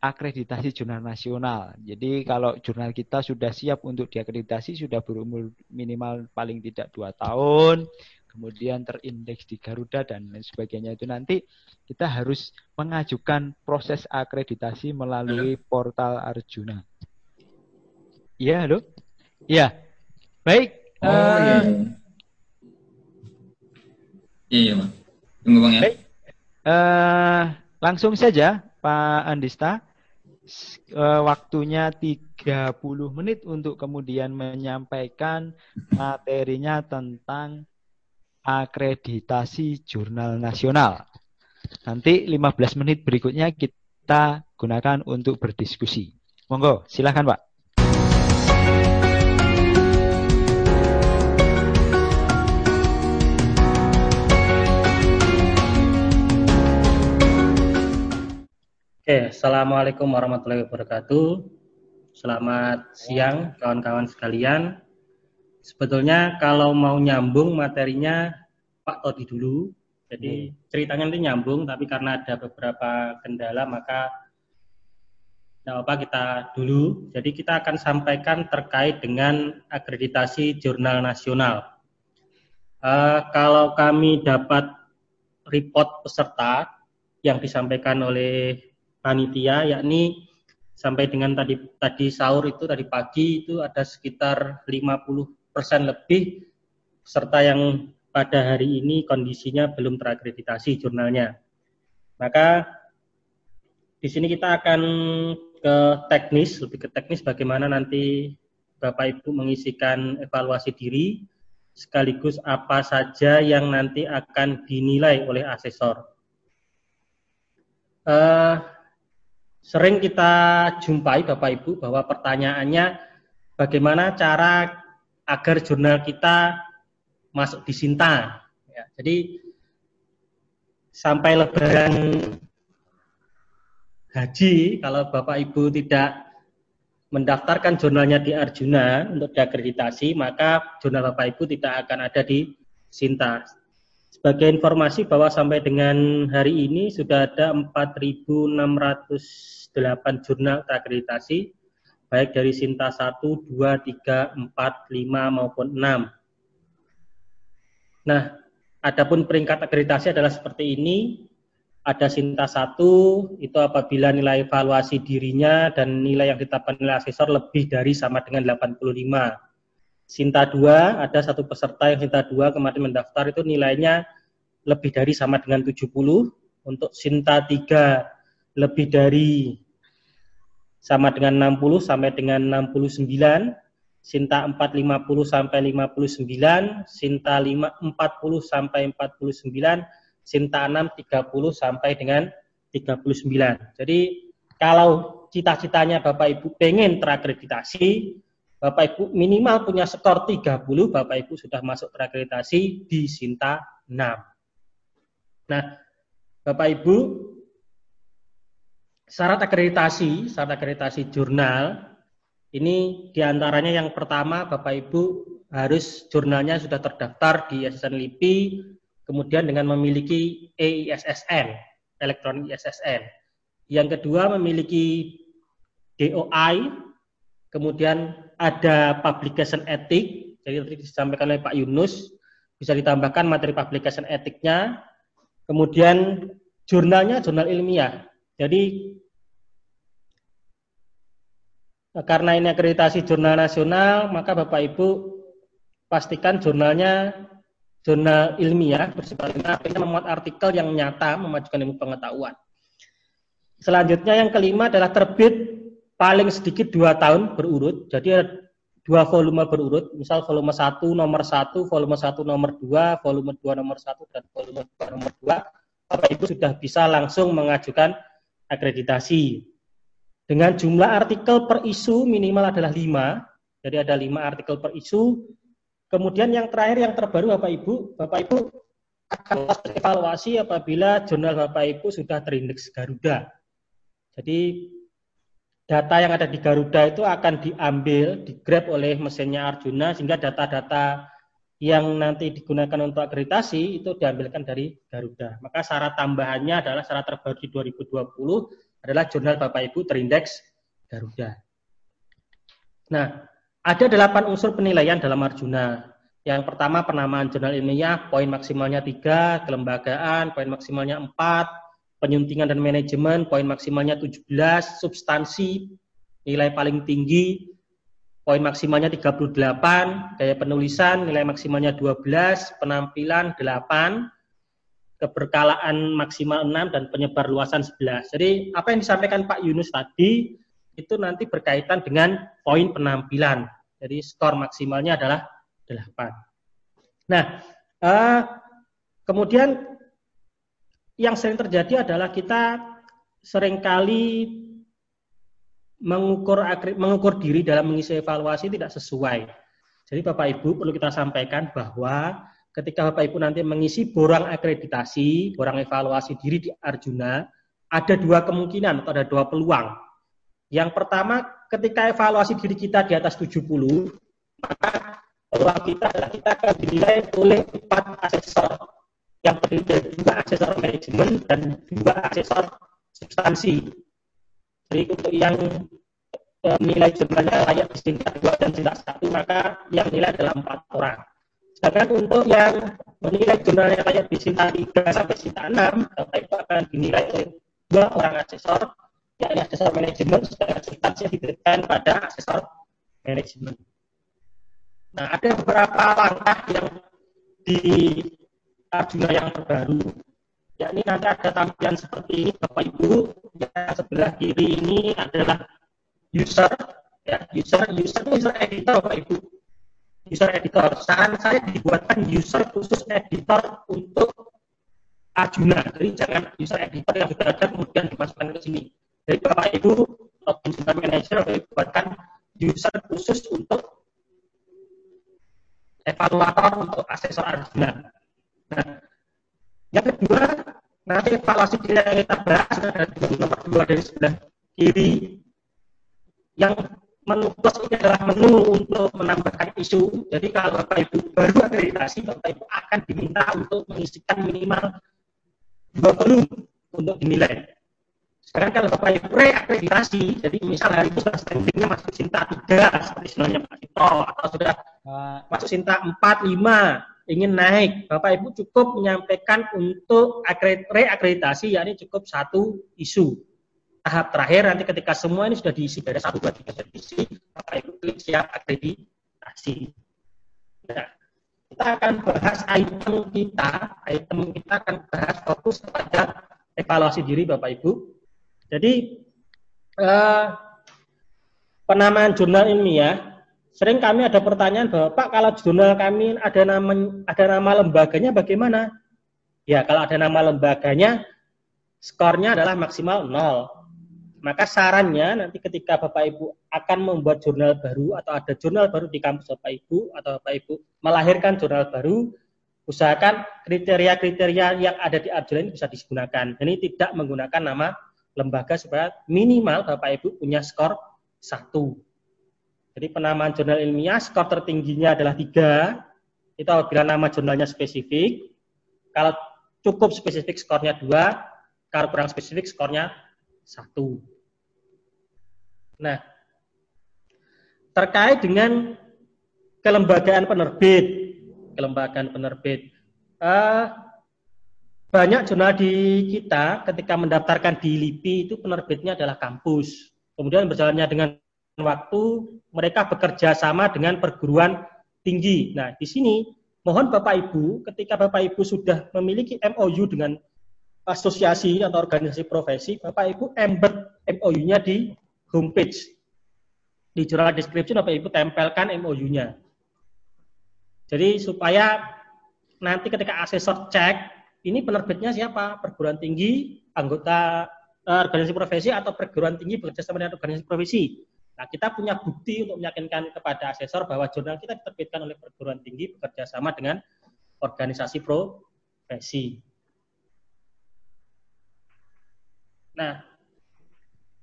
akreditasi jurnal nasional. Jadi kalau jurnal kita sudah siap untuk diakreditasi, sudah berumur minimal paling tidak dua tahun, kemudian terindeks di Garuda dan lain sebagainya itu nanti kita harus mengajukan proses akreditasi melalui portal Arjuna. Iya, halo? Iya. Baik. Oh, uh, iya. Iya, iya, Pak. Tunggu, Bang ya. Baik. Uh, langsung saja Pak Andista. Uh, waktunya 30 menit untuk kemudian menyampaikan *laughs* materinya tentang akreditasi jurnal nasional. Nanti 15 menit berikutnya kita gunakan untuk berdiskusi. Monggo, silahkan Pak. Oke, Assalamualaikum warahmatullahi wabarakatuh. Selamat siang kawan-kawan sekalian. Sebetulnya kalau mau nyambung materinya Pak Todi dulu. Jadi hmm. ceritanya nanti nyambung, tapi karena ada beberapa kendala maka tidak apa kita dulu. Jadi kita akan sampaikan terkait dengan akreditasi jurnal nasional. Uh, kalau kami dapat report peserta yang disampaikan oleh panitia, yakni sampai dengan tadi tadi sahur itu tadi pagi itu ada sekitar 50 persen lebih peserta yang pada hari ini kondisinya belum terakreditasi jurnalnya. Maka di sini kita akan ke teknis, lebih ke teknis bagaimana nanti Bapak Ibu mengisikan evaluasi diri, sekaligus apa saja yang nanti akan dinilai oleh asesor. Uh, sering kita jumpai Bapak Ibu bahwa pertanyaannya bagaimana cara agar jurnal kita masuk di Sinta. Ya, jadi sampai lebaran haji, kalau Bapak Ibu tidak mendaftarkan jurnalnya di Arjuna untuk diakreditasi, maka jurnal Bapak Ibu tidak akan ada di Sinta. Sebagai informasi bahwa sampai dengan hari ini sudah ada 4.608 jurnal terakreditasi baik dari Sinta 1, 2, 3, 4, 5 maupun 6. Nah, adapun peringkat akreditasi adalah seperti ini. Ada Sinta 1 itu apabila nilai evaluasi dirinya dan nilai yang ditetapkan nilai asesor lebih dari sama dengan 85. Sinta 2 ada satu peserta yang Sinta 2 kemarin mendaftar itu nilainya lebih dari sama dengan 70. Untuk Sinta 3 lebih dari sama dengan 60 sampai dengan 69, Sinta 450 sampai 59, Sinta 5 40 sampai 49, Sinta 6 30 sampai dengan 39. Jadi kalau cita-citanya Bapak Ibu pengen terakreditasi, Bapak Ibu minimal punya skor 30, Bapak Ibu sudah masuk terakreditasi di Sinta 6. Nah, Bapak Ibu syarat akreditasi, syarat akreditasi jurnal ini di antaranya yang pertama Bapak Ibu harus jurnalnya sudah terdaftar di Yayasan LIPI, kemudian dengan memiliki EISSN, elektronik ISSN. Yang kedua memiliki DOI, kemudian ada publication etik, jadi tadi disampaikan oleh Pak Yunus, bisa ditambahkan materi publication etiknya, kemudian jurnalnya jurnal ilmiah, jadi karena ini akreditasi jurnal nasional, maka Bapak Ibu pastikan jurnalnya jurnal ilmiah bersifat ilmiah, artinya memuat artikel yang nyata memajukan ilmu pengetahuan. Selanjutnya yang kelima adalah terbit paling sedikit dua tahun berurut. Jadi ada dua volume berurut, misal volume 1 nomor 1, volume 1 nomor 2, volume 2 nomor 1, dan volume 2 nomor 2, Bapak Ibu sudah bisa langsung mengajukan akreditasi. Dengan jumlah artikel per isu minimal adalah 5, jadi ada 5 artikel per isu. Kemudian yang terakhir, yang terbaru Bapak Ibu, Bapak Ibu akan evaluasi apabila jurnal Bapak Ibu sudah terindeks Garuda. Jadi data yang ada di Garuda itu akan diambil, digrab oleh mesinnya Arjuna sehingga data-data yang nanti digunakan untuk akreditasi itu diambilkan dari Garuda. Maka syarat tambahannya adalah syarat terbaru di 2020 adalah jurnal Bapak Ibu terindeks Garuda. Nah, ada delapan unsur penilaian dalam Arjuna. Yang pertama penamaan jurnal ilmiah, poin maksimalnya tiga, kelembagaan, poin maksimalnya empat, penyuntingan dan manajemen, poin maksimalnya 17, substansi, nilai paling tinggi, poin maksimalnya 38, gaya penulisan, nilai maksimalnya 12, penampilan 8, keberkalaan maksimal 6, dan penyebar luasan 11. Jadi apa yang disampaikan Pak Yunus tadi, itu nanti berkaitan dengan poin penampilan. Jadi skor maksimalnya adalah 8. Nah, eh, kemudian yang sering terjadi adalah kita sering kali mengukur mengukur diri dalam mengisi evaluasi tidak sesuai. Jadi Bapak Ibu perlu kita sampaikan bahwa ketika Bapak Ibu nanti mengisi borang akreditasi, borang evaluasi diri di Arjuna, ada dua kemungkinan atau ada dua peluang. Yang pertama, ketika evaluasi diri kita di atas 70, maka peluang kita kita akan dinilai oleh empat asesor yang terdiri dari dua asesor manajemen dan dua asesor substansi. Jadi untuk yang e, nilai jumlahnya layak di tingkat dua dan tingkat satu maka yang nilai adalah empat orang. Sedangkan untuk yang menilai jumlahnya layak di tingkat tiga sampai tingkat enam, maka itu akan dinilai oleh dua orang asesor, yakni asesor manajemen, sedangkan substansi diberikan pada asesor manajemen. Nah, ada beberapa langkah yang di Arjuna yang terbaru. Ya ini nanti ada tampilan seperti ini Bapak Ibu. Yang sebelah kiri ini adalah user ya user user user editor Bapak Ibu. User editor. Saran saya dibuatkan user khusus editor untuk Arjuna. Jadi jangan user editor yang sudah ada kemudian dimasukkan ke sini. Jadi Bapak Ibu login Jurnal Manager buatkan user khusus untuk evaluator untuk asesor Arjuna. Nah, yang kedua, nanti evaluasi diri yang kita bahas ada di nomor dua dari sebelah kiri. Yang menu plus ini adalah menu untuk menambahkan isu. Jadi kalau Bapak Ibu baru akreditasi, Bapak Ibu akan diminta untuk mengisikan minimal dua kolom untuk dinilai. Sekarang kalau Bapak Ibu reakreditasi, jadi misal hari itu sudah standingnya masuk Sinta 3, seperti sebenarnya Pak Tito, atau sudah masuk Sinta 4, 5, ingin naik, Bapak Ibu cukup menyampaikan untuk reakreditasi, yakni cukup satu isu. Tahap terakhir nanti ketika semua ini sudah diisi beres satu dua tiga diisi, Bapak Ibu klik siap akreditasi. Nah, kita akan bahas item kita, item kita akan bahas fokus kepada evaluasi diri Bapak Ibu. Jadi eh, penamaan jurnal ilmiah Sering kami ada pertanyaan bahwa Pak kalau jurnal kami ada nama ada nama lembaganya bagaimana? Ya kalau ada nama lembaganya skornya adalah maksimal 0. Maka sarannya nanti ketika Bapak Ibu akan membuat jurnal baru atau ada jurnal baru di kampus Bapak Ibu atau Bapak Ibu melahirkan jurnal baru, usahakan kriteria-kriteria yang ada di Arjuna ini bisa digunakan. Ini tidak menggunakan nama lembaga supaya minimal Bapak Ibu punya skor satu. Jadi penamaan jurnal ilmiah skor tertingginya adalah tiga. Itu apabila nama jurnalnya spesifik. Kalau cukup spesifik skornya dua. Kalau kurang spesifik skornya satu. Nah, terkait dengan kelembagaan penerbit, kelembagaan penerbit, uh, banyak jurnal di kita ketika mendaftarkan di LIPI itu penerbitnya adalah kampus. Kemudian berjalannya dengan waktu mereka bekerja sama dengan perguruan tinggi. Nah, di sini mohon Bapak Ibu, ketika Bapak Ibu sudah memiliki MOU dengan asosiasi atau organisasi profesi, Bapak Ibu embed MOU-nya di homepage. Di jurnal description Bapak Ibu tempelkan MOU-nya. Jadi supaya nanti ketika asesor cek, ini penerbitnya siapa? Perguruan tinggi, anggota eh, organisasi profesi atau perguruan tinggi bekerja sama dengan organisasi profesi. Nah, kita punya bukti untuk meyakinkan kepada asesor bahwa jurnal kita diterbitkan oleh perguruan tinggi bekerja sama dengan organisasi profesi. Nah,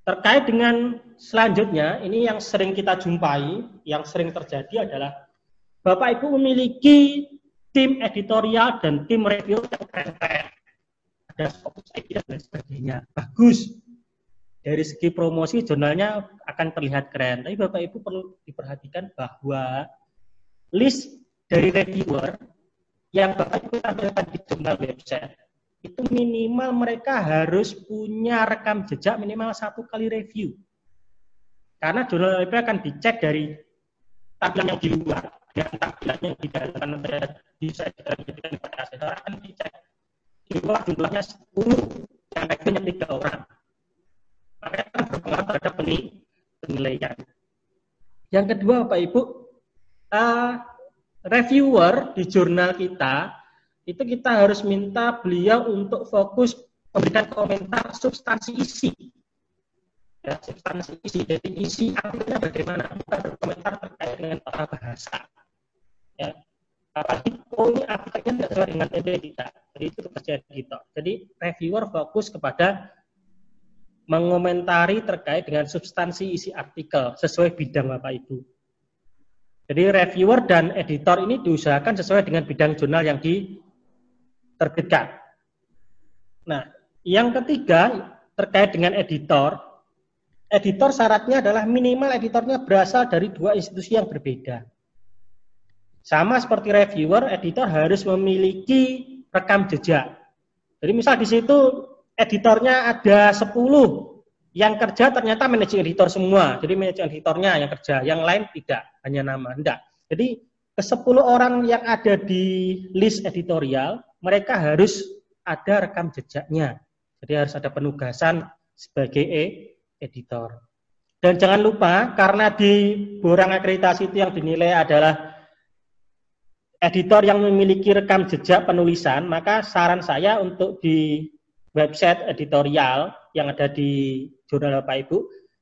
terkait dengan selanjutnya, ini yang sering kita jumpai, yang sering terjadi adalah Bapak Ibu memiliki tim editorial dan tim review yang keren-keren. Ada dan sebagainya. Bagus. Dari segi promosi jurnalnya akan terlihat keren. Tapi Bapak Ibu perlu diperhatikan bahwa list dari reviewer yang Bapak Ibu tampilkan di jurnal website itu minimal mereka harus punya rekam jejak minimal satu kali review. Karena jurnal review akan dicek dari tampilan yang di luar dengan tampilan yang di dalam bisa dijadikan pada asesor akan dicek di luar jumlahnya 10 yang reviewnya tiga orang. Maka akan berpengaruh terhadap penilaian. Yang kedua Pak Ibu, uh, reviewer di jurnal kita itu kita harus minta beliau untuk fokus memberikan komentar substansi isi. Ya, substansi isi. Jadi isi artinya bagaimana? Bukan berkomentar terkait dengan tata bahasa. Ya. Apalagi ini artikelnya tidak sesuai dengan TB kita. Jadi itu terjadi gitu. Jadi reviewer fokus kepada mengomentari terkait dengan substansi isi artikel sesuai bidang Bapak Ibu. Jadi reviewer dan editor ini diusahakan sesuai dengan bidang jurnal yang di terbitkan. Nah, yang ketiga terkait dengan editor. Editor syaratnya adalah minimal editornya berasal dari dua institusi yang berbeda. Sama seperti reviewer, editor harus memiliki rekam jejak. Jadi misal di situ editornya ada 10 yang kerja ternyata managing editor semua. Jadi managing editornya yang kerja, yang lain tidak, hanya nama. Tidak. Jadi ke 10 orang yang ada di list editorial mereka harus ada rekam jejaknya. Jadi harus ada penugasan sebagai e editor. Dan jangan lupa karena di borang akreditasi itu yang dinilai adalah editor yang memiliki rekam jejak penulisan, maka saran saya untuk di website editorial yang ada di jurnal Bapak Ibu,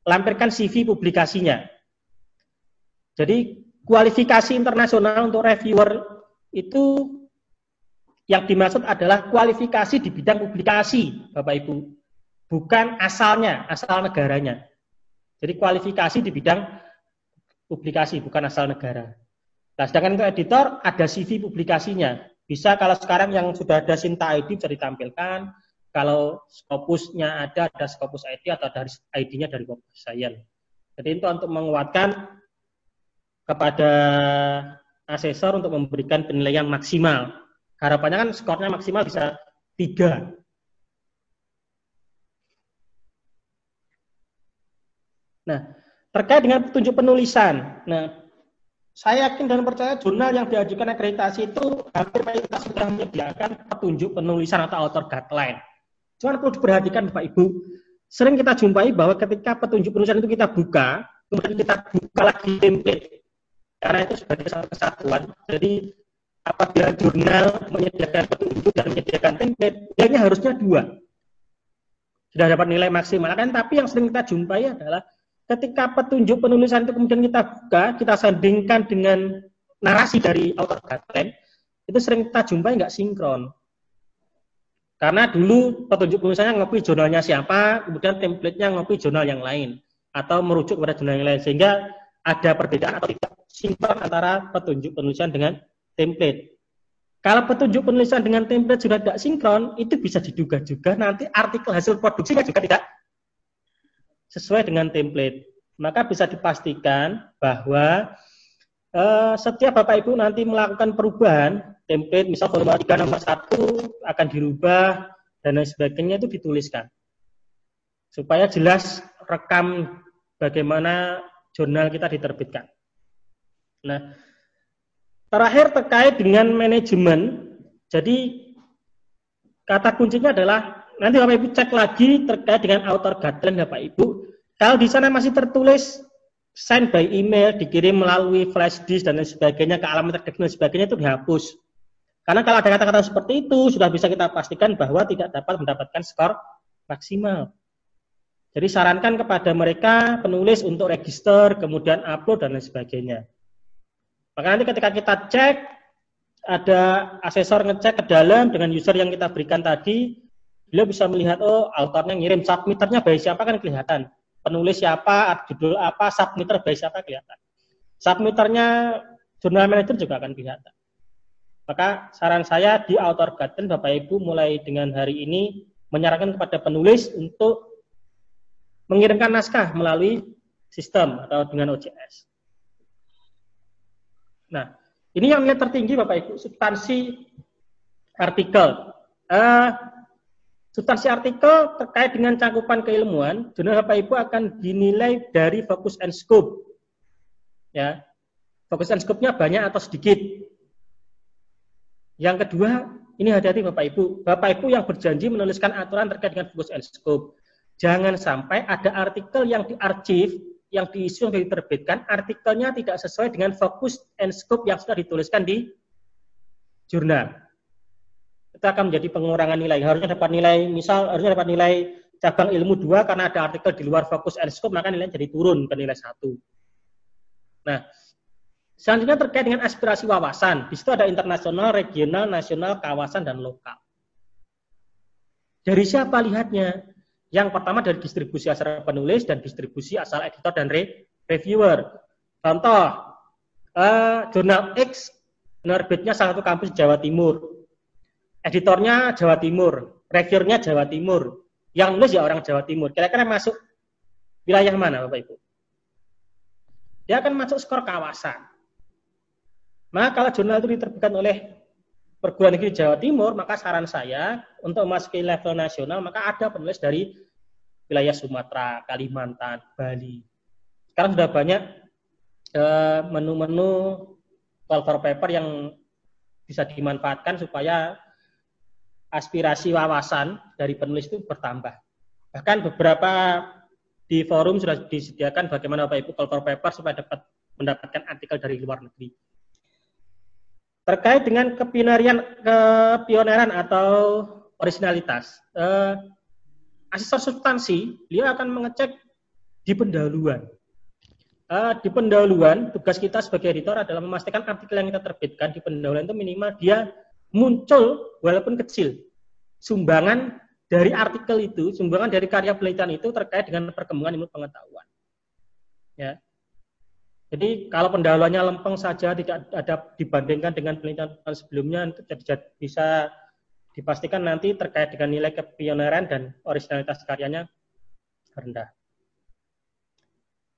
lampirkan CV publikasinya. Jadi kualifikasi internasional untuk reviewer itu yang dimaksud adalah kualifikasi di bidang publikasi, Bapak Ibu. Bukan asalnya, asal negaranya. Jadi kualifikasi di bidang publikasi, bukan asal negara. Nah, sedangkan untuk editor ada CV publikasinya. Bisa kalau sekarang yang sudah ada Sinta ID bisa ditampilkan. Kalau Scopusnya ada, ada Scopus ID atau dari ID-nya dari Web Science. Jadi itu untuk menguatkan kepada asesor untuk memberikan penilaian maksimal Harapannya kan skornya maksimal bisa tiga. Nah, terkait dengan petunjuk penulisan. Nah, saya yakin dan percaya jurnal yang diajukan akreditasi itu hampir mayoritas sudah menyediakan petunjuk penulisan atau author guideline. Cuma perlu diperhatikan Bapak Ibu, sering kita jumpai bahwa ketika petunjuk penulisan itu kita buka, kemudian kita buka lagi template. Karena itu sebagai satu kesatuan. Jadi apabila jurnal menyediakan petunjuk dan menyediakan template, nilainya harusnya dua. Sudah dapat nilai maksimal kan, tapi yang sering kita jumpai adalah ketika petunjuk penulisan itu kemudian kita buka, kita sandingkan dengan narasi dari author guideline, itu sering kita jumpai nggak sinkron. Karena dulu petunjuk penulisannya ngopi jurnalnya siapa, kemudian template-nya ngopi jurnal yang lain atau merujuk kepada jurnal yang lain sehingga ada perbedaan atau tidak sinkron antara petunjuk penulisan dengan template. Kalau petunjuk penulisan dengan template sudah tidak sinkron, itu bisa diduga juga nanti artikel hasil produksinya juga tidak sesuai dengan template. Maka bisa dipastikan bahwa eh, setiap Bapak Ibu nanti melakukan perubahan, template misal formulir 3 nomor 1 akan dirubah dan lain sebagainya itu dituliskan. Supaya jelas rekam bagaimana jurnal kita diterbitkan. Nah, Terakhir terkait dengan manajemen. Jadi kata kuncinya adalah nanti Bapak Ibu cek lagi terkait dengan author guideline Bapak Ibu. Kalau di sana masih tertulis send by email, dikirim melalui flash disk dan lain sebagainya ke alamat terdekat dan sebagainya itu dihapus. Karena kalau ada kata-kata seperti itu sudah bisa kita pastikan bahwa tidak dapat mendapatkan skor maksimal. Jadi sarankan kepada mereka penulis untuk register, kemudian upload dan lain sebagainya. Maka nanti ketika kita cek, ada asesor ngecek ke dalam dengan user yang kita berikan tadi, beliau bisa melihat, oh autornya ngirim, submitternya baik siapa kan kelihatan. penulis siapa, judul apa, submitter by siapa kelihatan. Submitternya jurnal manager juga akan kelihatan. Maka saran saya di author guidance Bapak Ibu mulai dengan hari ini menyarankan kepada penulis untuk mengirimkan naskah melalui sistem atau dengan OJS. Nah, ini yang nilai tertinggi Bapak Ibu, substansi artikel. Uh, substansi artikel terkait dengan cakupan keilmuan, jurnal Bapak Ibu akan dinilai dari fokus and scope. Ya, fokus and scope-nya banyak atau sedikit. Yang kedua, ini hati-hati Bapak Ibu. Bapak Ibu yang berjanji menuliskan aturan terkait dengan fokus and scope. Jangan sampai ada artikel yang diarsip, yang diisu yang diterbitkan, artikelnya tidak sesuai dengan fokus and scope yang sudah dituliskan di jurnal itu akan menjadi pengurangan nilai. Harusnya dapat nilai, misal harusnya dapat nilai cabang ilmu dua karena ada artikel di luar fokus and scope, maka nilainya jadi turun ke nilai satu. Nah, selanjutnya terkait dengan aspirasi wawasan. Di situ ada internasional, regional, nasional, kawasan, dan lokal. Dari siapa lihatnya? Yang pertama dari distribusi asal penulis dan distribusi asal editor dan re reviewer. Contoh, uh, jurnal X penerbitnya salah satu kampus Jawa Timur editornya Jawa Timur, reviewernya Jawa Timur, yang nulis ya orang Jawa Timur. Kira-kira masuk wilayah mana Bapak Ibu? Dia akan masuk skor kawasan. Maka kalau jurnal itu diterbitkan oleh perguruan tinggi Jawa Timur, maka saran saya untuk masuk ke level nasional, maka ada penulis dari wilayah Sumatera, Kalimantan, Bali. Sekarang sudah banyak eh, menu-menu for paper yang bisa dimanfaatkan supaya aspirasi wawasan dari penulis itu bertambah. Bahkan beberapa di forum sudah disediakan bagaimana Bapak Ibu for paper supaya dapat mendapatkan artikel dari luar negeri. Terkait dengan kepionerian, kepioneran atau originalitas, eh, asesor substansi, dia akan mengecek di pendahuluan. Eh, di pendahuluan, tugas kita sebagai editor adalah memastikan artikel yang kita terbitkan di pendahuluan itu minimal dia muncul walaupun kecil sumbangan dari artikel itu, sumbangan dari karya penelitian itu terkait dengan perkembangan ilmu pengetahuan. Ya. Jadi kalau pendahuluannya lempeng saja tidak ada dibandingkan dengan penelitian sebelumnya bisa dipastikan nanti terkait dengan nilai kepioneran dan originalitas karyanya rendah.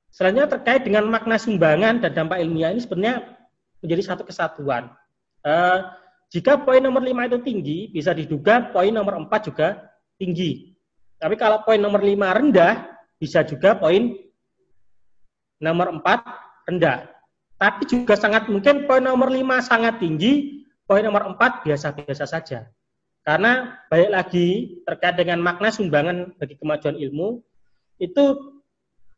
Selanjutnya terkait dengan makna sumbangan dan dampak ilmiah ini sebenarnya menjadi satu kesatuan. Uh, jika poin nomor 5 itu tinggi, bisa diduga poin nomor 4 juga tinggi. Tapi kalau poin nomor 5 rendah, bisa juga poin nomor 4 rendah. Tapi juga sangat mungkin poin nomor 5 sangat tinggi, poin nomor 4 biasa-biasa saja. Karena balik lagi terkait dengan makna sumbangan bagi kemajuan ilmu, itu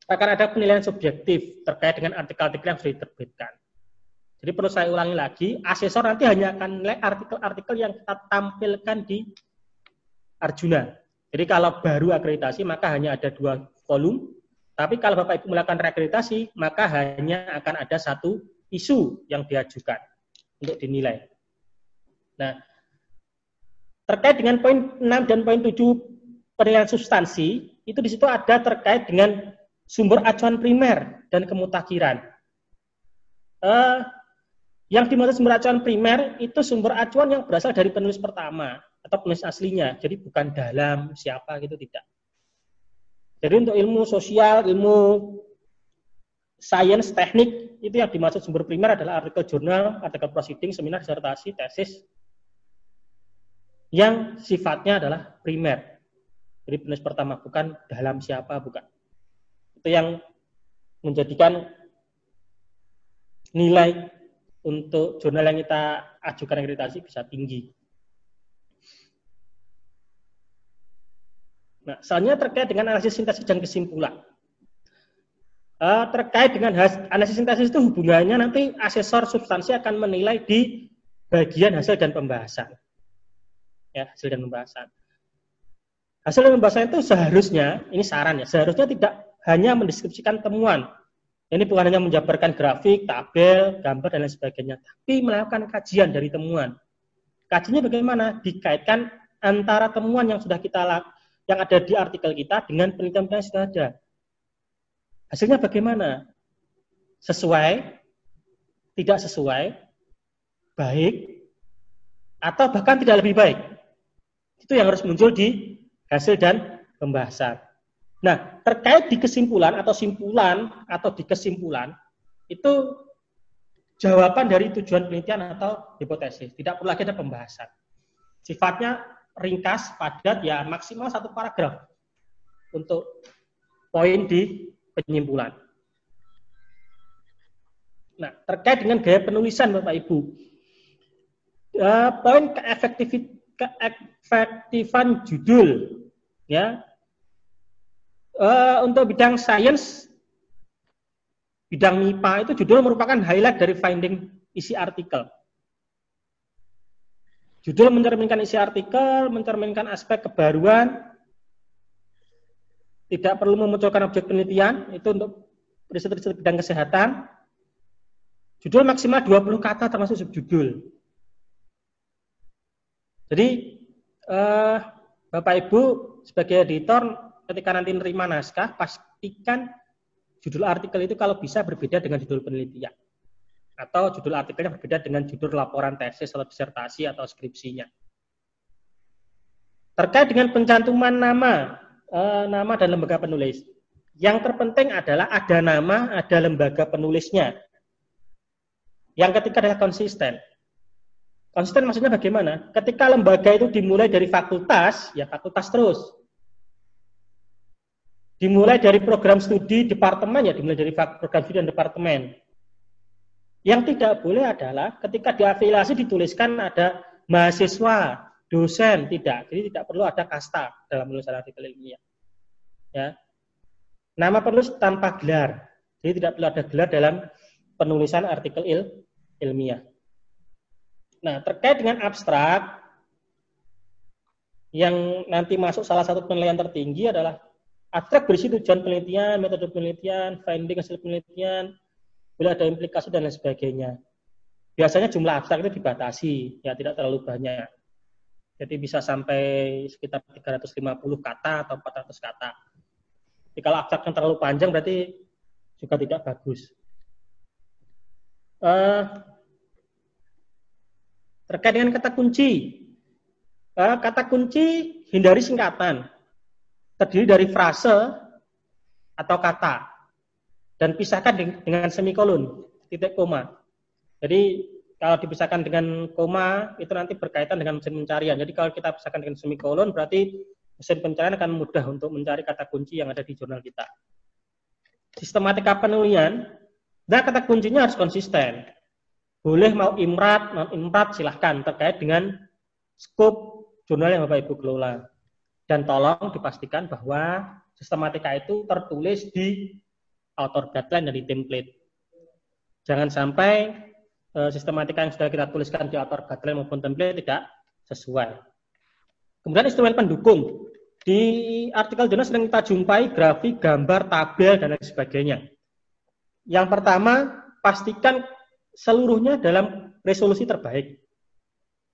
akan ada penilaian subjektif terkait dengan artikel-artikel yang sudah diterbitkan. Jadi perlu saya ulangi lagi, asesor nanti hanya akan nilai artikel-artikel yang kita tampilkan di Arjuna. Jadi kalau baru akreditasi maka hanya ada dua volume, tapi kalau Bapak Ibu melakukan reakreditasi maka hanya akan ada satu isu yang diajukan untuk dinilai. Nah, terkait dengan poin 6 dan poin 7 penilaian substansi, itu di situ ada terkait dengan sumber acuan primer dan kemutakhiran. Uh, yang dimaksud sumber acuan primer itu sumber acuan yang berasal dari penulis pertama atau penulis aslinya. Jadi bukan dalam siapa gitu tidak. Jadi untuk ilmu sosial, ilmu sains, teknik itu yang dimaksud sumber primer adalah artikel jurnal, artikel proceeding, seminar, disertasi, tesis yang sifatnya adalah primer. Jadi penulis pertama bukan dalam siapa bukan. Itu yang menjadikan nilai untuk jurnal yang kita ajukan akreditasi bisa tinggi. Nah, soalnya terkait dengan analisis sintesis dan kesimpulan. Uh, terkait dengan analisis sintesis itu hubungannya nanti asesor substansi akan menilai di bagian hasil dan pembahasan. Ya, hasil dan pembahasan. Hasil dan pembahasan itu seharusnya, ini saran ya, seharusnya tidak hanya mendeskripsikan temuan, ini bukan hanya menjabarkan grafik, tabel, gambar, dan lain sebagainya, tapi melakukan kajian dari temuan. Kajiannya bagaimana? Dikaitkan antara temuan yang sudah kita yang ada di artikel kita dengan penelitian yang sudah ada. Hasilnya bagaimana? Sesuai, tidak sesuai, baik, atau bahkan tidak lebih baik. Itu yang harus muncul di hasil dan pembahasan. Nah, terkait di kesimpulan atau simpulan atau di kesimpulan, itu jawaban dari tujuan penelitian atau hipotesis. Tidak perlu lagi ada pembahasan. Sifatnya ringkas, padat, ya maksimal satu paragraf untuk poin di penyimpulan. Nah, terkait dengan gaya penulisan Bapak Ibu, uh, poin keefektifan judul, ya, uh, untuk bidang sains, bidang MIPA itu judul merupakan highlight dari finding isi artikel. Judul mencerminkan isi artikel, mencerminkan aspek kebaruan, tidak perlu memunculkan objek penelitian, itu untuk riset-riset bidang kesehatan. Judul maksimal 20 kata termasuk subjudul. Jadi, eh, Bapak Ibu sebagai editor ketika nanti menerima naskah, pastikan judul artikel itu kalau bisa berbeda dengan judul penelitian. Atau judul artikelnya berbeda dengan judul laporan tesis atau disertasi atau skripsinya. Terkait dengan pencantuman nama, uh, nama dan lembaga penulis. Yang terpenting adalah ada nama, ada lembaga penulisnya. Yang ketiga adalah konsisten. Konsisten maksudnya bagaimana? Ketika lembaga itu dimulai dari fakultas, ya fakultas terus. Dimulai dari program studi departemen, ya dimulai dari program studi dan departemen. Yang tidak boleh adalah ketika diafiliasi dituliskan ada mahasiswa, dosen tidak. Jadi tidak perlu ada kasta dalam penulisan artikel ilmiah. Ya. Nama penulis tanpa gelar. Jadi tidak perlu ada gelar dalam penulisan artikel il, ilmiah. Nah, terkait dengan abstrak yang nanti masuk salah satu penilaian tertinggi adalah abstrak berisi tujuan penelitian, metode penelitian, finding hasil penelitian, bila ada implikasi dan lain sebagainya. Biasanya jumlah abstrak itu dibatasi, ya tidak terlalu banyak. Jadi bisa sampai sekitar 350 kata atau 400 kata. Jadi kalau abstraknya terlalu panjang berarti juga tidak bagus. Uh, terkait dengan kata kunci. Uh, kata kunci hindari singkatan. Terdiri dari frase atau kata. Dan pisahkan dengan semikolon, titik koma. Jadi kalau dipisahkan dengan koma itu nanti berkaitan dengan mesin pencarian. Jadi kalau kita pisahkan dengan semikolon berarti mesin pencarian akan mudah untuk mencari kata kunci yang ada di jurnal kita. Sistematika penulisan, dan kata kuncinya harus konsisten. Boleh mau imrat, non imrat silahkan terkait dengan skop jurnal yang Bapak Ibu kelola. Dan tolong dipastikan bahwa sistematika itu tertulis di author guideline dan di template. Jangan sampai Eh, sistematika yang sudah kita tuliskan di author guideline maupun template tidak sesuai. Kemudian instrumen pendukung. Di artikel jurnal sering kita jumpai grafik, gambar, tabel, dan lain sebagainya. Yang pertama, pastikan seluruhnya dalam resolusi terbaik.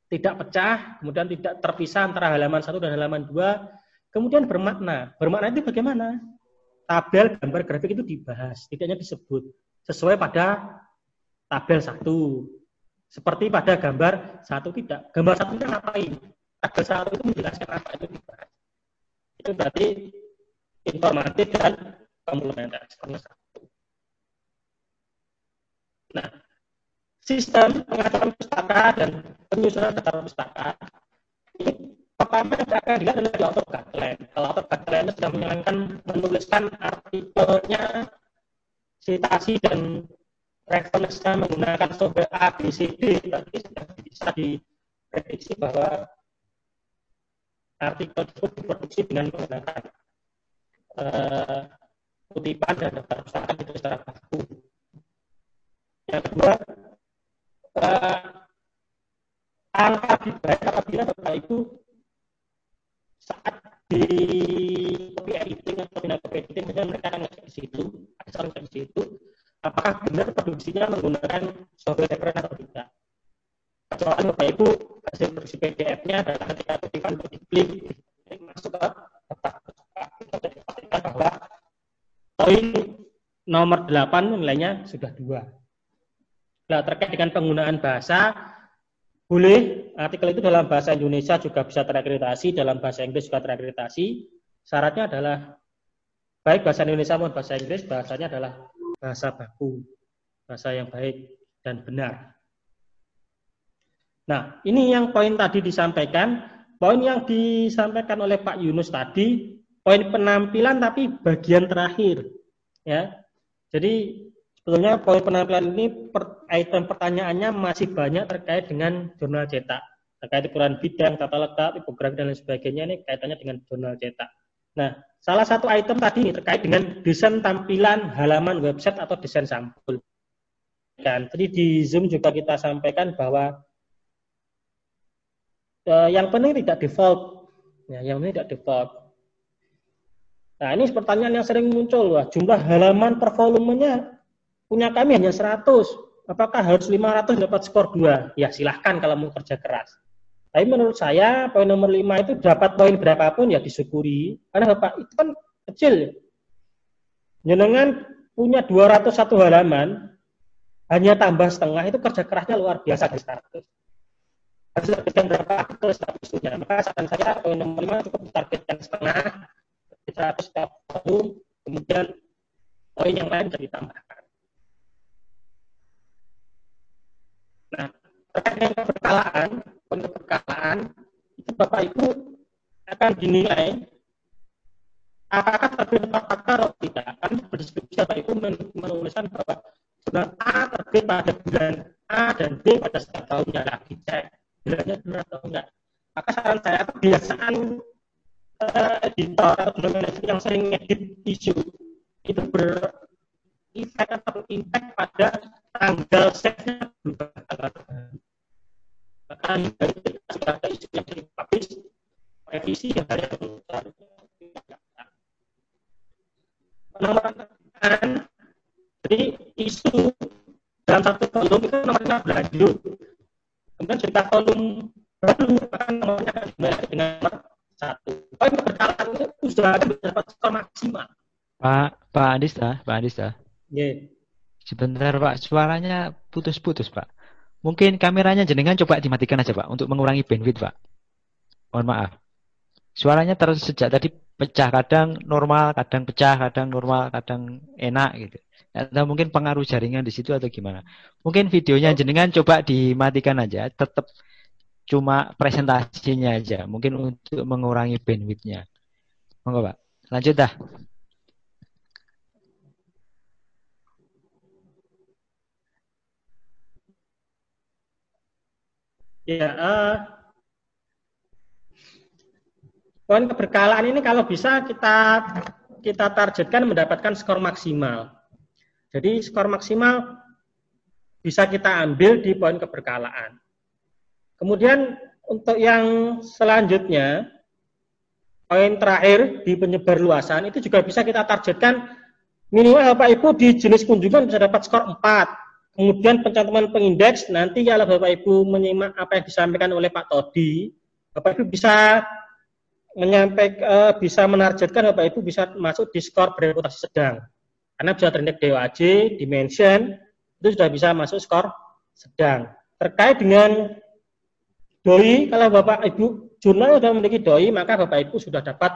Tidak pecah, kemudian tidak terpisah antara halaman satu dan halaman dua. Kemudian bermakna. Bermakna itu bagaimana? Tabel, gambar, grafik itu dibahas, tidaknya disebut. Sesuai pada tabel satu. Seperti pada gambar satu tidak. Gambar satu itu ngapain? Tabel satu itu menjelaskan apa itu dibahas. Itu berarti informatif dan komplementer. Nah, sistem pengaturan pustaka dan penyusunan data pustaka ini pertama yang akan dilihat adalah di author guideline. Kalau author guideline itu sudah menyarankan menuliskan artikelnya, citasi dan referensinya menggunakan software A, B, C, D, berarti sudah bisa diprediksi bahwa artikel tersebut diproduksi dengan menggunakan uh, kutipan dan daftar pustaka itu secara baku. Yang kedua, uh, angka dibayar apabila Bapak Ibu saat di copy editing atau pindah copy editing, mereka akan ngecek di situ, ada di situ, apakah benar produksinya menggunakan software reference atau tidak. Kecuali Bapak Ibu hasil produksi PDF-nya adalah ketika kutipan untuk diklik masuk ke kita dipastikan bahwa poin nomor 8 nilainya sudah dua. Nah, terkait dengan penggunaan bahasa, boleh artikel itu dalam bahasa Indonesia juga bisa terakreditasi, dalam bahasa Inggris juga terakreditasi. Syaratnya adalah baik bahasa Indonesia maupun bahasa Inggris, bahasanya adalah bahasa baku, bahasa yang baik dan benar. Nah, ini yang poin tadi disampaikan. Poin yang disampaikan oleh Pak Yunus tadi, poin penampilan tapi bagian terakhir. Ya, jadi sebetulnya poin penampilan ini per, item pertanyaannya masih banyak terkait dengan jurnal cetak, terkait ukuran bidang, tata letak, tipografi dan lain sebagainya ini kaitannya dengan jurnal cetak. Nah, salah satu item tadi ini terkait dengan desain tampilan halaman website atau desain sampul. Dan tadi di Zoom juga kita sampaikan bahwa uh, yang penting tidak default. Ya, yang penting tidak default. Nah, ini pertanyaan yang sering muncul. Wah, jumlah halaman per volumenya punya kami hanya 100. Apakah harus 500 dapat skor 2? Ya, silahkan kalau mau kerja keras. Tapi menurut saya, poin nomor 5 itu dapat poin berapapun ya disyukuri. Karena Bapak itu kan kecil. Jenengan punya 201 halaman, hanya tambah setengah, itu kerja kerasnya luar biasa di 100 harus targetkan berapa artikel statusnya. Maka saran saya poin nomor lima cukup targetkan setengah, kita harus satu, kemudian poin yang lain bisa ditambahkan. Nah, terkait dengan keberkalaan, poin keberkalaan, itu Bapak Ibu akan dinilai apakah terbit fakta atau tidak. Kan berdiskusi Bapak Ibu menuliskan bahwa bulan A terbit pada bulan A dan B pada setiap tahunnya lagi cek bilangnya benar atau enggak maka saran saya kebiasaan editor atau manajer yang sering edit isu itu berefek atau impact pada tanggal setnya berubah. Tanggal maka jika ada isu yang dipublish revisi yang ada yang penambahan jadi isu dalam satu volume itu nomornya berlanjut kemudian cerita kolom baru akan nomornya dimulai dengan nomor satu. Poin keberkalaan itu sudah ada dapat skor maksimal. Pak Pak Andista Pak Andista yeah. sebentar Pak suaranya putus-putus Pak mungkin kameranya jenengan coba dimatikan aja Pak untuk mengurangi bandwidth Pak mohon maaf suaranya terus sejak tadi pecah kadang normal kadang pecah kadang normal kadang enak gitu atau mungkin pengaruh jaringan di situ atau gimana. Mungkin videonya jenengan coba dimatikan aja, tetap cuma presentasinya aja, mungkin untuk mengurangi bandwidthnya. Monggo Pak, lanjut dah. Ya, uh, poin keberkalaan ini kalau bisa kita kita targetkan mendapatkan skor maksimal. Jadi skor maksimal bisa kita ambil di poin keberkalaan. Kemudian untuk yang selanjutnya, poin terakhir di penyebar luasan itu juga bisa kita targetkan minimal Bapak Ibu di jenis kunjungan bisa dapat skor 4. Kemudian pencatuman pengindeks, nanti kalau Bapak Ibu menyimak apa yang disampaikan oleh Pak Todi, Bapak Ibu bisa menyampaikan eh, bisa menargetkan Bapak Ibu bisa masuk di skor bereputasi sedang. Karena bisa terindeks DOAJ, dimension, itu sudah bisa masuk skor sedang. Terkait dengan doi, kalau Bapak Ibu jurnal sudah memiliki doi, maka Bapak Ibu sudah dapat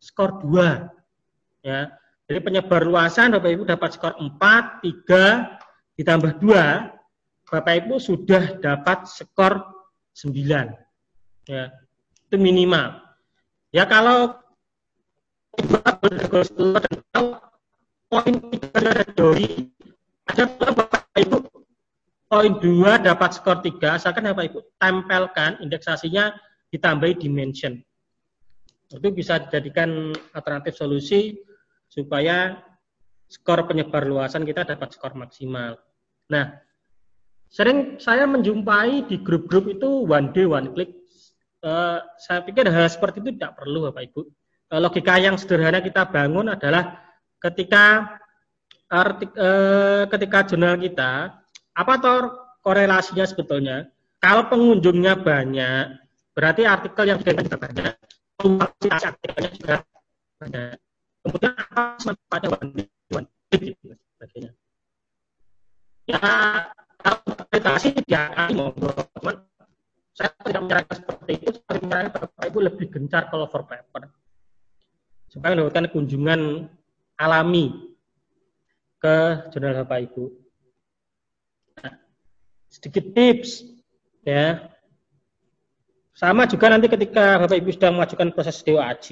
skor 2. Ya. Jadi penyebar luasan Bapak Ibu dapat skor 4, 3, ditambah 2, Bapak Ibu sudah dapat skor 9. Ya. Itu minimal. Ya kalau dan poin tiga ada doi ada bapak ibu poin dua dapat skor tiga asalkan bapak ibu tempelkan indeksasinya ditambahi dimension itu bisa dijadikan alternatif solusi supaya skor penyebar luasan kita dapat skor maksimal nah sering saya menjumpai di grup-grup itu one day one click. Uh, saya pikir hal seperti itu tidak perlu bapak ibu. Uh, logika yang sederhana kita bangun adalah ketika artik, eh, ketika jurnal kita apa toh korelasinya sebetulnya? Kalau pengunjungnya banyak berarti artikel yang sudah juga banyak. Kemudian apa pada one gitu, sebagainya. Ya, kalau akreditasi ya monggo, cuman saya tidak menyarankan seperti itu, saya menyarankan Bapak Ibu lebih gencar kalau for paper. Supaya mendapatkan kunjungan alami ke jurnal Bapak Ibu. Nah, sedikit tips ya. Sama juga nanti ketika Bapak Ibu sedang mengajukan proses DOAJ,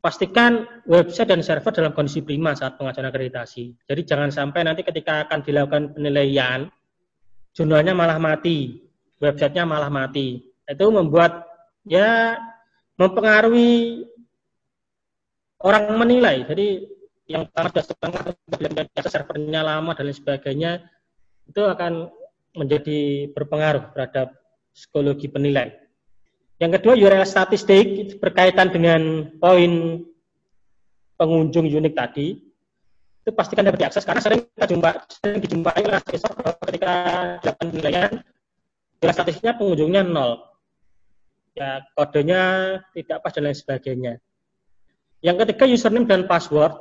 pastikan website dan server dalam kondisi prima saat pengajuan akreditasi. Jadi jangan sampai nanti ketika akan dilakukan penilaian, jurnalnya malah mati, websitenya malah mati. Itu membuat ya mempengaruhi orang menilai. Jadi yang pertama sudah setengah servernya lama dan lain sebagainya itu akan menjadi berpengaruh terhadap psikologi penilai. Yang kedua URL statistik berkaitan dengan poin pengunjung unik tadi itu pastikan dapat diakses karena sering kita jumpa sering dijumpai oleh asesor ketika dilakukan penilaian URL statistiknya pengunjungnya nol ya kodenya tidak pas dan lain sebagainya. Yang ketiga username dan password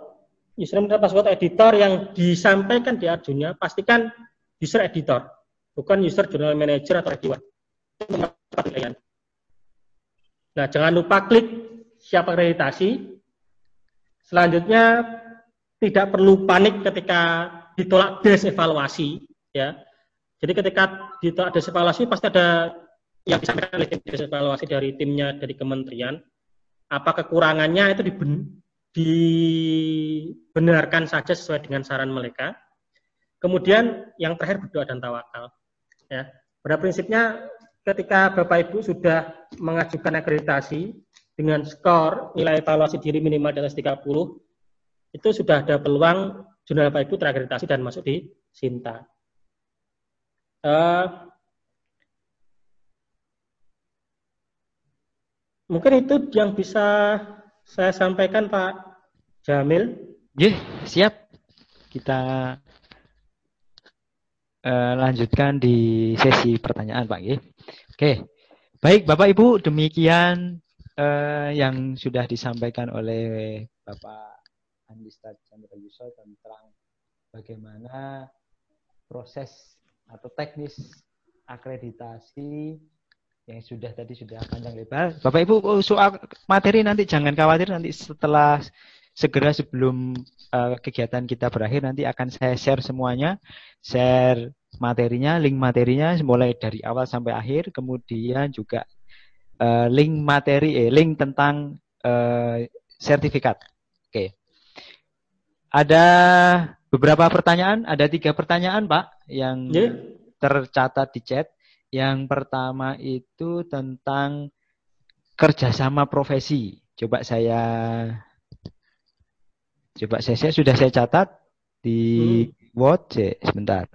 username dan password editor yang disampaikan di Arjunya pastikan user editor, bukan user journal manager atau reviewer. Nah, jangan lupa klik siap akreditasi. Selanjutnya tidak perlu panik ketika ditolak des evaluasi, ya. Jadi ketika ditolak des evaluasi pasti ada yang disampaikan oleh tim des evaluasi dari timnya dari kementerian. Apa kekurangannya itu dibenarkan saja sesuai dengan saran mereka. Kemudian yang terakhir berdoa dan tawakal. Ya. Pada prinsipnya ketika Bapak Ibu sudah mengajukan akreditasi dengan skor nilai evaluasi diri minimal di atas 30, itu sudah ada peluang jurnal Bapak Ibu terakreditasi dan masuk di Sinta. Uh, mungkin itu yang bisa saya sampaikan Pak Jamil. Yeah, siap. Kita uh, lanjutkan di sesi pertanyaan Pak. Oke, baik Bapak Ibu, demikian uh, yang sudah disampaikan oleh Bapak Andista Chandra Yusuf tentang bagaimana proses atau teknis akreditasi yang sudah tadi sudah panjang lebar. Bapak Ibu oh, soal materi nanti jangan khawatir nanti setelah segera sebelum uh, kegiatan kita berakhir nanti akan saya share semuanya, share materinya, link materinya mulai dari awal sampai akhir, kemudian juga uh, link materi, eh, link tentang uh, sertifikat. Oke. Okay. Ada beberapa pertanyaan, ada tiga pertanyaan Pak yang yeah. tercatat di chat. Yang pertama itu tentang kerjasama profesi. Coba saya coba saya, saya sudah saya catat di hmm. Word. Sebentar.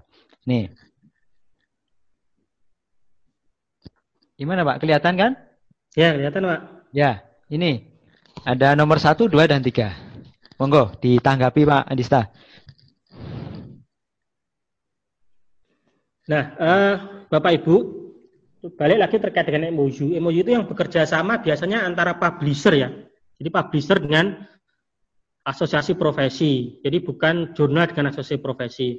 Nih. Gimana Pak? Kelihatan kan? Ya, kelihatan Pak. Ya, ini. Ada nomor satu, dua, dan tiga. Monggo, ditanggapi Pak Andista. Nah, uh, Bapak Ibu, balik lagi terkait dengan MOU. MOU itu yang bekerja sama biasanya antara publisher ya. Jadi publisher dengan asosiasi profesi. Jadi bukan jurnal dengan asosiasi profesi.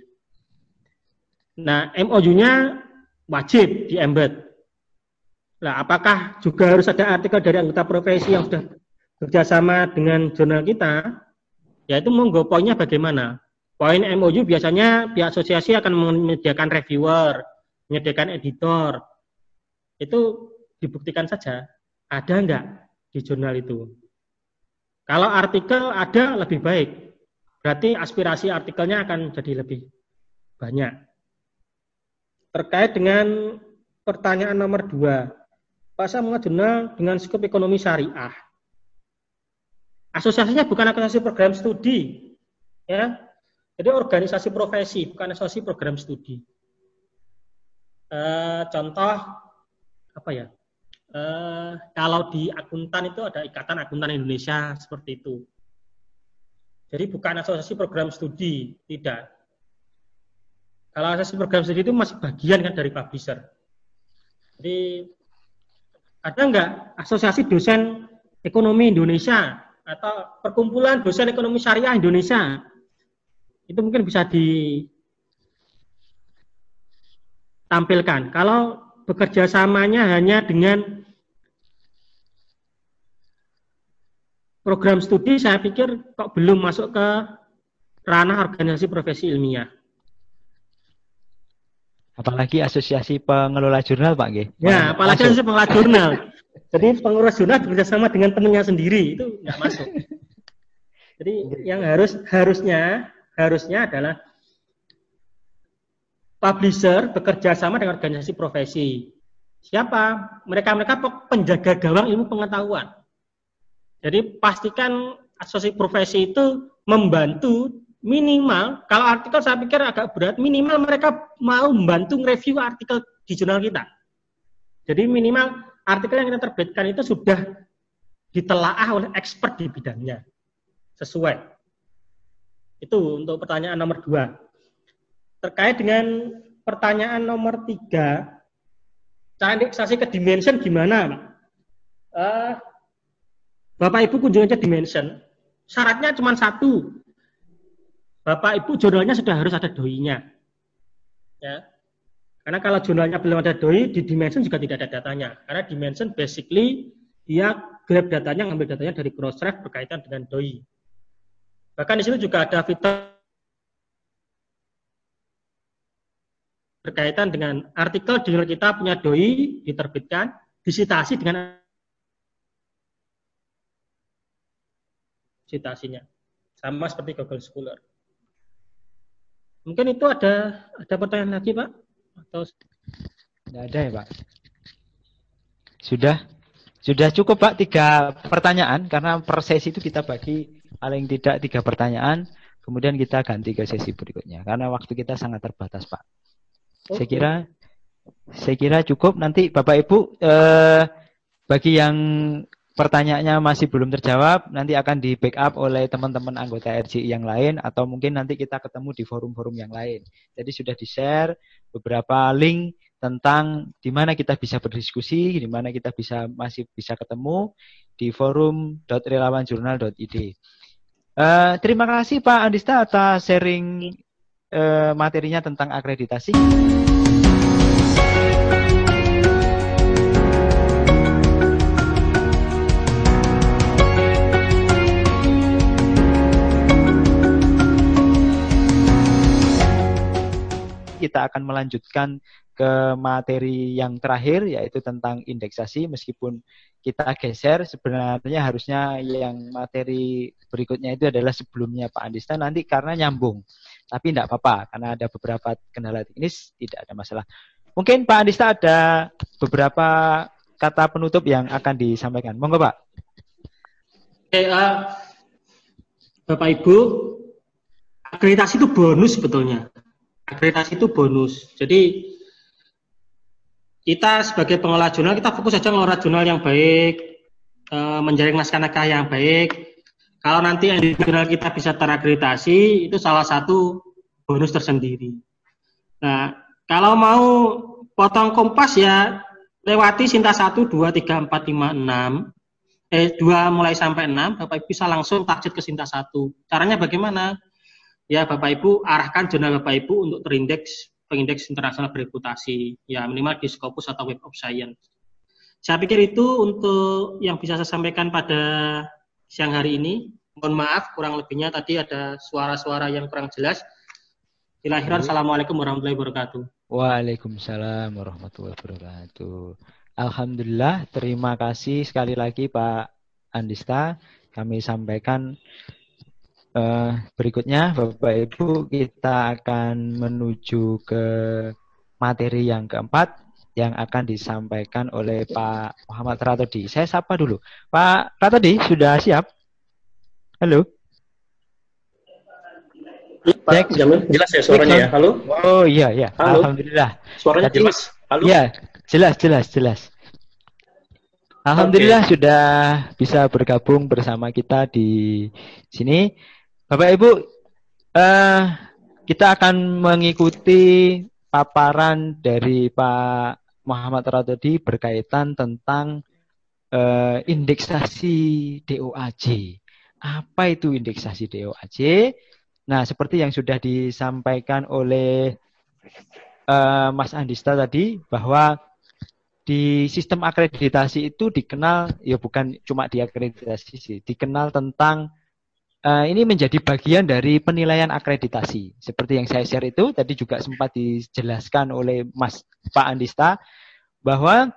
Nah, MOU-nya wajib di embed. Nah, apakah juga harus ada artikel dari anggota profesi yang sudah bekerjasama dengan jurnal kita? Ya itu monggo poinnya bagaimana? Poin MOU biasanya pihak asosiasi akan menyediakan reviewer, menyediakan editor. Itu dibuktikan saja. Ada enggak di jurnal itu? Kalau artikel ada lebih baik. Berarti aspirasi artikelnya akan jadi lebih banyak. Terkait dengan pertanyaan nomor dua, Pak Samuel jurnal dengan skop ekonomi syariah. Asosiasinya bukan asosiasi program studi, ya jadi organisasi profesi, bukan asosiasi program studi. E, contoh apa ya? E, kalau di akuntan itu ada Ikatan Akuntan Indonesia seperti itu. Jadi bukan asosiasi program studi, tidak. Kalau asosiasi program studi itu masih bagian kan dari publisher. Jadi ada nggak asosiasi dosen ekonomi Indonesia atau perkumpulan dosen ekonomi syariah Indonesia? itu mungkin bisa ditampilkan. Kalau bekerja samanya hanya dengan program studi, saya pikir kok belum masuk ke ranah organisasi profesi ilmiah. Apalagi asosiasi pengelola jurnal, Pak G. Ya, apalagi asosiasi pengelola jurnal. *laughs* Jadi pengurus jurnal bekerjasama dengan temannya sendiri itu nggak masuk. Jadi yang harus harusnya harusnya adalah publisher bekerja sama dengan organisasi profesi. Siapa? Mereka-mereka penjaga gawang ilmu pengetahuan. Jadi pastikan asosiasi profesi itu membantu minimal kalau artikel saya pikir agak berat minimal mereka mau membantu review artikel di jurnal kita. Jadi minimal artikel yang kita terbitkan itu sudah ditelaah oleh expert di bidangnya. Sesuai. Itu untuk pertanyaan nomor dua. Terkait dengan pertanyaan nomor tiga cara indeksasi ke dimension gimana uh, Bapak Ibu kunjungan ke dimension. Syaratnya cuma satu Bapak Ibu jurnalnya sudah harus ada doinya. Ya. Karena kalau jurnalnya belum ada doi, di dimension juga tidak ada datanya. Karena dimension basically dia grab datanya, ngambil datanya dari Crossref berkaitan dengan doi. Bahkan di situ juga ada fitur berkaitan dengan artikel jurnal kita punya doi diterbitkan, disitasi dengan citasinya. Sama seperti Google Scholar. Mungkin itu ada ada pertanyaan lagi Pak? Atau tidak ada ya Pak? Sudah sudah cukup Pak tiga pertanyaan karena per sesi itu kita bagi paling tidak tiga pertanyaan, kemudian kita ganti ke sesi berikutnya karena waktu kita sangat terbatas Pak. Oke. Saya kira saya kira cukup nanti Bapak Ibu eh, bagi yang pertanyaannya masih belum terjawab, nanti akan di backup oleh teman-teman anggota RJI yang lain atau mungkin nanti kita ketemu di forum-forum yang lain. Jadi sudah di-share beberapa link tentang di mana kita bisa berdiskusi, di mana kita bisa masih bisa ketemu di forum.relawanjurnal.id. Uh, terima kasih Pak Andista atas sharing uh, materinya tentang akreditasi. Kita akan melanjutkan ke materi yang terakhir yaitu tentang indeksasi. Meskipun kita geser sebenarnya harusnya yang materi berikutnya itu adalah sebelumnya Pak Andista. Nanti karena nyambung tapi tidak apa-apa karena ada beberapa kendala teknis tidak ada masalah. Mungkin Pak Andista ada beberapa kata penutup yang akan disampaikan. Monggo Pak. Oke, uh, Bapak Ibu akreditasi itu bonus sebetulnya akreditasi itu bonus. Jadi kita sebagai pengelola jurnal kita fokus saja mengelola jurnal yang baik, e, menjaring naskah-naskah yang baik. Kalau nanti yang di jurnal kita bisa terakreditasi, itu salah satu bonus tersendiri. Nah, kalau mau potong kompas ya lewati Sinta 1, 2, 3, 4, 5, 6. Eh, 2 mulai sampai 6, Bapak bisa langsung takjil ke Sinta 1. Caranya bagaimana? Ya Bapak Ibu arahkan jurnal Bapak Ibu untuk terindeks pengindeks internasional bereputasi ya minimal di Scopus atau Web of Science. Saya pikir itu untuk yang bisa saya sampaikan pada siang hari ini. Mohon maaf kurang lebihnya tadi ada suara-suara yang kurang jelas. Dilahirkan Assalamualaikum warahmatullahi wabarakatuh. Waalaikumsalam warahmatullahi wabarakatuh. Alhamdulillah, terima kasih sekali lagi Pak Andista. Kami sampaikan Uh, berikutnya, Bapak Ibu, kita akan menuju ke materi yang keempat yang akan disampaikan oleh Pak Muhammad Ratodi. Saya sapa dulu. Pak Ratodi, sudah siap? Halo? Pak Cek. jelas ya suaranya ya? Halo? Oh iya, iya. Halo? Alhamdulillah. Suaranya Tadi, jelas? Halo? Iya, jelas, jelas, jelas. Alhamdulillah okay. sudah bisa bergabung bersama kita di sini. Bapak Ibu, uh, kita akan mengikuti paparan dari Pak Muhammad Radodi berkaitan tentang uh, indeksasi DOAJ. Apa itu indeksasi DOAJ? Nah, seperti yang sudah disampaikan oleh uh, Mas Andista tadi bahwa di sistem akreditasi itu dikenal ya bukan cuma di akreditasi sih, dikenal tentang uh, ini menjadi bagian dari penilaian akreditasi. Seperti yang saya share itu tadi juga sempat dijelaskan oleh Mas Pak Andista bahwa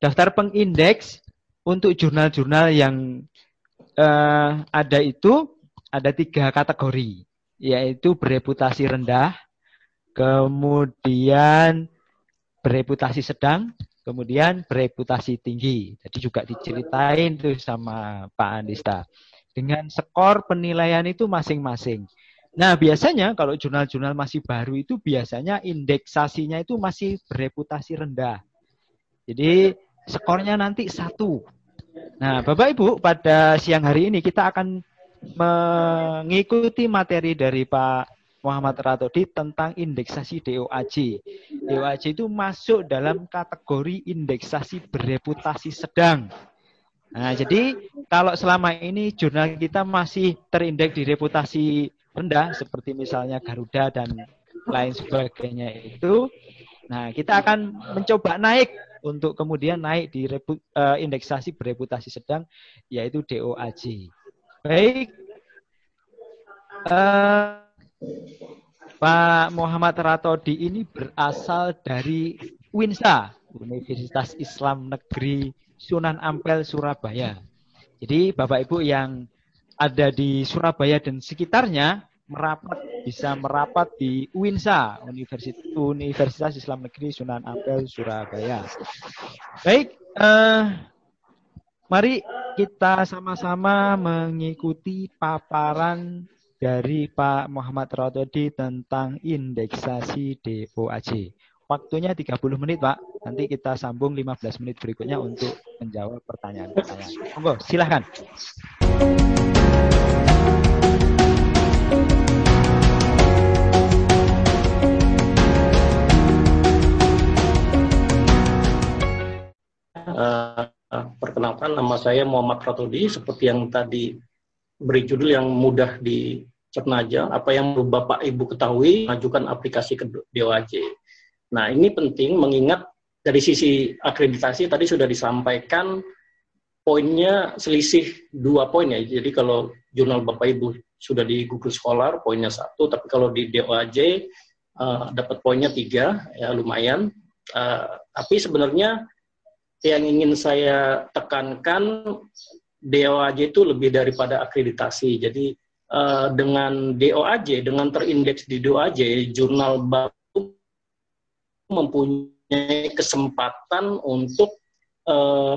daftar pengindeks untuk jurnal-jurnal yang uh, ada itu ada tiga kategori, yaitu bereputasi rendah, kemudian bereputasi sedang, kemudian bereputasi tinggi. Jadi juga diceritain tuh sama Pak Andista. Dengan skor penilaian itu masing-masing. Nah, biasanya kalau jurnal-jurnal masih baru itu biasanya indeksasinya itu masih bereputasi rendah. Jadi skornya nanti satu. Nah, Bapak Ibu, pada siang hari ini kita akan mengikuti materi dari Pak Muhammad Ratodi tentang indeksasi DOAJ. DOAJ itu masuk dalam kategori indeksasi bereputasi sedang. Nah, jadi kalau selama ini jurnal kita masih terindeks di reputasi rendah seperti misalnya Garuda dan lain sebagainya itu, nah kita akan mencoba naik untuk kemudian naik di repu, uh, indeksasi bereputasi sedang yaitu DOAJ. Baik. Uh, Pak Muhammad Ratodi ini berasal dari UINSA, Universitas Islam Negeri Sunan Ampel, Surabaya. Jadi Bapak Ibu yang ada di Surabaya dan sekitarnya merapat bisa merapat di UINSA, Universitas, Universitas Islam Negeri Sunan Ampel, Surabaya. Baik, eh, mari kita sama-sama mengikuti paparan dari Pak Muhammad Ratodi tentang indeksasi DOAJ. Waktunya 30 menit, Pak. Nanti kita sambung 15 menit berikutnya untuk menjawab pertanyaan-pertanyaan. Monggo, silahkan. Uh, perkenalkan nama saya Muhammad Ratodi seperti yang tadi beri judul yang mudah di cerna aja apa yang Bapak Ibu ketahui majukan aplikasi ke DOAJ. Nah, ini penting mengingat dari sisi akreditasi tadi sudah disampaikan poinnya selisih dua poin ya. Jadi kalau jurnal Bapak Ibu sudah di Google Scholar poinnya satu, tapi kalau di DOAJ uh, eh, dapat poinnya tiga, ya lumayan. Uh, tapi sebenarnya yang ingin saya tekankan DOAJ itu lebih daripada akreditasi. Jadi uh, dengan DOAJ, dengan terindeks di DOAJ, jurnal baru mempunyai kesempatan untuk uh,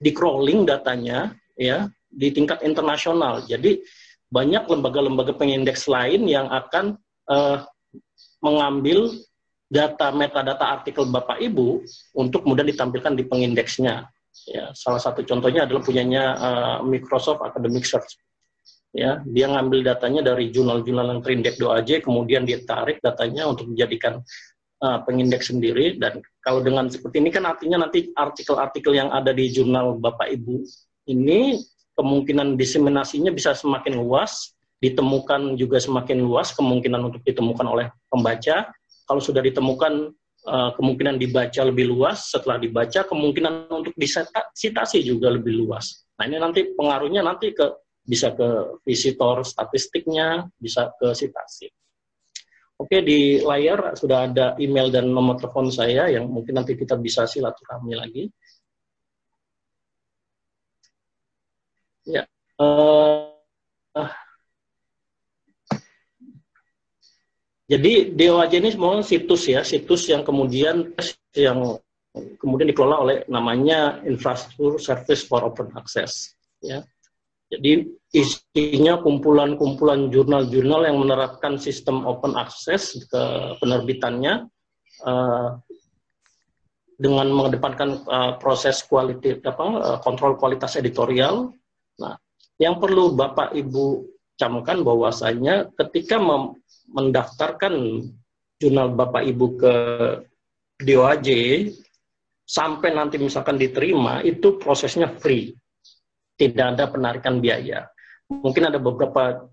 di crawling datanya ya di tingkat internasional. Jadi banyak lembaga-lembaga pengindeks lain yang akan uh, mengambil data metadata artikel Bapak Ibu untuk kemudian ditampilkan di pengindeksnya. Ya, salah satu contohnya adalah punyanya uh, Microsoft Academic Search ya dia ngambil datanya dari jurnal-jurnal yang terindeks DOAJ kemudian dia tarik datanya untuk dijadikan uh, pengindeks sendiri. Dan kalau dengan seperti ini kan artinya nanti artikel-artikel yang ada di jurnal Bapak Ibu ini kemungkinan diseminasinya bisa semakin luas ditemukan juga semakin luas kemungkinan untuk ditemukan oleh pembaca. Kalau sudah ditemukan uh, kemungkinan dibaca lebih luas setelah dibaca kemungkinan untuk disitasi juga lebih luas. Nah ini nanti pengaruhnya nanti ke bisa ke visitor statistiknya, bisa ke sitasi. Oke, di layar sudah ada email dan nomor telepon saya yang mungkin nanti kita bisa silaturahmi lagi. Ya, uh, jadi DOAJ ini semua situs ya, situs yang kemudian yang kemudian dikelola oleh namanya Infrastructure Service for Open Access. Ya, jadi isinya kumpulan-kumpulan jurnal-jurnal yang menerapkan sistem open access ke penerbitannya uh, dengan mengedepankan uh, proses apa uh, kontrol kualitas editorial. Nah, yang perlu Bapak Ibu camkan bahwasanya ketika mendaftarkan jurnal Bapak Ibu ke DOAJ sampai nanti misalkan diterima itu prosesnya free tidak ada penarikan biaya. Mungkin ada beberapa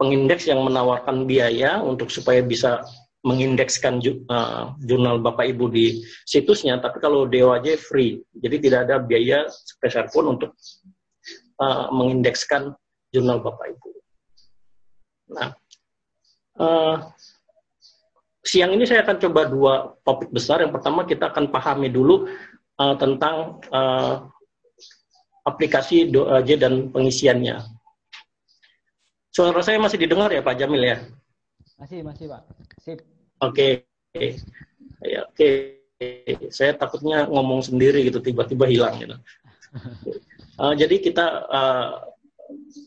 pengindeks yang menawarkan biaya untuk supaya bisa mengindekskan uh, jurnal Bapak Ibu di situsnya, tapi kalau DOAJ free, jadi tidak ada biaya sebesar pun untuk uh, mengindekskan jurnal Bapak Ibu. Nah, uh, siang ini saya akan coba dua topik besar. Yang pertama kita akan pahami dulu uh, tentang uh, aplikasi DOAJ dan pengisiannya. Suara saya masih didengar ya Pak Jamil ya? Masih, masih Pak. Sip. Oke. Ya, oke. Saya takutnya ngomong sendiri gitu tiba-tiba hilang gitu. Uh, *laughs* jadi kita uh,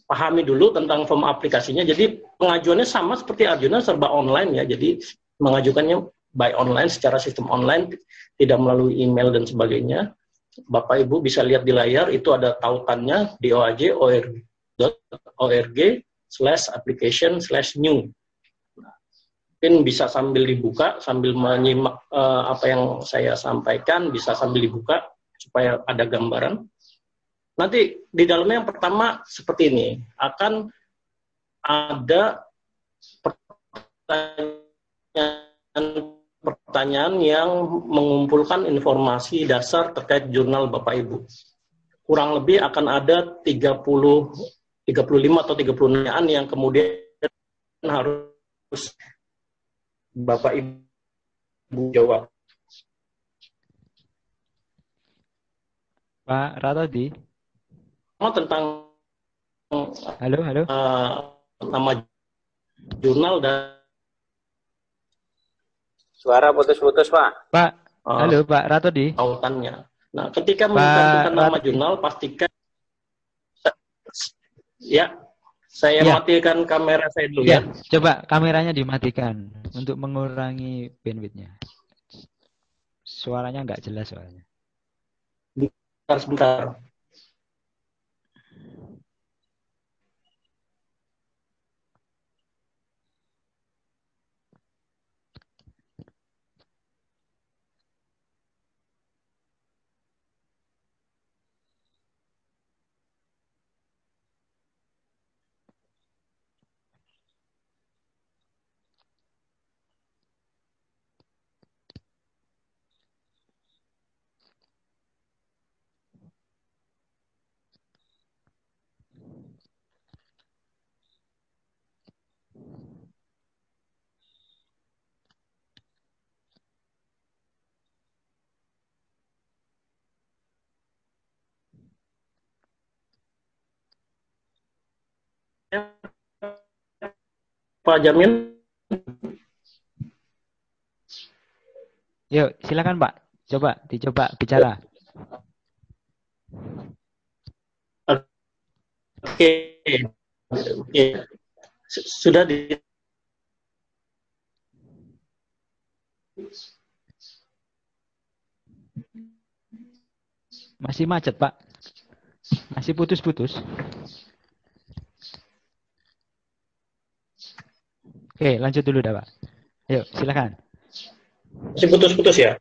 pahami dulu tentang form aplikasinya. Jadi pengajuannya sama seperti Arjuna serba online ya. Jadi mengajukannya by online secara sistem online tidak melalui email dan sebagainya. Bapak Ibu bisa lihat di layar itu ada tautannya di OAJ org slash application slash new. Mungkin bisa sambil dibuka, sambil menyimak uh, apa yang saya sampaikan, bisa sambil dibuka supaya ada gambaran. Nanti di dalamnya yang pertama seperti ini, akan ada pertanyaan pertanyaan yang mengumpulkan informasi dasar terkait jurnal Bapak Ibu. Kurang lebih akan ada 30 35 atau 30 pertanyaan yang kemudian harus Bapak Ibu jawab. Pak Ratodi. Tentang halo, halo. Uh, nama jurnal dan suara putus-putus Pak. Pak, uh, halo Pak Ratodi. Tautannya. Nah, ketika menentukan nama jurnal pastikan Ya, saya ya. matikan kamera saya dulu ya. ya. Coba kameranya dimatikan untuk mengurangi bandwidthnya. Suaranya nggak jelas soalnya. Sebentar, sebentar. Pak Jamil. Yuk, silakan Pak. Coba dicoba bicara. Oke. Oke. Sudah di Masih macet, Pak. Masih putus-putus. Oke, lanjut dulu dah, Pak. Ayo, silakan. Masih putus-putus ya?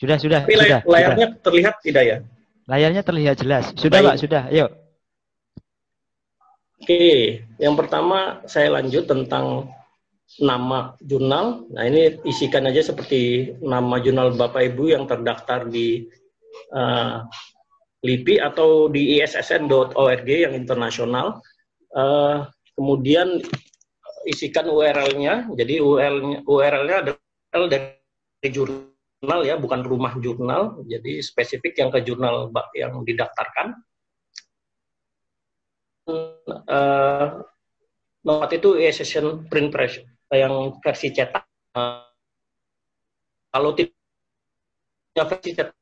Sudah, sudah. Tapi sudah, layarnya sudah. terlihat tidak ya? Layarnya terlihat jelas. Sudah, Baik. Pak, sudah. Ayo. Oke, yang pertama saya lanjut tentang nama jurnal. Nah, ini isikan aja seperti nama jurnal Bapak Ibu yang terdaftar di uh, LIPI atau di issn.org yang internasional. Uh, kemudian isikan URL-nya. Jadi URL-nya URL-nya adalah dari jurnal ya, bukan rumah jurnal. Jadi spesifik yang ke jurnal yang didaftarkan. Uh, nomor itu e-session print press yang versi cetak. Kalau tidak versi cetak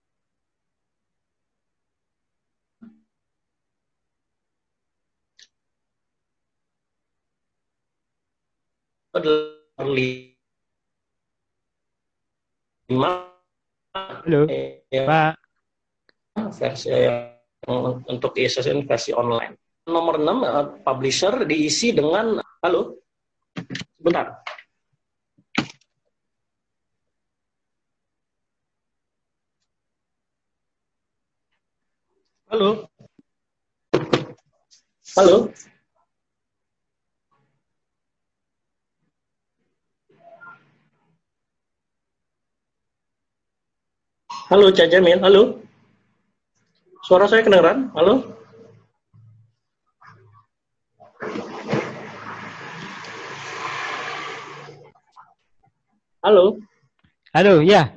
lima Halo, ya, Pak. Versi untuk ISSN versi online. Nomor 6, uh, publisher diisi dengan, halo, sebentar. Halo. Halo. Halo Cak Jamil, halo. Suara saya kedengeran? Halo? Halo? Halo, ya.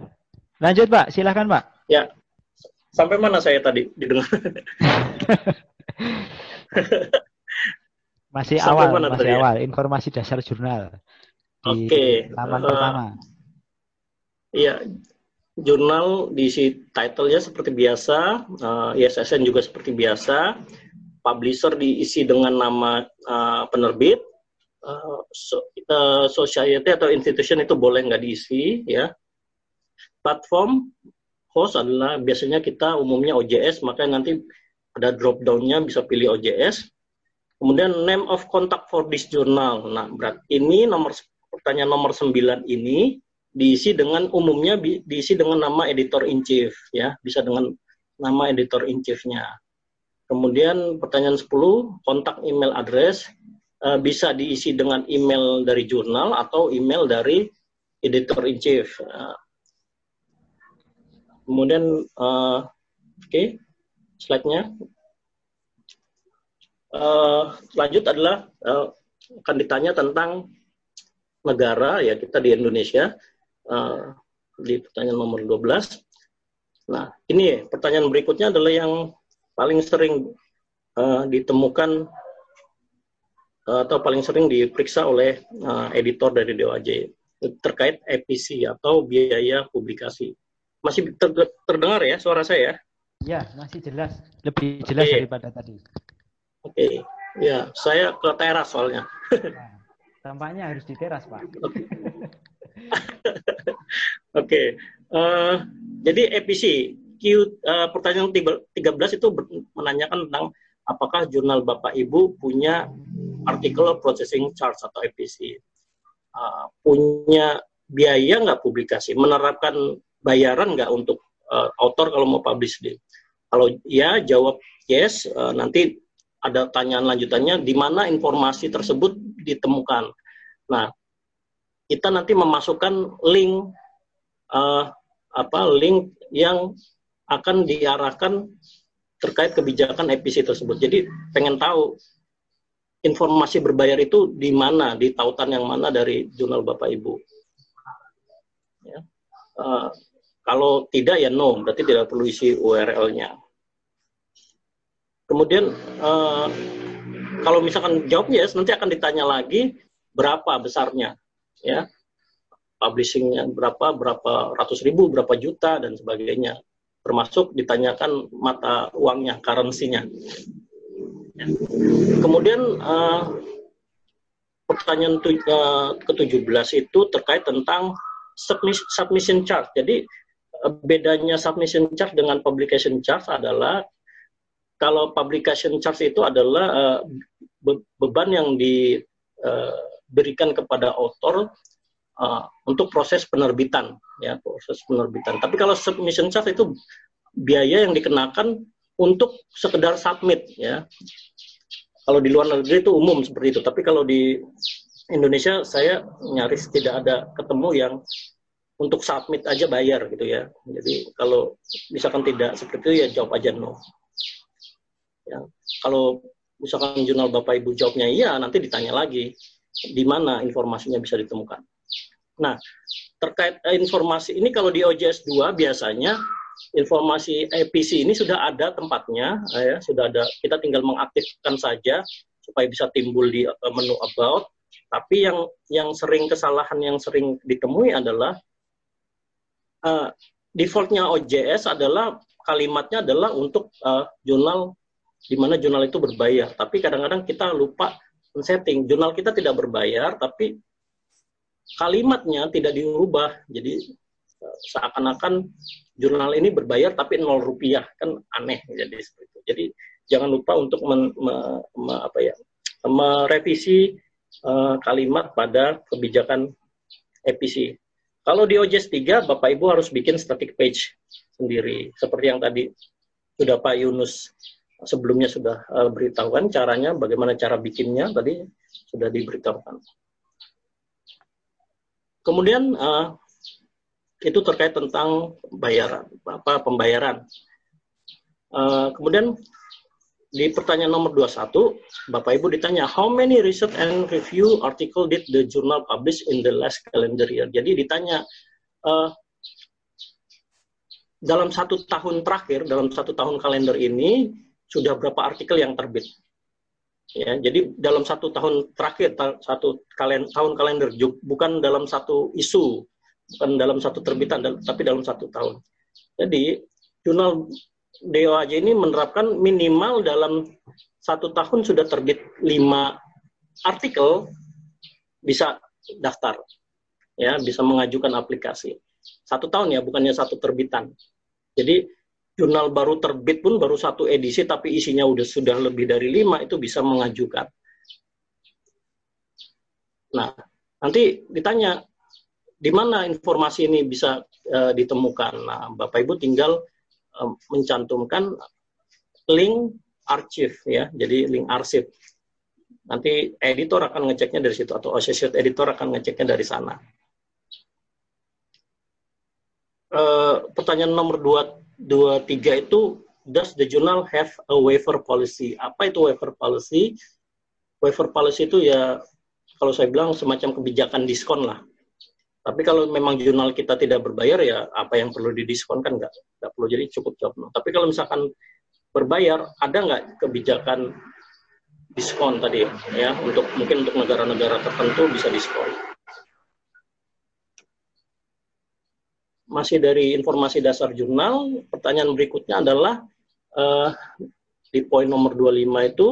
Lanjut, Pak. Silahkan, Pak. Ya. Sampai mana saya tadi didengar? *laughs* Masih Sampai awal, mana masih tadi ya? awal. Informasi dasar jurnal. Oke, Laman eh, pertama. Iya, jurnal diisi title-nya seperti biasa, eh, ISSN juga seperti biasa, publisher diisi dengan nama eh, penerbit, eh, so- eh, society atau institution itu boleh nggak diisi, ya. Platform host adalah biasanya kita umumnya OJS, makanya nanti ada drop down-nya bisa pilih OJS. Kemudian name of contact for this journal. Nah, berat ini nomor pertanyaan nomor 9 ini diisi dengan umumnya diisi dengan nama editor in chief ya, bisa dengan nama editor in chief-nya. Kemudian pertanyaan 10, kontak email address eh, bisa diisi dengan email dari jurnal atau email dari editor in chief. Eh, kemudian eh, oke, slide-nya. Eh, lanjut adalah akan ditanya tentang negara ya kita di Indonesia eh, di pertanyaan nomor 12. Nah, ini pertanyaan berikutnya adalah yang paling sering eh, ditemukan eh, atau paling sering diperiksa oleh eh, editor dari DOAJ terkait EPC atau biaya publikasi. Masih ter- terdengar ya suara saya? Ya, masih jelas. Lebih jelas Oke. daripada tadi. Oke, ya saya ke teras soalnya. Nah, tampaknya harus di teras, Pak. *laughs* Oke, eh, jadi EPC Q eh, pertanyaan tiga- 13 itu menanyakan tentang apakah jurnal Bapak Ibu punya artikel processing charge atau EPC, Eh, punya biaya nggak publikasi, menerapkan bayaran nggak untuk eh, author kalau mau publish di. Kalau ya jawab yes, eh, nanti ada tanyaan lanjutannya di mana informasi tersebut ditemukan. Nah, kita nanti memasukkan link eh, apa link yang akan diarahkan terkait kebijakan EPC tersebut. Jadi pengen tahu informasi berbayar itu di mana, di tautan yang mana dari jurnal Bapak Ibu. Ya. Eh, kalau tidak ya no, berarti tidak perlu isi URL-nya. Kemudian eh, kalau misalkan jawab yes, nanti akan ditanya lagi berapa besarnya, ya publishingnya berapa, berapa ratus ribu, berapa juta dan sebagainya. Termasuk ditanyakan mata uangnya, currency-nya. Ya. Kemudian eh, pertanyaan tu- eh, ke-17 itu terkait tentang submis- submission charge. Jadi eh, bedanya submission charge dengan publication charge adalah kalau publication charge itu adalah eh, be- beban yang diberikan kepada author uh, untuk proses penerbitan ya proses penerbitan. Tapi kalau submission charge itu biaya yang dikenakan untuk sekedar submit ya. Kalau di luar negeri itu umum seperti itu, tapi kalau di Indonesia saya nyaris tidak ada ketemu yang untuk submit aja bayar gitu ya. Jadi kalau misalkan tidak seperti itu ya jawab aja no. Ya. Kalau misalkan jurnal Bapak Ibu jawabnya iya, nanti ditanya lagi di mana informasinya bisa ditemukan. Nah, terkait eh, informasi ini kalau di OJS 2 biasanya informasi EPC ini sudah ada tempatnya, eh, ya, sudah ada. Kita tinggal mengaktifkan saja supaya bisa timbul di eh, menu about. Tapi yang yang sering kesalahan yang sering ditemui adalah eh, defaultnya OJS adalah kalimatnya adalah untuk eh, jurnal di mana jurnal itu berbayar. Tapi kadang-kadang kita lupa setting jurnal kita tidak berbayar, tapi kalimatnya tidak diubah. Jadi seakan-akan jurnal ini berbayar tapi nol rupiah kan aneh jadi. Jadi jangan lupa untuk men, me- me- apa ya merevisi eh, kalimat pada kebijakan EPC. Kalau di OJS 3 Bapak Ibu harus bikin static page sendiri seperti yang tadi sudah Pak Yunus sebelumnya sudah eh, beritahukan caranya bagaimana cara bikinnya tadi sudah diberitahukan. Kemudian eh, itu terkait tentang bayaran apa pembayaran. Uh, kemudian di pertanyaan nomor 21, Bapak Ibu ditanya, how many research and review article did the journal publish in the last calendar year? Jadi ditanya, uh, dalam satu tahun terakhir, dalam satu tahun kalender ini, sudah berapa artikel yang terbit? Ya, jadi dalam satu tahun terakhir, satu kalen, tahun kalender, bukan dalam satu isu, bukan dalam satu terbitan, tapi dalam satu tahun. Jadi, jurnal DOAJ ini menerapkan minimal dalam satu tahun sudah terbit lima artikel bisa daftar, ya bisa mengajukan aplikasi. Satu tahun ya, bukannya satu terbitan. Jadi jurnal baru terbit pun baru satu edisi, tapi isinya udah sudah lebih dari lima itu bisa mengajukan. Nah, nanti ditanya di mana informasi ini bisa uh, ditemukan. Nah, Bapak Ibu tinggal mencantumkan link arsip ya, jadi link arsip. Nanti editor akan ngeceknya dari situ atau associate editor akan ngeceknya dari sana. E, pertanyaan nomor 2, 2 3 itu does the journal have a waiver policy? Apa itu waiver policy? Waiver policy itu ya kalau saya bilang semacam kebijakan diskon lah. Tapi kalau memang jurnal kita tidak berbayar ya apa yang perlu didiskon kan nggak nggak perlu jadi cukup no. Tapi kalau misalkan berbayar ada nggak kebijakan diskon tadi ya untuk mungkin untuk negara-negara tertentu bisa diskon. Masih dari informasi dasar jurnal, pertanyaan berikutnya adalah uh, di poin nomor 25 itu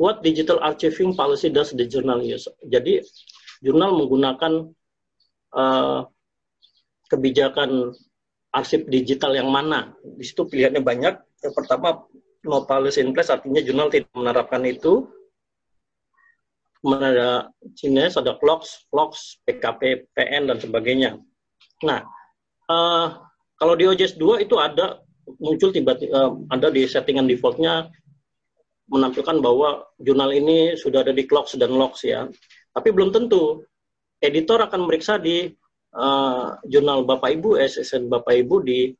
what digital archiving policy does the journal use? Jadi jurnal menggunakan uh, kebijakan arsip digital yang mana. Di situ pilihannya banyak. Yang pertama, no policy in place, artinya jurnal tidak menerapkan itu. Kemudian ada Cines, ada Clocks, Vlogs, PKP, PN, dan sebagainya. Nah, uh, kalau di OJS 2 itu ada muncul tiba-tiba uh, ada di settingan defaultnya menampilkan bahwa jurnal ini sudah ada di Clocks dan Logs ya. Tapi belum tentu editor akan meriksa di uh, jurnal Bapak Ibu, SSN Bapak Ibu di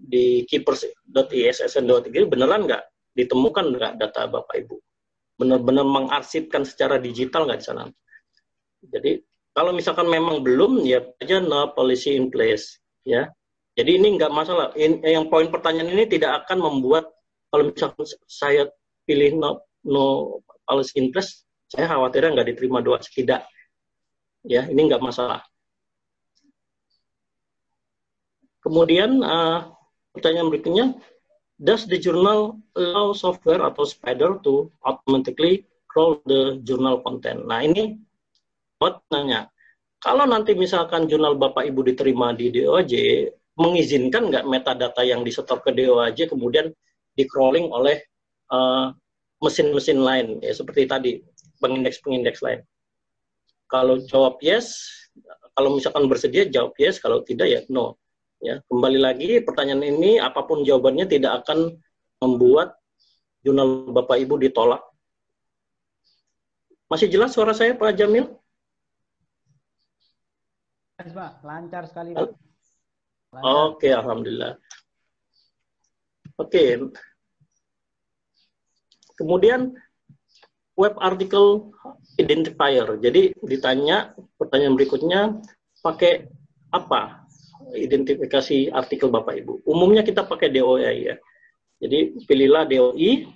di keepers.issn.3 beneran nggak ditemukan nggak data Bapak Ibu? Benar-benar mengarsipkan secara digital nggak di sana? Jadi kalau misalkan memang belum, ya aja no policy in place, ya. Jadi ini nggak masalah. In, yang poin pertanyaan ini tidak akan membuat kalau misalkan saya pilih no, no policy in place, saya khawatirnya nggak diterima dua tidak ya ini nggak masalah. Kemudian uh, pertanyaan berikutnya, does the journal allow software atau Spider to automatically crawl the journal content? Nah ini buat nanya, kalau nanti misalkan jurnal Bapak Ibu diterima di DOJ, mengizinkan nggak metadata yang disetor ke DOJ kemudian di crawling oleh uh, mesin-mesin uh, lain ya seperti tadi pengindeks-pengindeks lain. Kalau jawab yes, kalau misalkan bersedia jawab yes, kalau tidak ya no. Ya, kembali lagi pertanyaan ini apa pun jawabannya tidak akan membuat jurnal Bapak Ibu ditolak. Masih jelas suara saya Pak Jamil? Pak, lancar sekali. Oke, okay, alhamdulillah. Oke. Okay. Kemudian web article identifier. Jadi ditanya pertanyaan berikutnya pakai apa identifikasi artikel Bapak Ibu. Umumnya kita pakai DOI ya. Jadi pilihlah DOI.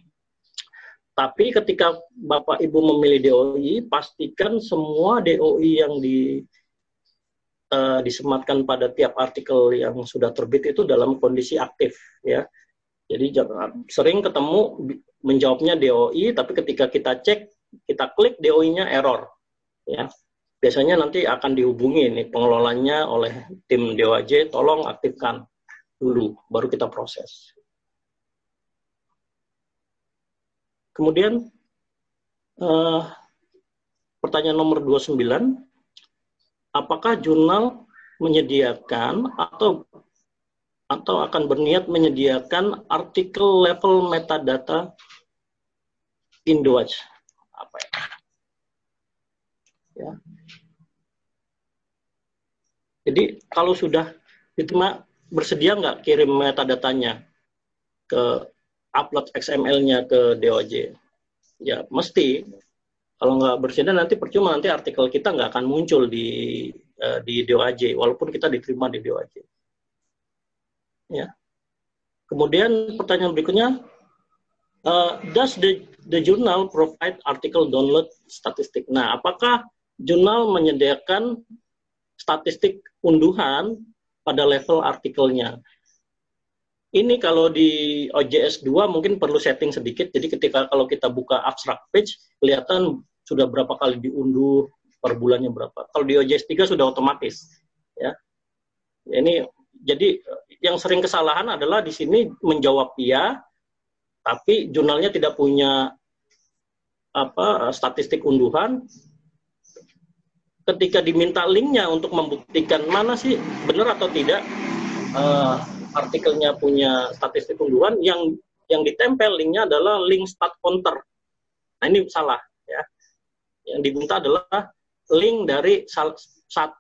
Tapi ketika Bapak Ibu memilih DOI, pastikan semua DOI yang di uh, disematkan pada tiap artikel yang sudah terbit itu dalam kondisi aktif ya. Jadi sering ketemu menjawabnya DOI, tapi ketika kita cek, kita klik DOI-nya error. Ya, biasanya nanti akan dihubungi nih pengelolanya oleh tim DOAJ, tolong aktifkan dulu, baru kita proses. Kemudian uh, pertanyaan nomor 29, apakah jurnal menyediakan atau atau akan berniat menyediakan artikel level metadata Indowatch. Apa ya? ya. Jadi kalau sudah diterima bersedia nggak kirim metadatanya ke upload XML-nya ke DOJ? Ya mesti. Kalau nggak bersedia nanti percuma nanti artikel kita nggak akan muncul di uh, di DOJ walaupun kita diterima di DOJ. Ya. Kemudian pertanyaan berikutnya, uh, does the the journal provide article download statistik? Nah, apakah jurnal menyediakan statistik unduhan pada level artikelnya? Ini kalau di OJS 2 mungkin perlu setting sedikit. Jadi ketika kalau kita buka abstract page, kelihatan sudah berapa kali diunduh per bulannya berapa. Kalau di OJS 3 sudah otomatis. Ya. Ini jadi yang sering kesalahan adalah di sini menjawab iya, tapi jurnalnya tidak punya apa statistik unduhan. Ketika diminta linknya untuk membuktikan mana sih benar atau tidak, uh, artikelnya punya statistik unduhan yang yang ditempel linknya adalah link stat counter. Nah ini salah ya. Yang diminta adalah link dari sal,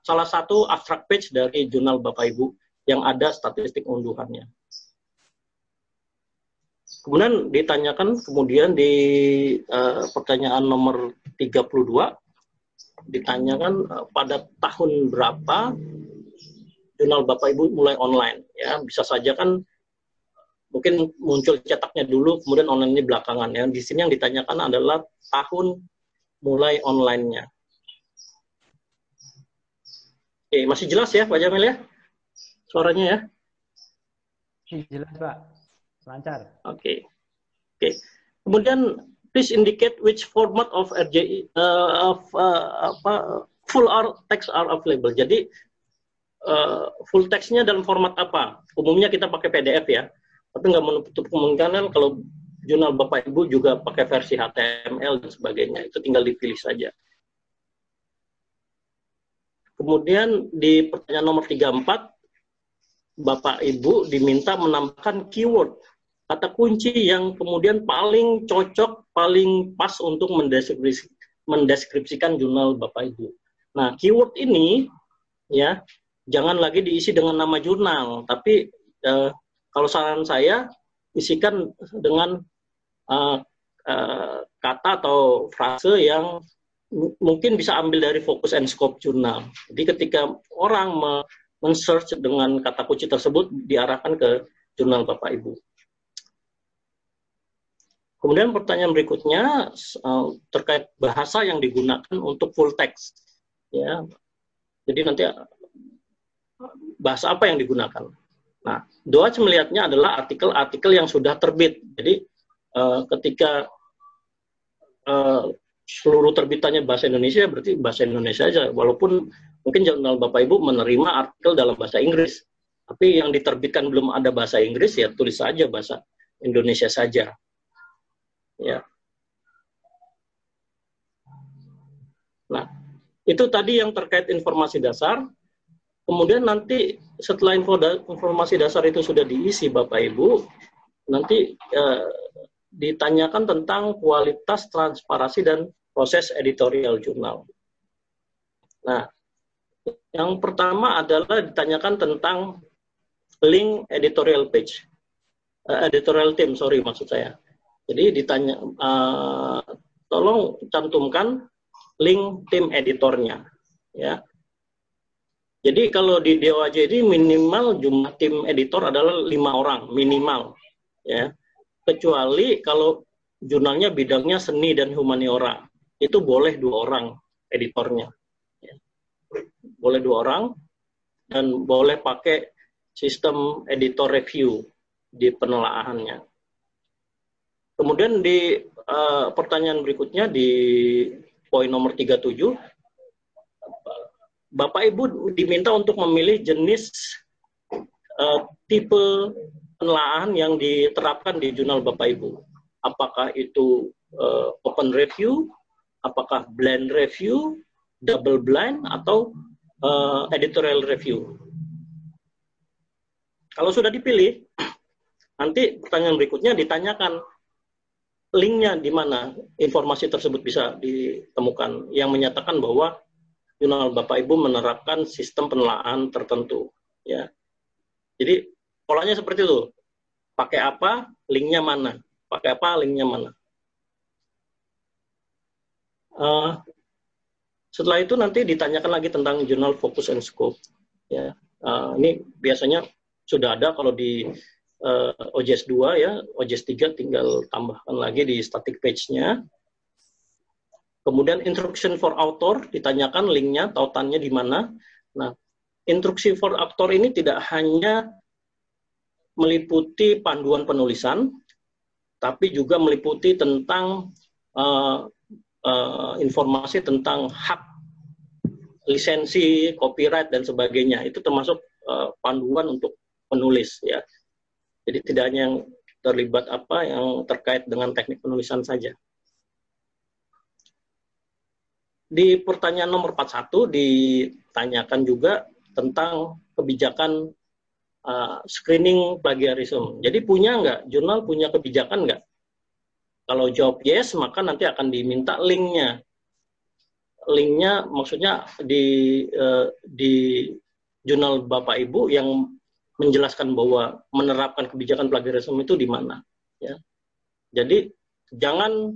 salah satu abstract page dari jurnal Bapak Ibu yang ada statistik unduhannya. Kemudian ditanyakan kemudian di uh, pertanyaan nomor 32 ditanyakan uh, pada tahun berapa jurnal Bapak Ibu mulai online ya. Bisa saja kan mungkin muncul cetaknya dulu kemudian online ini belakangan ya. Di sini yang ditanyakan adalah tahun mulai onlinenya. Oke masih jelas ya Pak Jamil ya? Suaranya ya? Jelas Pak. Lancar. Oke. Oke. Kemudian please indicate which format of RJI uh, of uh, apa full text are available jadi uh, full textnya dalam format apa? Umumnya kita pakai PDF ya, tapi nggak menutup kemungkinan kalau jurnal Bapak Ibu juga pakai versi HTML dan sebagainya. Itu tinggal dipilih saja. Kemudian di pertanyaan nomor 34, Bapak Ibu diminta menambahkan keyword kata kunci yang kemudian paling cocok, paling pas untuk mendeskripsikan jurnal Bapak Ibu. Nah, keyword ini ya jangan lagi diisi dengan nama jurnal, tapi uh, kalau saran saya isikan dengan uh, uh, kata atau frase yang mungkin bisa ambil dari fokus and scope jurnal. Jadi ketika orang men-search dengan kata kunci tersebut diarahkan ke jurnal Bapak Ibu. Kemudian pertanyaan berikutnya terkait bahasa yang digunakan untuk full text. Ya, jadi nanti bahasa apa yang digunakan. Nah, Doaj melihatnya adalah artikel-artikel yang sudah terbit. Jadi uh, ketika uh, seluruh terbitannya bahasa Indonesia, berarti bahasa Indonesia saja. Walaupun mungkin jurnal Bapak Ibu menerima artikel dalam bahasa Inggris, tapi yang diterbitkan belum ada bahasa Inggris ya tulis saja bahasa Indonesia saja. Ya. Nah, itu tadi yang terkait informasi dasar. Kemudian nanti setelah info da informasi dasar itu sudah diisi Bapak Ibu, nanti eh, ditanyakan tentang kualitas, transparansi, dan proses editorial jurnal. Nah, yang pertama adalah ditanyakan tentang link editorial page, uh, editorial team, sorry maksud saya. Jadi ditanya, uh, tolong cantumkan link tim editornya, ya. Jadi kalau di DOAJ ini minimal jumlah tim editor adalah lima orang minimal, ya. Kecuali kalau jurnalnya bidangnya seni dan humaniora, itu boleh dua orang editornya, ya. boleh dua orang dan boleh pakai sistem editor review di penelaahannya. Kemudian di uh, pertanyaan berikutnya di poin nomor 37 Bapak Ibu diminta untuk memilih jenis uh, tipe penelaahan yang diterapkan di jurnal Bapak Ibu. Apakah itu uh, open review, apakah blend review, double blind, atau uh, editorial review. Kalau sudah dipilih, *clears throat* nanti pertanyaan berikutnya ditanyakan linknya di mana informasi tersebut bisa ditemukan yang menyatakan bahwa jurnal Bapak Ibu menerapkan sistem penelaan tertentu ya. Jadi polanya seperti itu. Pakai apa, linknya mana? Pakai apa, linknya mana? Uh, setelah itu nanti ditanyakan lagi tentang jurnal focus and scope. Ya, uh, ini biasanya sudah ada kalau di uh, OJS 2 ya, OJS 3 tinggal tambahkan lagi di static page-nya. Kemudian instruction for author ditanyakan linknya, tautannya di mana. Nah, instruksi for author ini tidak hanya meliputi panduan penulisan, tapi juga meliputi tentang uh, uh, informasi tentang hak lisensi, copyright dan sebagainya. Itu termasuk uh, panduan untuk penulis ya. Jadi tidak hanya yang terlibat apa yang terkait dengan teknik penulisan saja. Di pertanyaan nomor 41 ditanyakan juga tentang kebijakan uh, screening plagiarisme. Jadi punya nggak, jurnal punya kebijakan nggak kalau jawab yes, maka nanti akan diminta linknya. Linknya maksudnya di uh, di jurnal Bapak Ibu yang menjelaskan bahwa menerapkan kebijakan plagiarisme itu di mana. Ya. Jadi jangan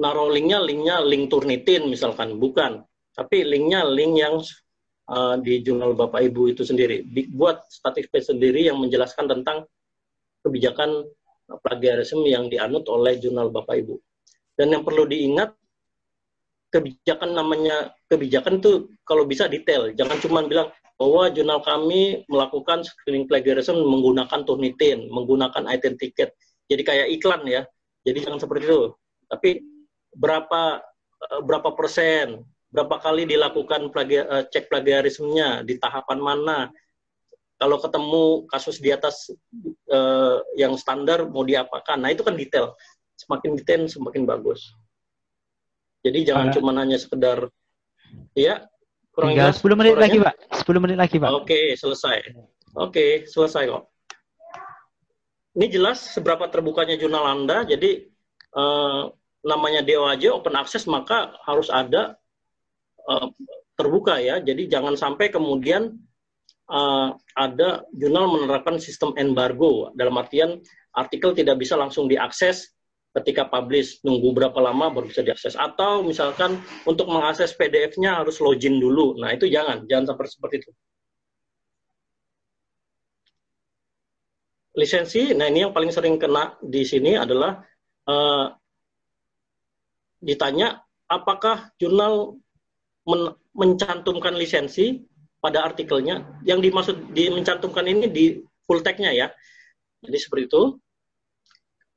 naruh linknya linknya link Turnitin misalkan, bukan. Tapi linknya link yang uh, di jurnal Bapak Ibu itu sendiri. Buat statistik sendiri yang menjelaskan tentang kebijakan plagiarisme yang dianut oleh jurnal Bapak Ibu. Dan yang perlu diingat, kebijakan namanya kebijakan itu kalau bisa detail. Jangan cuma bilang bahwa jurnal kami melakukan screening plagiarism menggunakan Turnitin, menggunakan identiket. Jadi kayak iklan ya. Jadi jangan seperti itu. Tapi berapa eh, berapa persen, berapa kali dilakukan plagi, eh, cek plagiarismenya, di tahapan mana, kalau ketemu kasus di atas uh, yang standar mau diapakan. Nah itu kan detail. Semakin detail semakin bagus. Jadi jangan uh, cuma hanya sekedar ya kurang tinggal 10 menit lagi pak. 10 menit lagi pak. Oke okay, selesai. Oke okay, selesai kok. Ini jelas seberapa terbukanya jurnal anda. Jadi uh, namanya DOAJ open access maka harus ada uh, terbuka ya. Jadi jangan sampai kemudian uh, ada jurnal menerapkan sistem embargo. Dalam artian artikel tidak bisa langsung diakses ketika publish. Nunggu berapa lama baru bisa diakses. Atau misalkan untuk mengakses PDF-nya harus login dulu. Nah itu jangan. Jangan sampai seperti itu. Lisensi nah ini yang paling sering kena di sini adalah uh, ditanya apakah jurnal men mencantumkan lisensi pada artikelnya. Yang dimaksud di mencantumkan ini di full tag-nya ya. Jadi seperti itu.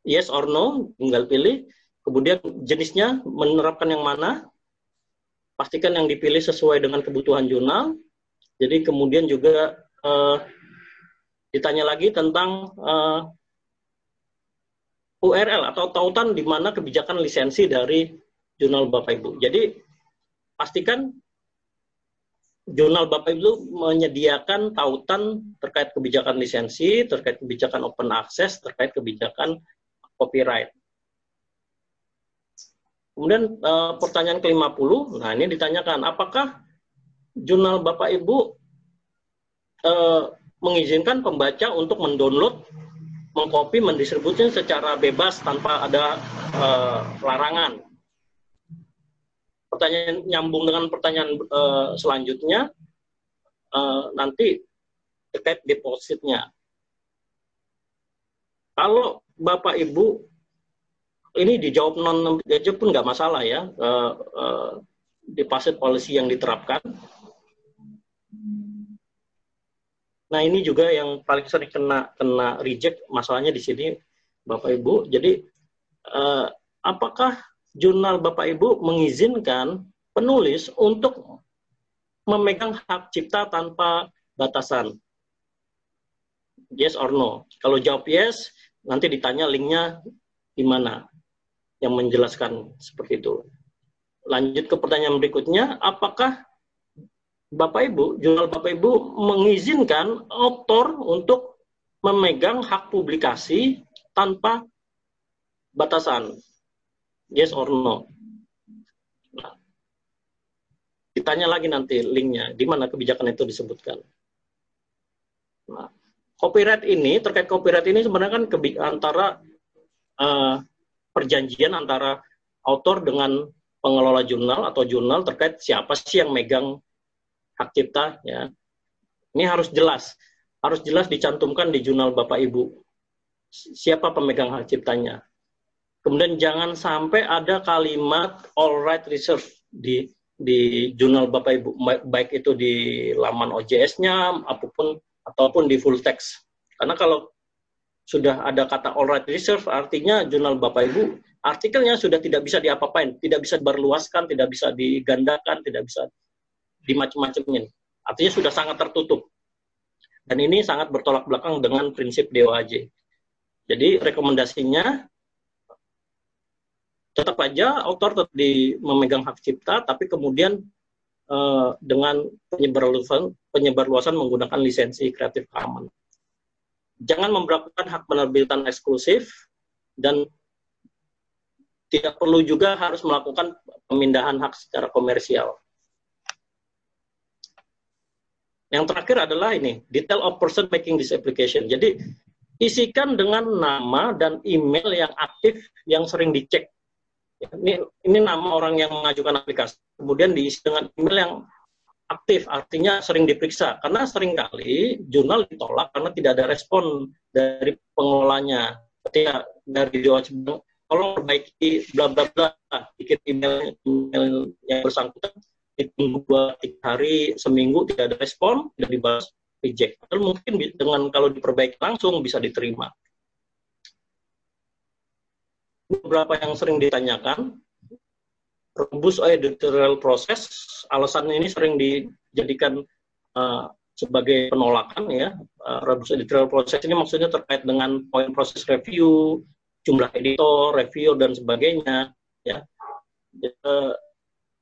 Yes or no, tinggal pilih. Kemudian jenisnya menerapkan yang mana. Pastikan yang dipilih sesuai dengan kebutuhan jurnal. Jadi kemudian juga uh, ditanya lagi tentang eh, URL atau tautan di mana kebijakan lisensi dari jurnal Bapak Ibu. Jadi pastikan jurnal Bapak Ibu menyediakan tautan terkait kebijakan lisensi, terkait kebijakan open access, terkait kebijakan copyright. Kemudian uh, pertanyaan ke-50, nah ini ditanyakan, apakah jurnal Bapak Ibu uh, mengizinkan pembaca untuk mendownload, mengcopy, mendistribusinya secara bebas tanpa ada uh, larangan? pertanyaan nyambung dengan pertanyaan uh, selanjutnya uh, nanti terkait depositnya. Kalau Bapak Ibu ini dijawab non aja pun nggak masalah ya uh, uh, deposit policy yang diterapkan. Nah ini juga yang paling sering kena kena reject masalahnya di sini Bapak Ibu. Jadi uh, apakah jurnal Bapak Ibu mengizinkan penulis untuk memegang hak cipta tanpa batasan? Yes or no? Kalau jawab yes, nanti ditanya linknya di mana yang menjelaskan seperti itu. Lanjut ke pertanyaan berikutnya, apakah Bapak Ibu, jurnal Bapak Ibu mengizinkan author untuk memegang hak publikasi tanpa batasan? Yes or no? Nah, ditanya lagi nanti linknya di mana kebijakan itu disebutkan. Nah, copyright ini terkait copyright ini sebenarnya kan antara uh, perjanjian antara autor dengan pengelola jurnal atau jurnal terkait siapa sih yang megang hak cipta ya. Ini harus jelas, harus jelas dicantumkan di jurnal Bapak Ibu. Siapa pemegang hak ciptanya. Kemudian jangan sampai ada kalimat all right reserve di di jurnal Bapak Ibu baik itu di laman OJS-nya apa pun ataupun di full text. Karena kalau sudah ada kata all right reserve artinya jurnal Bapak Ibu artikelnya sudah tidak bisa diapa-apain, tidak bisa berluaskan, tidak bisa digandakan, tidak bisa dimacam-macamin. Artinya sudah sangat tertutup. Dan ini sangat bertolak belakang dengan prinsip DOAJ. Jadi rekomendasinya tetap aja autor tetap di memegang hak cipta, tapi kemudian uh, dengan penyebarluasan penyebarluasan menggunakan lisensi Creative Commons. Jangan memperlakukan hak penerbitan eksklusif dan tidak perlu juga harus melakukan pemindahan hak secara komersial. Yang terakhir adalah ini, detail of person making this application. Jadi, isikan dengan nama dan email yang aktif yang sering dicek. Ini, ini nama orang yang mengajukan aplikasi. Kemudian diisi dengan email yang aktif, artinya sering diperiksa. Karena sering kali jurnal ditolak karena tidak ada respon dari pengelolanya. Ketika dari doa tolong perbaiki bla bla bla bikin email email yang bersangkutan ditunggu dua tiga hari seminggu tidak ada respon tidak dibalas reject. Atau mungkin dengan kalau diperbaiki langsung bisa diterima. Beberapa yang sering ditanyakan rebus editorial proses. Alasan ini sering dijadikan uh, sebagai penolakan ya. Uh, rebus editorial proses ini maksudnya terkait dengan poin proses review jumlah editor, reviewer dan sebagainya. Ya.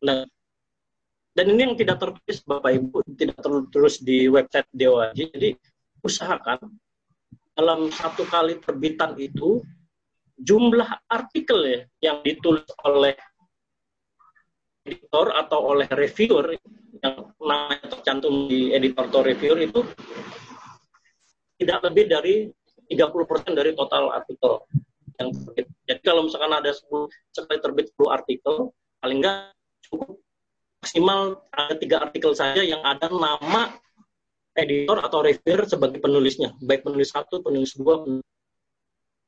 Nah, dan ini yang tidak tertulis Bapak Ibu tidak tertulis di website DOAJ. Jadi usahakan dalam satu kali terbitan itu jumlah artikel ya yang ditulis oleh editor atau oleh reviewer yang namanya tercantum di editor atau reviewer itu tidak lebih dari 30% dari total artikel yang terbit. Jadi kalau misalkan ada 10, sekali terbit 10 artikel, paling enggak cukup maksimal ada tiga artikel saja yang ada nama editor atau reviewer sebagai penulisnya, baik penulis satu, penulis dua,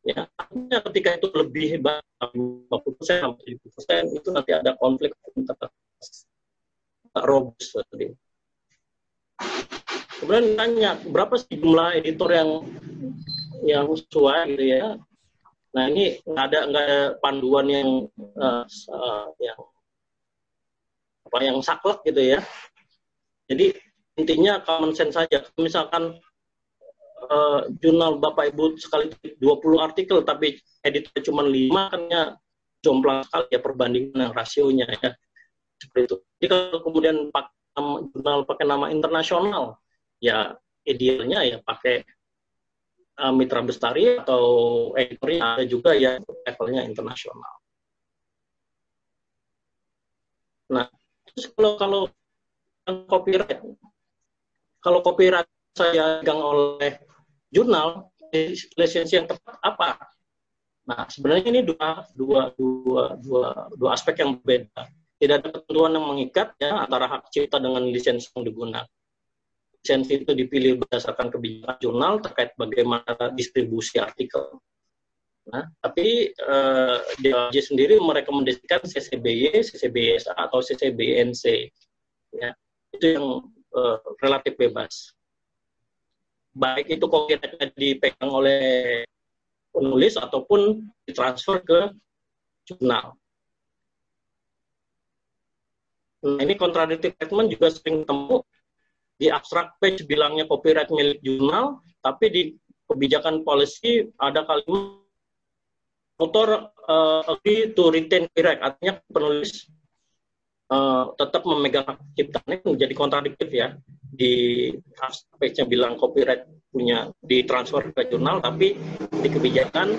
ya artinya ketika itu lebih hebat 50 persen sampai 70 persen itu nanti ada konflik antara robust tadi. Kemudian tanya berapa sih jumlah editor yang yang sesuai gitu ya? Nah ini nggak ada nggak ada panduan yang uh, yang yang saklek gitu ya. Jadi intinya common sense saja. Misalkan uh, jurnal Bapak Ibu sekali 20 artikel tapi editor cuma 5 kan ya jomplang sekali ya perbandingan rasionya ya. Seperti itu. Jadi kalau kemudian pakai jurnal pakai nama internasional ya idealnya ya pakai uh, mitra bestari atau editornya ada juga yang levelnya internasional. Nah, terus kalau kalau copyright, kalau copyright saya pegang oleh jurnal, lisensi yang tepat apa? Nah, sebenarnya ini dua, dua, dua, dua, dua aspek yang berbeda. Tidak ada ketentuan yang mengikat ya antara hak cipta dengan lisensi yang digunakan lisensi itu dipilih berdasarkan kebijakan jurnal terkait bagaimana distribusi artikel. Nah, tapi eh, DOJ sendiri merekomendasikan CCBY, CCBSA atau CCBNC. Ya, itu yang eh, relatif bebas. Baik itu copyrightnya dipegang oleh penulis ataupun ditransfer ke jurnal. Nah, ini kontradiktif statement juga sering temu di abstrak page bilangnya copyright milik jurnal, tapi di kebijakan policy ada kalimat author uh, agree to retain copyright, artinya penulis uh, tetap memegang hak ciptanya menjadi kontradiktif ya. Di page-nya bilang copyright punya ditransfer ke jurnal, tapi di kebijakan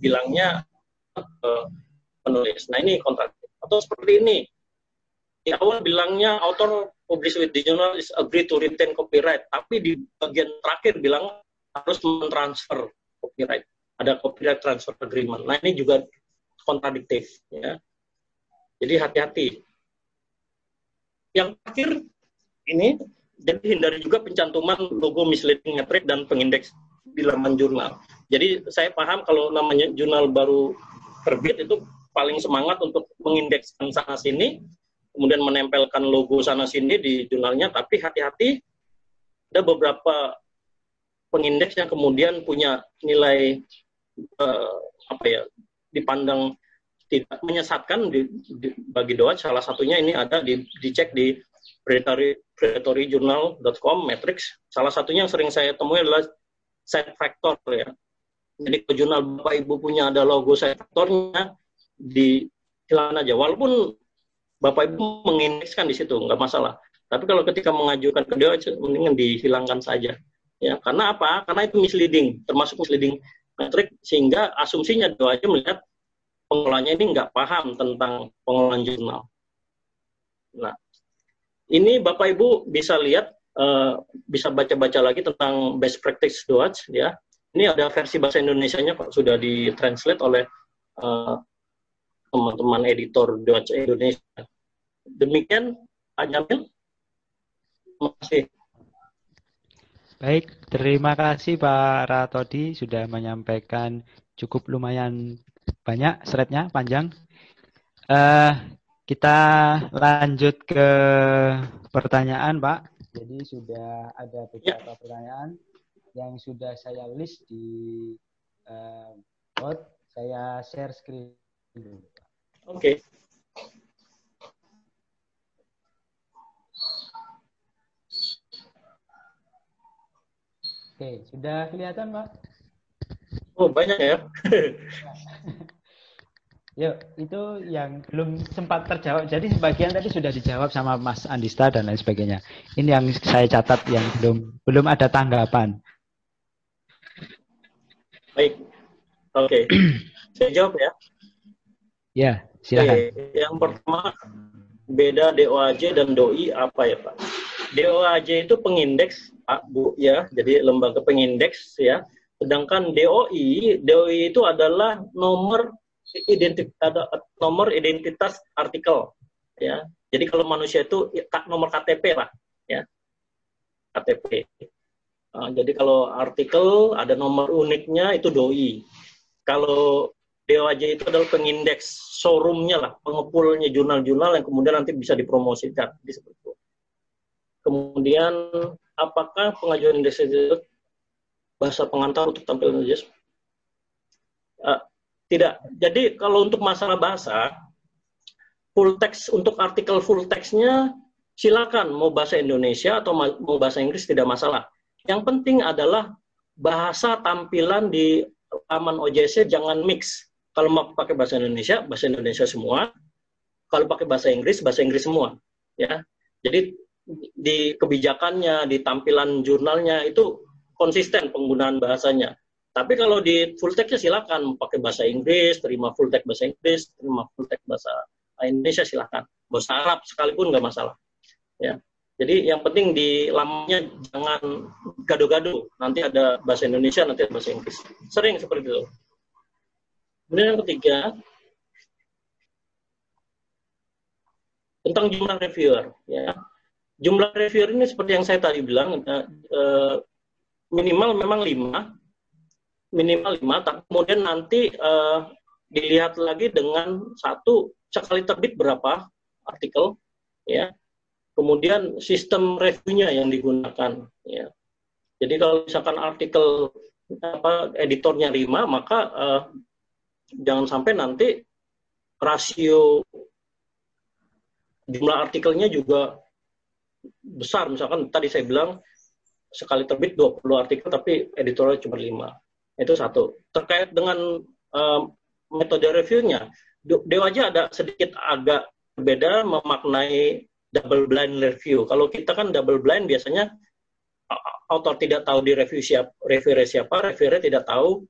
bilangnya uh, penulis. Nah ini kontradiktif. Atau seperti ini, di awal bilangnya author publish with the journal is agree to retain copyright, tapi di bagian terakhir bilang harus mentransfer copyright. Ada copyright transfer agreement. Nah ini juga kontradiktif. Ya. Jadi hati-hati. Yang terakhir ini jadi hindari juga pencantuman logo misleading metric dan pengindeks di laman jurnal. Jadi saya paham kalau namanya jurnal baru terbit itu paling semangat untuk mengindekskan sana sini kemudian menempelkan logo sana sini di jurnalnya, tapi hati-hati ada beberapa pengindeks yang kemudian punya nilai uh, apa ya dipandang tidak menyesatkan di, di, bagi doa salah satunya ini ada di, dicek di predatory, predatoryjournal.com matrix salah satunya yang sering saya temui adalah side factor ya jadi ke jurnal bapak ibu punya ada logo side factornya di hilangkan aja walaupun Bapak Ibu mengindekskan di situ, nggak masalah. Tapi kalau ketika mengajukan ke DOA, mendingan dihilangkan saja. Ya, karena apa? Karena itu misleading, termasuk misleading metrik, sehingga asumsinya DOA aja melihat pengelolanya ini nggak paham tentang pengelolaan jurnal. Nah, ini Bapak Ibu bisa lihat, uh, bisa baca-baca lagi tentang best practice DOAJ, ya. Ini ada versi bahasa Indonesia-nya Pak, sudah ditranslate oleh uh, teman-teman editor Dodge Indonesia. Demikian Pak Jamil. Terima kasih. Baik, terima kasih Pak Ratodi sudah menyampaikan cukup lumayan banyak slide-nya, panjang. Uh, kita lanjut ke pertanyaan, Pak. Jadi sudah ada beberapa ya. pertanyaan yang sudah saya list di uh, board. Saya share screen dulu. Oke. Okay. Oke, sudah kelihatan, Pak? Oh, banyak ya. *laughs* Yuk, itu yang belum sempat terjawab. Jadi sebagian tadi sudah dijawab sama Mas Andista dan lain sebagainya. Ini yang saya catat yang belum belum ada tanggapan. Baik. Oke. Okay. *clears throat* saya jawab ya. Ya. Silakan. Oke, yang pertama beda DOAJ dan DOI apa ya Pak? DOAJ itu pengindeks Pak Bu ya, jadi lembaga pengindeks ya. Sedangkan DOI, DOI itu adalah nomor identitas nomor identitas artikel ya. Jadi kalau manusia itu nomor KTP lah ya. KTP. Nah, jadi kalau artikel ada nomor uniknya itu doi. Kalau DOAJ itu adalah pengindeks showroomnya lah, pengepulnya jurnal-jurnal yang kemudian nanti bisa dipromosikan. Seperti itu. Kemudian, apakah pengajuan indeks itu bahasa pengantar untuk tampilan JS? Uh, tidak. Jadi kalau untuk masalah bahasa, full text untuk artikel full textnya silakan mau bahasa Indonesia atau mau bahasa Inggris tidak masalah. Yang penting adalah bahasa tampilan di laman OJS jangan mix. Kalau mau pakai bahasa Indonesia, bahasa Indonesia semua. Kalau pakai bahasa Inggris, bahasa Inggris semua. Ya, jadi di kebijakannya, di tampilan jurnalnya itu konsisten penggunaan bahasanya. Tapi kalau di full text silakan pakai bahasa Inggris, terima full text bahasa Inggris, terima full text bahasa Indonesia silakan. Bahasa Arab sekalipun nggak masalah. Ya. Jadi yang penting di lamanya jangan gado-gado. Nanti ada bahasa Indonesia, nanti ada bahasa Inggris. Sering seperti itu. Kemudian yang ketiga, tentang jumlah reviewer. Ya. Jumlah reviewer ini seperti yang saya tadi bilang, eh, minimal memang lima, minimal lima, tapi kemudian nanti eh, dilihat lagi dengan satu sekali terbit berapa artikel, ya. Kemudian sistem reviewnya yang digunakan, ya. Jadi kalau misalkan artikel apa editornya lima, maka uh, jangan sampai nanti rasio jumlah artikelnya juga besar. Misalkan tadi saya bilang sekali terbit 20 artikel tapi editorial cuma 5. Itu satu. Terkait dengan uh, metode reviewnya, Dewa aja ada sedikit agak berbeda memaknai double blind review. Kalau kita kan double blind biasanya author tidak tahu di review siapa, reviewer siapa, reviewer tidak tahu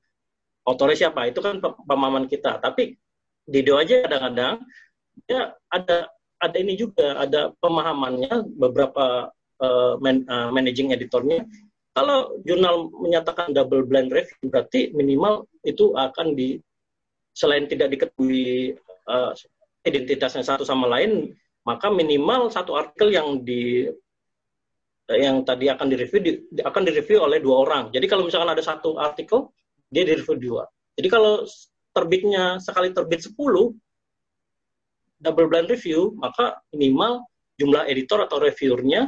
autornya siapa itu kan pemahaman kita tapi di do aja kadang-kadang ya ada ada ini juga ada pemahamannya beberapa uh, man, uh, managing editornya kalau jurnal menyatakan double blind review berarti minimal itu akan di selain tidak diketahui uh, identitasnya satu sama lain maka minimal satu artikel yang di yang tadi akan direview di, akan direview oleh dua orang. Jadi kalau misalkan ada satu artikel dia direview dua. Jadi kalau terbitnya sekali terbit 10 double blind review, maka minimal jumlah editor atau reviewernya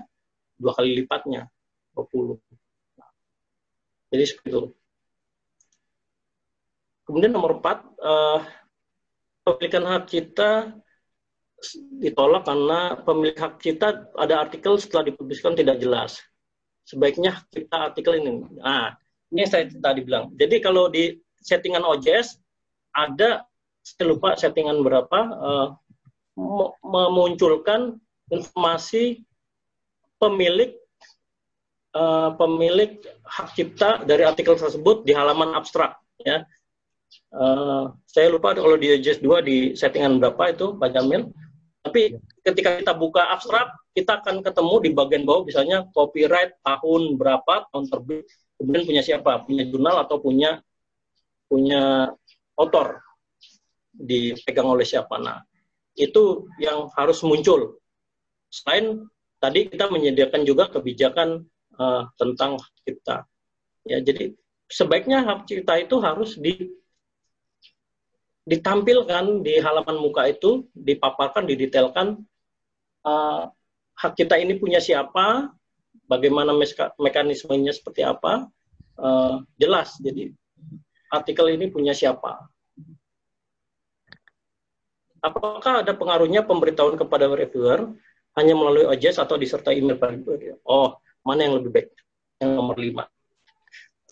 dua kali lipatnya, 20. Nah, jadi seperti itu. Kemudian nomor empat, uh, pemilikan hak cipta ditolak karena pemilik hak cipta ada artikel setelah dipublikasikan tidak jelas. Sebaiknya kita artikel ini. Nah, ini saya tadi bilang. Jadi kalau di settingan OJS ada saya lupa settingan berapa uh, memunculkan informasi pemilik uh, pemilik hak cipta dari artikel tersebut di halaman abstrak ya. Uh, saya lupa kalau di OJS 2 di settingan berapa itu Pak Jamil. Tapi ketika kita buka abstrak kita akan ketemu di bagian bawah misalnya copyright tahun berapa tahun terbit kemudian punya siapa punya jurnal atau punya punya author dipegang oleh siapa. Nah itu yang harus muncul. Selain tadi kita menyediakan juga kebijakan uh, tentang hak cipta. Ya, jadi sebaiknya hak cipta itu harus di, ditampilkan di halaman muka itu, dipaparkan, didetailkan uh, hak cipta ini punya siapa, bagaimana mekanismenya seperti apa, uh, jelas. Jadi artikel ini punya siapa apakah ada pengaruhnya pemberitahuan kepada reviewer hanya melalui OJS atau disertai email Oh, mana yang lebih baik? Yang nomor lima.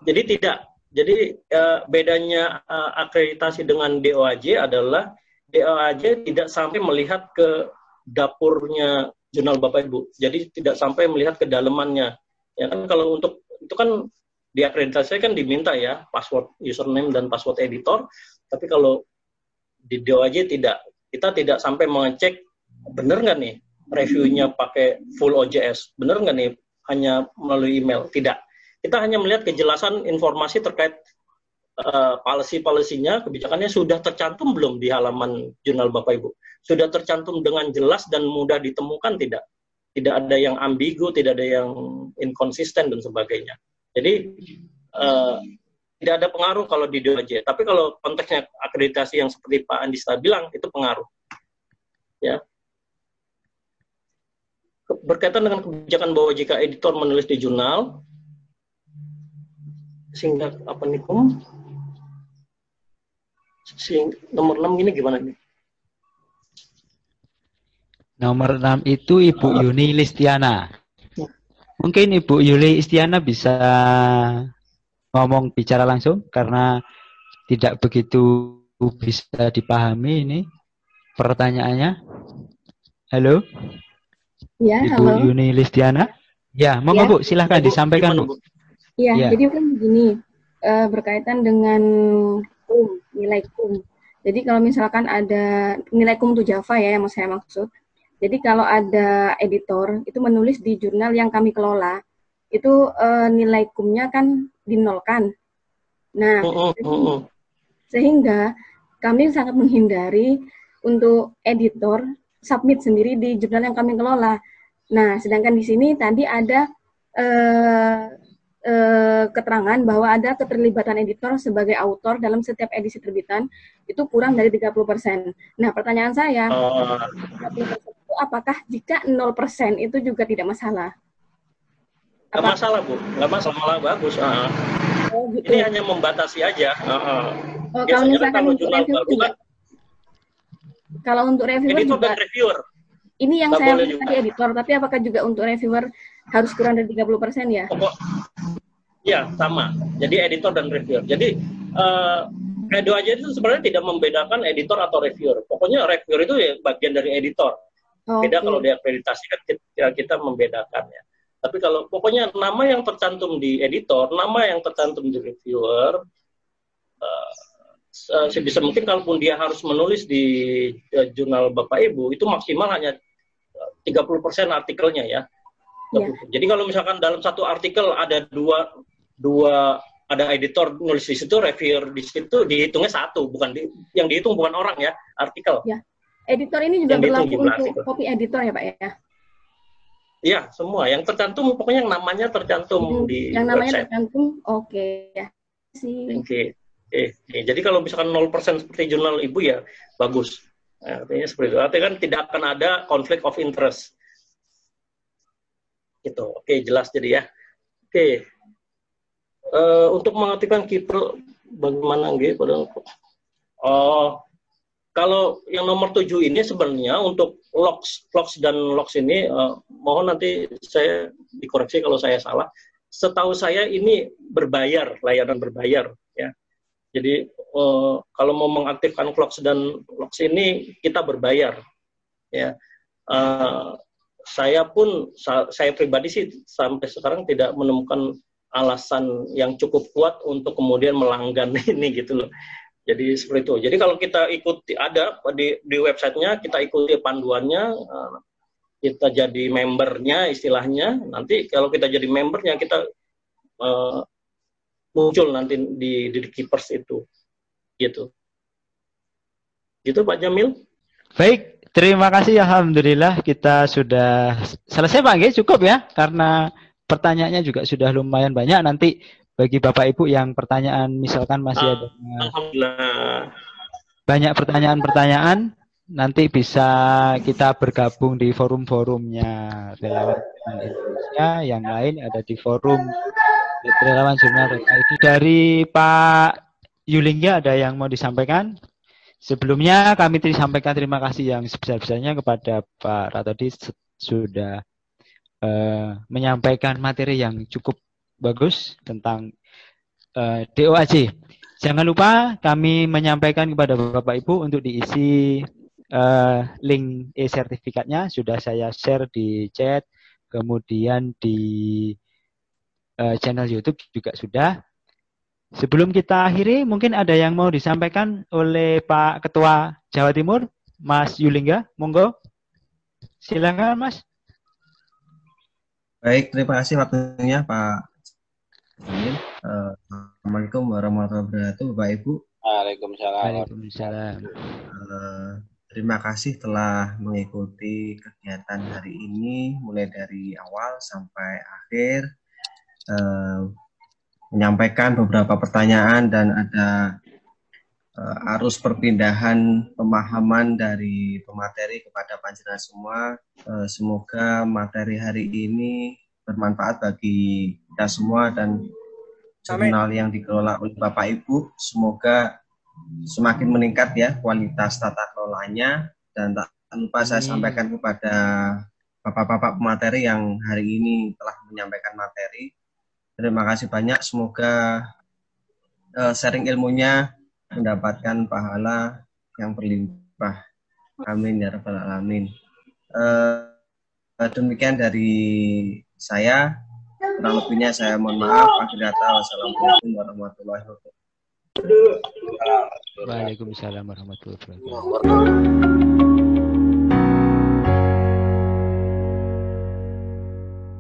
Jadi tidak. Jadi uh, bedanya uh, akreditasi dengan DOAJ adalah DOAJ tidak sampai melihat ke dapurnya jurnal Bapak Ibu. Jadi tidak sampai melihat ke dalemannya. Ya kan kalau untuk itu kan diakreditasi kan diminta ya password username dan password editor. Tapi kalau di DOAJ tidak kita tidak sampai mengecek benar nggak nih reviewnya pakai full OJS, benar nggak nih hanya melalui email? Tidak. Kita hanya melihat kejelasan informasi terkait uh, policy-policynya, kebijakannya sudah tercantum belum di halaman jurnal Bapak Ibu? Sudah tercantum dengan jelas dan mudah ditemukan tidak? Tidak ada yang ambigu, tidak ada yang inkonsisten dan sebagainya. Jadi uh, tidak ada pengaruh kalau di DOJ. Tapi kalau konteksnya akreditasi yang seperti Pak Andista bilang, itu pengaruh. Ya. Berkaitan dengan kebijakan bahwa jika editor menulis di jurnal, sehingga apa nih, Kum? Sing, nomor 6 ini gimana nih? Nomor 6 itu Ibu Yuni Listiana. Mungkin Ibu Yuli Istiana bisa ngomong bicara langsung karena tidak begitu bisa dipahami ini pertanyaannya. Halo? Ya, Ibu halo. Yuni Listiana? Ya, mau ya. Bu, silahkan ya, disampaikan Bu. Iya, ya. jadi kan begini, uh, berkaitan dengan kum, nilai kum. Jadi kalau misalkan ada nilai kum untuk Java ya yang saya maksud. Jadi kalau ada editor itu menulis di jurnal yang kami kelola, itu uh, nilai kumnya kan dinolkan. Nah, oh, oh, oh, oh. sehingga kami sangat menghindari untuk editor submit sendiri di jurnal yang kami kelola. Nah, sedangkan di sini tadi ada eh, eh, keterangan bahwa ada keterlibatan editor sebagai autor dalam setiap edisi terbitan itu kurang dari 30%. Nah, pertanyaan saya, oh. 30% itu apakah jika 0% itu juga tidak masalah? Nggak masalah bu, nggak masalah malah bagus. Uh. Oh, gitu. Ini hanya membatasi aja. Uh, uh. Oh, kalau misalkan kalau untuk review juga. Kan, kalau untuk reviewer editor juga. Dan reviewer. Ini yang saya tadi editor, tapi apakah juga untuk reviewer harus kurang dari 30% ya? Pokok, ya, sama. Jadi editor dan reviewer. Jadi uh, Edo aja itu sebenarnya tidak membedakan editor atau reviewer. Pokoknya reviewer itu ya bagian dari editor. Oh, Beda okay. kalau diakreditasikan kita, kita membedakan ya. Tapi kalau pokoknya nama yang tercantum di editor, nama yang tercantum di reviewer, uh, sebisa mungkin kalaupun dia harus menulis di uh, jurnal Bapak Ibu, itu maksimal hanya 30% artikelnya ya. Iya. Jadi kalau misalkan dalam satu artikel ada dua dua ada editor nulis di situ, reviewer di situ dihitungnya satu, bukan di, yang dihitung bukan orang ya, artikel. Ya. Editor ini juga Yang berlaku untuk artikel. copy editor ya Pak ya? Iya, semua yang tercantum pokoknya yang namanya tercantum di Yang namanya website. tercantum, oke ya. Si. Oke. Oke. Oke. Jadi kalau misalkan 0% seperti jurnal Ibu ya bagus. Nah, artinya seperti itu. Artinya kan tidak akan ada konflik of interest. Gitu. Oke, jelas jadi ya. Oke. Eh, untuk mengaktifkan keeper bagaimana gitu? Oh, kalau yang nomor tujuh ini sebenarnya untuk logs, logs dan logs ini eh, mohon nanti saya dikoreksi kalau saya salah. Setahu saya ini berbayar, layanan berbayar ya. Jadi eh, kalau mau mengaktifkan logs dan logs ini kita berbayar ya. Eh, saya pun sa- saya pribadi sih sampai sekarang tidak menemukan alasan yang cukup kuat untuk kemudian melanggan *laughs* ini gitu loh. Jadi seperti itu. Jadi kalau kita ikuti ada di di websitenya kita ikuti panduannya, eh, kita jadi membernya istilahnya. Nanti kalau kita jadi membernya kita eh, muncul nanti di di keepers itu, gitu. Gitu Pak Jamil. Baik, terima kasih. Alhamdulillah kita sudah selesai Pak Nggih, cukup ya karena pertanyaannya juga sudah lumayan banyak. Nanti bagi Bapak Ibu yang pertanyaan misalkan masih ada Alhamdulillah. banyak pertanyaan-pertanyaan, nanti bisa kita bergabung di forum-forumnya relawan Indonesia. Yang lain ada di forum relawan jurnal ID. Dari Pak Yulingga ada yang mau disampaikan? Sebelumnya kami sampaikan terima kasih yang sebesar-besarnya kepada Pak Ratodi sudah eh, menyampaikan materi yang cukup bagus tentang eh, DOAJ. Jangan lupa kami menyampaikan kepada Bapak Ibu untuk diisi eh, link e-sertifikatnya sudah saya share di chat, kemudian di eh, channel YouTube juga sudah. Sebelum kita akhiri, mungkin ada yang mau disampaikan oleh Pak Ketua Jawa Timur, Mas Yulingga. Monggo. Silakan, Mas. Baik, terima kasih waktunya Pak Eh, Assalamualaikum warahmatullahi wabarakatuh, Bapak Ibu. Waalaikumsalam. Waalaikumsalam. Eh, terima kasih telah mengikuti kegiatan hari ini, mulai dari awal sampai akhir. Eh, menyampaikan beberapa pertanyaan dan ada arus perpindahan pemahaman dari pemateri kepada panjenengan semua. Semoga materi hari ini bermanfaat bagi kita semua dan jurnal yang dikelola oleh Bapak Ibu. Semoga semakin meningkat ya kualitas tata kelolanya dan tak lupa saya sampaikan kepada bapak-bapak pemateri yang hari ini telah menyampaikan materi. Terima kasih banyak. Semoga eh, sharing ilmunya mendapatkan pahala yang berlimpah. Amin ya rabbal alamin. Eh, demikian dari saya. Kurang lebihnya saya mohon maaf. Akhir kata wassalamualaikum warahmatullahi wabarakatuh. Waalaikumsalam warahmatullahi wabarakatuh.